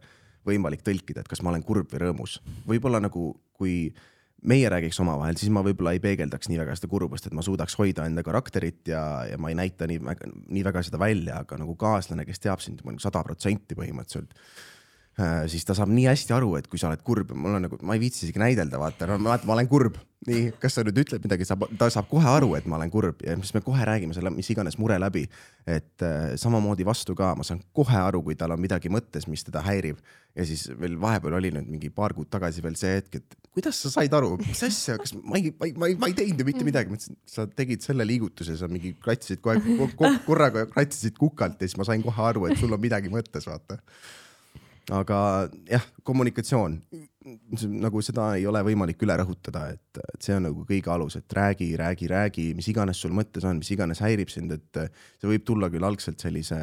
võimalik tõlkida, et kas ma olen kurb või rõõmus. võib-olla nagu, kui meie räägiks omavahel, siis ma võib-olla ei peegeldaks nii väga seda kurbust, et ma suudaks hoida enda karakterit ja, ja ma ei näita nii väga, nii väga seda välja, aga nagu kaaslane, kes teab sind sada protsenti põhimõtteliselt siis ta saab nii hästi aru, et kui sa oled kurb, mul on nagu, ma ei viitsi isegi näidelda, vaata, no vaata, ma olen kurb. nii, kas sa nüüd ütled midagi, saab, ta saab kohe aru, et ma olen kurb ja siis me kohe räägime selle mis iganes mure läbi. et äh, samamoodi vastu ka, ma saan kohe aru, kui tal on midagi mõttes, mis teda häirib. ja siis veel vahepeal oli nüüd mingi paar kuud tagasi veel see hetk, et kuidas sa said aru, mis asja, kas ma ei, ma ei, ma ei, ma ei teinud ju mitte midagi, ma ütlesin, sa tegid selle liigutuse, sa mingi kratsisid kohe ko, ko, korraga kratsisid kukalt ja siis ma sain kohe aru, et sul on midagi mõttes, vaata aga jah, kommunikatsioon, nagu seda ei ole võimalik üle rõhutada, et, et see on nagu kõige alus, et räägi, räägi, räägi, mis iganes sul mõttes on, mis iganes häirib sind, et see võib tulla küll algselt sellise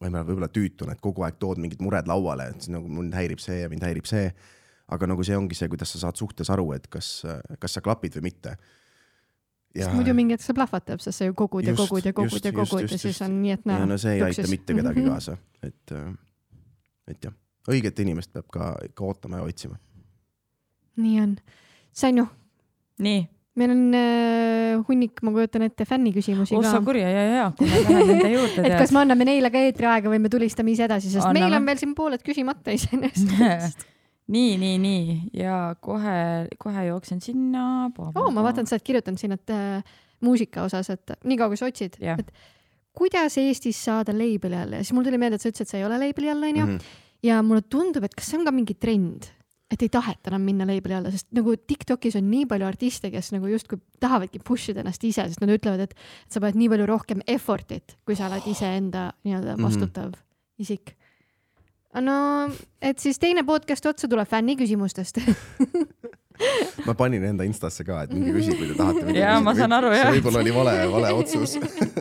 võib-olla, võib-olla tüütuna, et kogu aeg tood mingid mured lauale, et nagu mind häirib see ja mind häirib see. aga nagu see ongi see, kuidas sa saad suhtes aru, et kas, kas sa klapid või mitte. sest muidu mingi hetk see plahvatab, sest sa ju kogud ja Just, kogud ja kogud just, ja kogud just, ja just, siis on nii, et ja näe. no see ei aita mitte kedagi Mhm. kaasa, et, et jah, õiget inimest peab ka ikka ootama ja otsima. nii on. Sanju, nii, meil on äh, hunnik, ma kujutan ette, fänniküsimusi oh ka sa. kuri ja, ja, kui me läheme nende juurde et kas me anname neile ka eetriaega või me tulistame ise edasi, sest Anname. meil on veel siin pooled küsimata iseenesest. nii, nii, nii ja kohe, kohe jooksen sinna. oo, Oh, ma vaatan, sa oled kirjutanud siin, et äh, muusika osas, et niikaua kui sa otsid, Jah. et kuidas Eestis saada label'i alla ja siis mul tuli meelde, et sa ütlesid, et sa ei ole label'i all, onju. Mhm. ja mulle tundub, et kas see on ka mingi trend, et ei taheta enam minna label'i alla, sest nagu Tiktokis on nii palju artiste, kes nagu justkui tahavadki push ida ennast ise, sest nad ütlevad, et sa paned nii palju rohkem effort'it, kui sa oled iseenda nii-öelda Mhm. vastutav isik. no, et siis teine podcast otsa tuleb fänniküsimustest. ma panin enda Instasse ka, et minge küsige, kui te tahate. Jaa, ma saan aru, jah. võib-olla oli vale, vale otsus.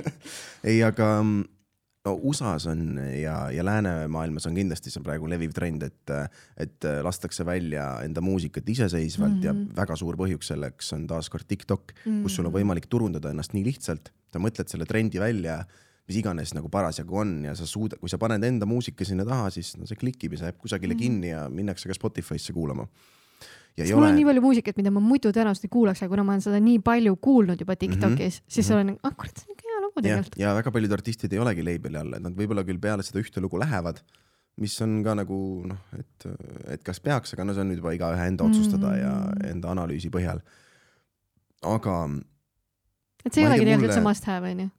ei, aga no USA-s on ja, ja läänemaailmas on kindlasti see praegu leviv trend, et, et lastakse välja enda muusikat iseseisvalt mm -hmm. ja väga suur põhjus selleks on taaskord TikTok mm, -hmm. kus sul on võimalik turundada ennast nii lihtsalt, sa mõtled selle trendi välja mis iganes nagu parasjagu on ja sa suudad, kui sa paned enda muusika sinna taha, siis no see klikib ja see jääb kusagile mm -hmm. kinni ja minnakse ka Spotify'sse kuulama. Ja mul on nii ole, palju muusikat, mida ma muidu tõenäoliselt ei kuulaks, aga kuna ma olen seda nii palju kuulnud juba TikTokis mm, -hmm. siis Mhm. olen, ah kurat, see on hea lugu ja, tegelikult. ja väga paljud artistid ei olegi label'i all, et nad võib-olla küll peale seda ühte lugu lähevad, mis on ka nagu noh, et, et kas peaks, aga no see on nüüd juba igaühe enda otsustada ja Mm. enda analüüsi põhjal. aga et see ei olegi tegelikult mulle- üldse must have onju.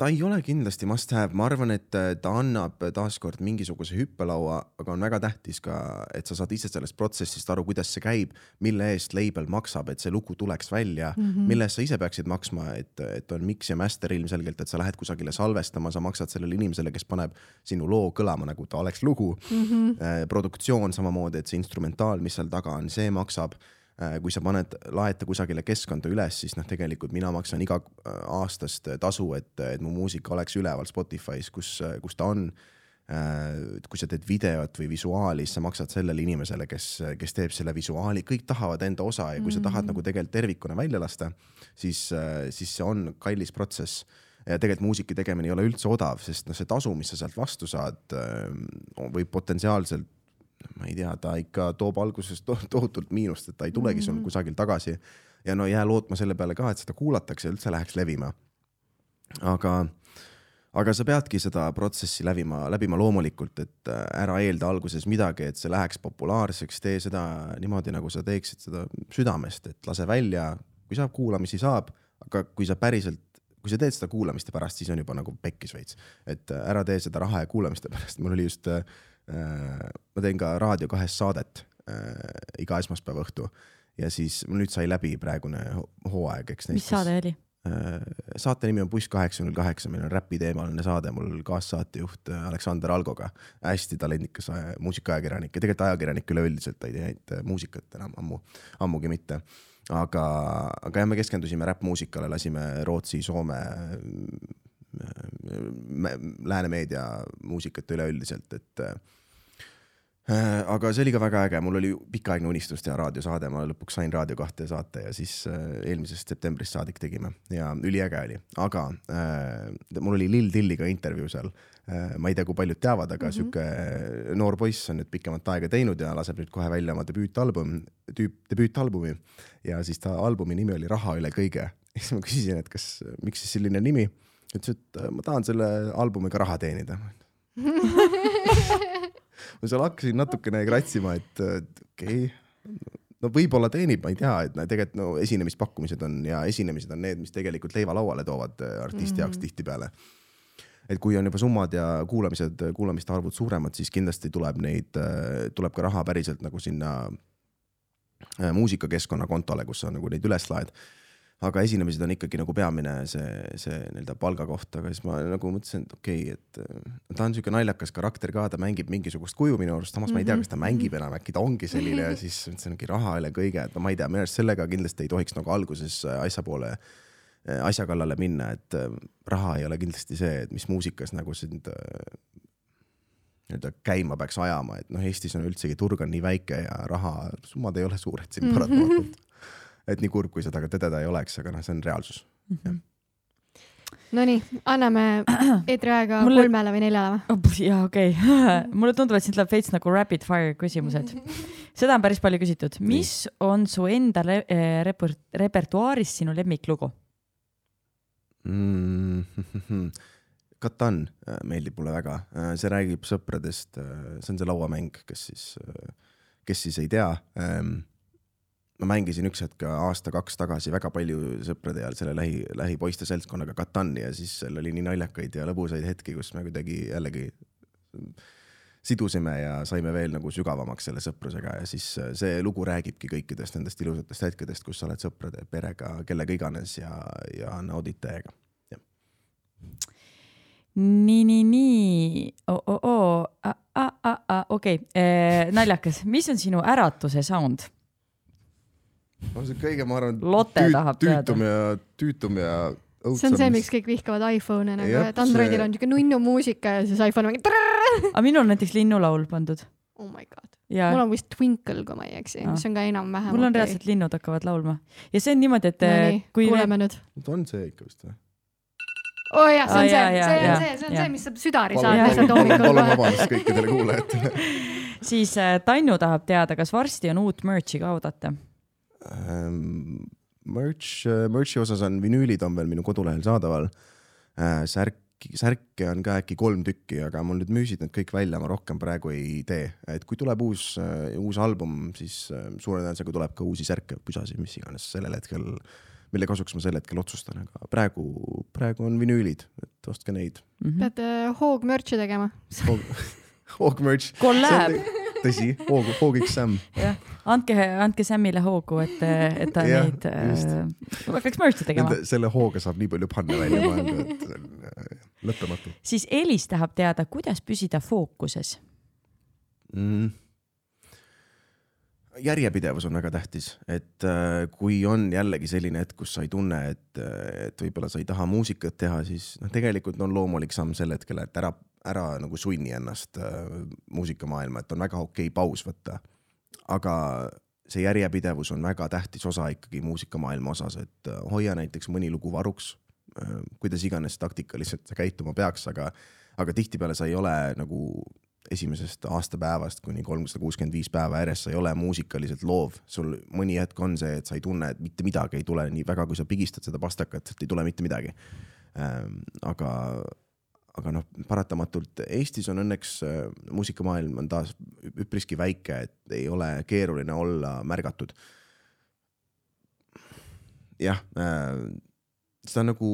Ta ei ole kindlasti must have, ma arvan, et äh, ta annab taaskord mingisuguse hüppelaua, aga on väga tähtis ka, et sa saad ise sellest protsessist aru, kuidas see käib, mille eest label maksab, et see lugu tuleks välja mm, -hmm. mille eest sa ise peaksid maksma, et, et on mix ja master ilmselgelt, et sa lähed kusagile salvestama, sa maksad sellele inimesele, kes paneb sinu loo kõlama, nagu ta oleks lugu mm. -hmm. produktsioon samamoodi, et see instrumentaal, mis seal taga on, see maksab kui sa paned, laed ta kusagile keskkonda üles, siis noh, tegelikult mina maksan iga äh, aastast tasu, et, et mu muusika oleks üleval Spotify's, kus, kus ta on. kui sa teed videot või visuaali, siis sa maksad sellele inimesele, kes, kes teeb selle visuaali, kõik tahavad enda osa ja kui sa tahad nagu tegelikult tervikuna välja lasta, siis, siis see on kallis protsess ja tegelikult muusika tegemine ei ole üldse odav, sest noh, see tasu, mis sa sealt vastu saad, võib potentsiaalselt ma ei tea, ta ikka toob alguses to tohutult miinust, et ta ei tulegi sul kusagil tagasi. Ja no jää lootma selle peale ka, et seda kuulatakse ja üldse läheks levima. aga, aga sa peadki seda protsessi läbima, läbima loomulikult, et äh, ära eelda alguses midagi, et see läheks populaarseks, tee seda niimoodi, nagu sa teeksid seda südamest, et lase välja, kui saab kuulamisi, saab, aga kui sa päriselt kui sa teed seda kuulamiste pärast, siis on juba nagu pekkis veits, et ära tee seda raha ja kuulamiste pärast, mul oli just äh, ma teen ka Raadio kahes saadet äh, iga esmaspäeva õhtu ja siis nüüd sai läbi praegune ho- hooaeg, eks. mis saade oli? äh, saate nimi on Buss kaheksakümmend kaheksa, meil on räpiteemaline saade, mul kaassaatejuht äh, Aleksander Algoga, hästi talendikas äh, muusikaajakirjanik ja tegelikult ajakirjanik üleüldiselt, ta ei tee ainult äh, muusikat enam ammu, ammugi mitte. aga, aga jah, me keskendusime räppmuusikale, lasime Rootsi, Soome, lääne meedia muusikat üleüldiselt, et äh, aga see oli ka väga äge, mul oli pikaaegne unistus teha raadiosaade, ma lõpuks sain Raadio kahte saate ja siis äh, eelmisest septembrist saadik tegime. Ja üliäge oli, aga äh, mul oli Lill Tilliga intervjuu seal. Äh,. ma ei tea, kui paljud teavad, aga mm -hmm. sihuke noor poiss on nüüd pikemat aega teinud ja laseb nüüd kohe välja oma debüütalbum, tüüp, debüütalbumi. Ja siis ta albumi nimi oli Raha üle kõige. siis ma küsisin, et kas, miks siis selline nimi, ütles, et äh, ma tahan selle albumiga raha teenida ma seal hakkasin natukene kratsima, et okei okay., no võib-olla teenib, ma ei tea, et tegelikult no esinemispakkumised on ja esinemised on need, mis tegelikult leiva lauale toovad äh, artisti mm -hmm. jaoks tihtipeale. et kui on juba summad ja kuulamised, kuulamiste arvud suuremad, siis kindlasti tuleb neid, tuleb ka raha päriselt nagu sinna äh, muusikakeskkonna kontole, kus sa nagu neid üles laed aga esinemised on ikkagi nagu peamine see, see nii-öelda palgakoht, aga siis ma nagu mõtlesin, et okei okay,, et äh, ta on siuke naljakas karakter ka, ta mängib mingisugust kuju minu arust, samas mm -hmm. ma ei tea, kas ta mängib enam, äkki ta ongi selline ja siis mõtlesin, et raha üle kõige, et no ma ei tea, minu arust sellega kindlasti ei tohiks nagu alguses asja poole, asja kallale minna, et äh, raha ei ole kindlasti see, et mis muusikas nagu sind äh, nii-öelda käima peaks ajama, et noh, Eestis on üldsegi turg on nii väike ja rahasummad ei ole suured siin paratamatult et nii kurb, kui seda ka tõdeda ei oleks, aga noh, see on reaalsus. Nonii, anname eetriaega Mulle- kolmele või neljale või? jaa, okei okay. mulle tundub, et siin tuleb veits nagu rapid fire küsimused. seda on päris palju küsitud, mis on su enda re reper repertuaaris sinu lemmiklugu mm,? Katan äh, meeldib mulle väga, see räägib sõpradest, see on see lauamäng, kes siis, kes siis ei tea. Ähm, ma mängisin üks hetk aasta-kaks tagasi väga palju sõprade ja selle lähi, lähipoiste seltskonnaga Katani ja siis seal oli nii naljakaid ja lõbusaid hetki, kus me kuidagi jällegi sidusime ja saime veel nagu sügavamaks selle sõprusega ja siis äh, see lugu räägibki kõikidest nendest ilusatest hetkedest, kus sa oled sõprade, perega, kellega iganes ja, ja naudid täiega. nii, nii, nii oh,, oh, oh. okei okay., naljakas, mis on sinu äratuse sound? No see kõige, ma arvan, tüüt, tüütum ja tüütum ja see on see, miks kõik vihkavad iPhone'e nagu, et Androidil see... on niisugune nunnu muusika ja siis iPhone on mingi aga minul on näiteks linnulaul pandud. oh my god ja. mul on vist Twinkle, kui ma ei eksi, mis on ka enam-vähem mul on okay. reaalselt linnud hakkavad laulma ja see on niimoodi, et no, nii, eh, kui kuuleme need... nüüd. on see ikka vist või? oo oh, jah, see on ah, see, see on see, see on see, mis saab südari saada lihtsalt hommikul. palun vabandust kõikidele kuulajatele siis äh, Tanju tahab teada, kas varsti on uut merch'i ka oodata ähm,? Merch, äh, merch'i osas on vinüülid on veel minu kodulehel saadaval äh,. särk särke on ka äkki kolm tükki, aga mul nüüd müüsid need kõik välja, ma rohkem praegu ei tee, et kui tuleb uus uh,, uus album, siis uh, suure tõenäosusega tuleb ka uusi särke, pusasi, mis iganes sellel hetkel, mille kasuks ma sel hetkel otsustan, aga praegu, praegu on vinüülid, et ostke neid mm. -hmm. pead uh, hoog merch'i tegema hoog, hoog merch. Collab tõsi, hoogu, hoogiks Sam. jah, andke, andke Samile hoogu, et, et ta ja, neid äh,, peaks merch'i tegema. selle hooga saab nii palju panna välja mõelda, et see on äh, lõppematu. siis Elis tahab teada, kuidas püsida fookuses mm.? järjepidevus on väga tähtis, et äh, kui on jällegi selline hetk, kus sa ei tunne, et, et võib-olla sa ei taha muusikat teha, siis noh, tegelikult on loomulik samm sel hetkel, et ära ära nagu sunni ennast äh, muusikamaailma, et on väga okei okay paus võtta. aga see järjepidevus on väga tähtis osa ikkagi muusikamaailma osas, et äh, hoia näiteks mõni lugu varuks äh,, kuidas iganes taktikaliselt sa käituma peaks, aga, aga tihtipeale sa ei ole nagu esimesest aastapäevast kuni kolmsada kuuskümmend viis päeva järjest, sa ei ole muusikaliselt loov, sul mõni hetk on see, et sa ei tunne, et mitte midagi ei tule nii väga, kui sa pigistad seda pastakat, et ei tule mitte midagi ähm,. aga aga noh, paratamatult Eestis on õnneks äh, muusikamaailm on taas üpriski väike, et ei ole keeruline olla märgatud. jah äh,, seda on nagu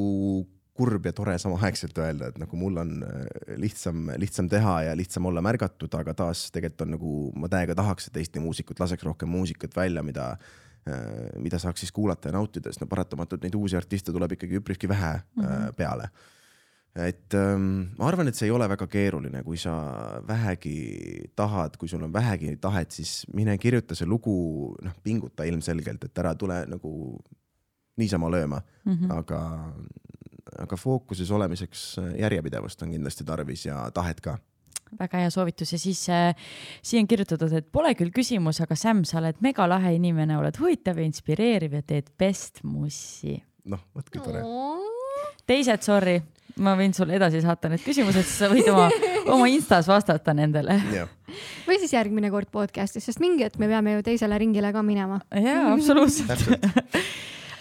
kurb ja tore samaaegselt öelda, et nagu mul on äh, lihtsam, lihtsam teha ja lihtsam olla märgatud, aga taas tegelikult on nagu ma täiega tahaks, et Eesti muusikud laseks rohkem muusikat välja, mida äh, mida saaks siis kuulata ja nautida, sest no paratamatult neid uusi artiste tuleb ikkagi üpriski vähe mm -hmm. peale et ähm, ma arvan, et see ei ole väga keeruline, kui sa vähegi tahad, kui sul on vähegi tahet, siis mine kirjuta see lugu, noh, pinguta ilmselgelt, et ära tule nagu niisama lööma mm, -hmm. aga, aga fookuses olemiseks järjepidevust on kindlasti tarvis ja tahet ka väga hea soovitus ja siis äh, siia on kirjutatud, et pole küll küsimus, aga Sam, sa oled megalahe inimene, oled huvitav ja inspireeriv ja teed best mussi. noh, vot kui tore. teised, sorry, ma võin sulle edasi saata need küsimused, siis sa võid oma, oma Instas vastata nendele. või siis järgmine kord podcast'is, sest mingi hetk me peame ju teisele ringile ka minema. jaa, absoluutselt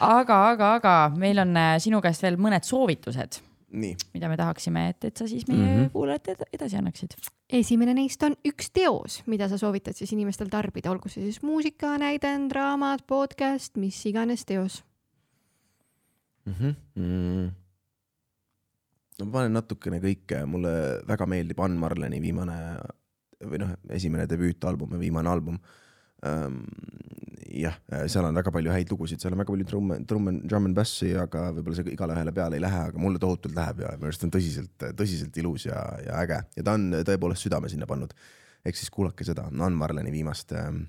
aga, aga, aga meil on äh, sinu käest veel mõned soovitused. mida me tahaksime, et, et sa siis meie mm -hmm. kuulajatele edasi annaksid. esimene neist on üks teos, mida sa soovitad siis inimestel tarbida, olgu see siis muusika, näidend, raamat, podcast, mis iganes teos mm. -hmm. Mm -hmm no ma panen natukene kõike, mulle väga meeldib Ann Marleni viimane või noh, esimene debüütalbum ja viimane album ähm,. jah, seal on väga palju häid lugusid, seal on väga palju trumme, trumme, drum and bassi, aga võib-olla see igale ühele peale ei lähe, aga mulle tohutult läheb ja minu arust on tõsiselt, tõsiselt ilus ja, ja äge ja ta on tõepoolest südame sinna pannud. ehk siis kuulake seda, Ann Marleni viimast ähm,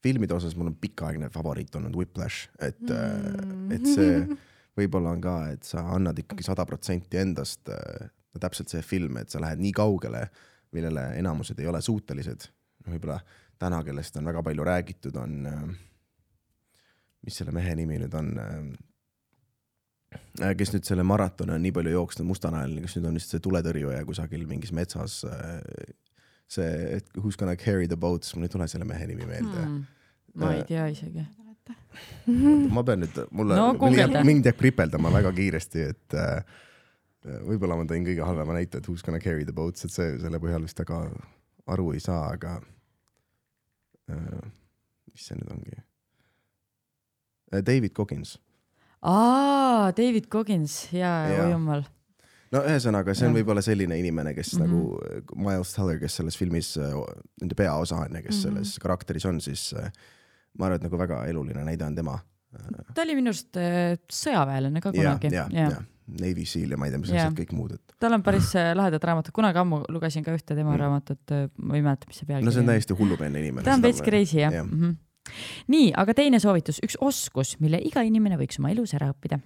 filmide osas mul on pikaaegne favoriit olnud Whiplash, et mm., et see võib-olla on ka, et sa annad ikkagi sada protsenti endast, no täpselt see film, et sa lähed nii kaugele, millele enamused ei ole suutelised. võib-olla täna, kellest on väga palju räägitud, on, mis selle mehe nimi nüüd on, kes nüüd selle maratoni on nii palju jooksnud mustanahaline, kes nüüd on vist see tuletõrjuja kusagil mingis metsas see, who's gonna carry the boats, mul ei tule selle mehe nimi meelde mm.. ma ei tea isegi. Ma pean nüüd, mulle No mind jääb kripeldama väga kiiresti, et äh, võib-olla ma tõin kõige halvema näite, et who's gonna carry the boats, et see selle põhjal vist väga aru ei saa, aga äh, mis see nüüd ongi? David Coggins aa, David Coggins ja, Jaa. oi jumal. no ühesõnaga, see on võib-olla selline inimene, kes mm. -hmm. nagu Miles Teller, kes selles filmis äh, nende peaosa on ja kes mm. -hmm. selles karakteris on, siis äh, ma arvan, et nagu väga eluline näide on tema. ta oli minu arust äh, sõjaväelane ka ja, kunagi. ja, ja Navy Seal ja ma ei tea, mis asjad kõik muud, et tal on päris äh, lahedad raamatud, kunagi ammu lugesin ka ühte tema Mm. raamatut, ma ei mäleta, mis see pealkiri no see on täiesti hullumeelne inimene. ta on veits crazy jah jah. mm. -hmm. nii, aga teine soovitus, üks oskus, mille iga inimene võiks oma elus ära õppida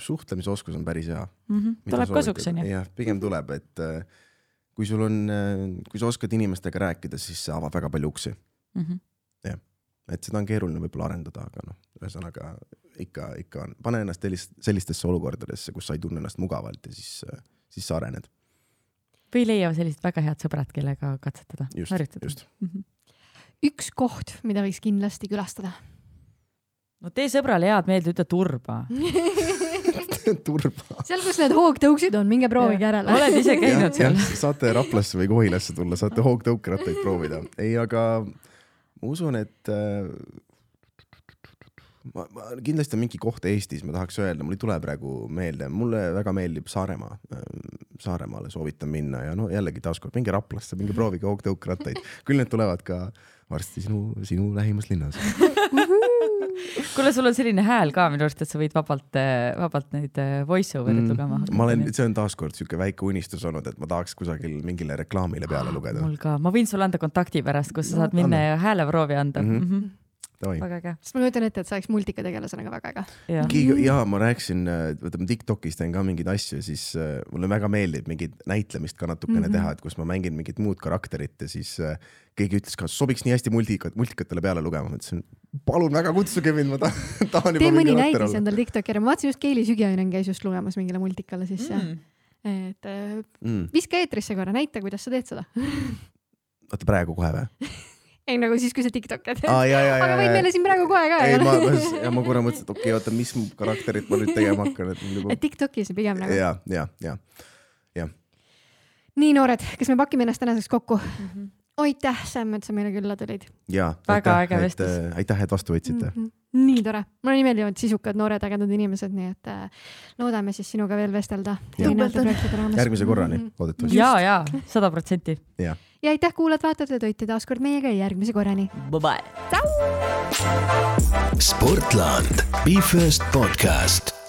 suhtlemisoskus on päris hea. mm. -hmm. tuleb kasuks onju. jah, pigem tuleb, et äh, kui sul on, kui sa oskad inimestega rääkida, siis see avab väga palju uksi. Mhm. et seda on keeruline võib-olla arendada, aga noh, ühesõnaga ikka, ikka on, pane ennast sellist, sellistesse olukordadesse, kus sa ei tunne ennast mugavalt ja siis, siis sa arened. või leia sellised väga head sõbrad, kellega katsetada, harjutada. just. üks koht, mida võiks kindlasti külastada. no tee sõbrale head meelt, ütle turba. turba. seal, kus need hoogtõuksid on, minge proovige järele. oled ise käinud seal? saate Raplasse või Kohilasse tulla, saate hoogtõukerattaid proovida. ei, aga ma usun, et äh, ma, ma kindlasti on mingi koht Eestis, ma tahaks öelda, mul ei tule praegu meelde, mulle väga meeldib Saaremaa. Saaremaale soovitan minna ja no jällegi taaskord minge Raplasse, minge proovige hoogtõukerattaid, küll need tulevad ka varsti sinu, sinu lähimas linnas. kuule, sul on selline hääl ka minu arust, et sa võid vabalt, vabalt neid voice over'id lugema hakata. Mm. ma olen, see on taaskord siuke väike unistus olnud, et ma tahaks kusagil mingile reklaamile peale lugeda. mul ka, ma võin sulle anda kontakti pärast, kus sa No, saad minna anna. ja hääleproovi anda mm. Mhm. -hmm. Väga äge. sest ma kujutan ette, et sa oleks multikategelasena ka väga äge. keegi, jaa, ma rääkisin, võtame Tiktokis teen ka mingeid asju, siis äh, mulle väga meeldib mingit näitlemist ka natukene mm. -hmm. teha, et kus ma mängin mingit muud karakterit ja siis äh, keegi ütles ka, sobiks nii hästi multikat, multikatele peale lugema, ma ütlesin palun väga kutsuge mind, ma tahan, tahan tee juba mõni mingi näidis endale Tiktokeri, ma vaatasin just Keili Sügioinen käis just lugemas mingile multikale sisse Mm. mm.. et äh, Mm. viska eetrisse korra, näita, kuidas sa teed seda. oota praegu kohe või? ei nagu siis, kui sa Tiktok teed. ja, aga võid meile siin praegu kohe ka. ei ma, ja ma korra mõtlesin, et okei okay,, oota, mis karakterit ma nüüd tegema hakkan, et juba et Tiktokis pigem nagu. ja, ja, ja nii noored, kas me pakime ennast tänaseks kokku? Mhm. aitäh, Sam, et sa meile külla tulid ja. Väga äge et, äh, aitäh, et vastu võtsite mm. -hmm. nii tore, mulle nii meeldivad sisukad noored ägedad inimesed, nii et äh, loodame siis sinuga veel vestelda. Järgmise korrani, Mhm. loodetavasti. ja, ja sada protsenti. Ja aitäh, kuulajad-vaatajad, et olite taas kord meiega ja järgmise korrani. Bye bye. Sportland, Be First podcast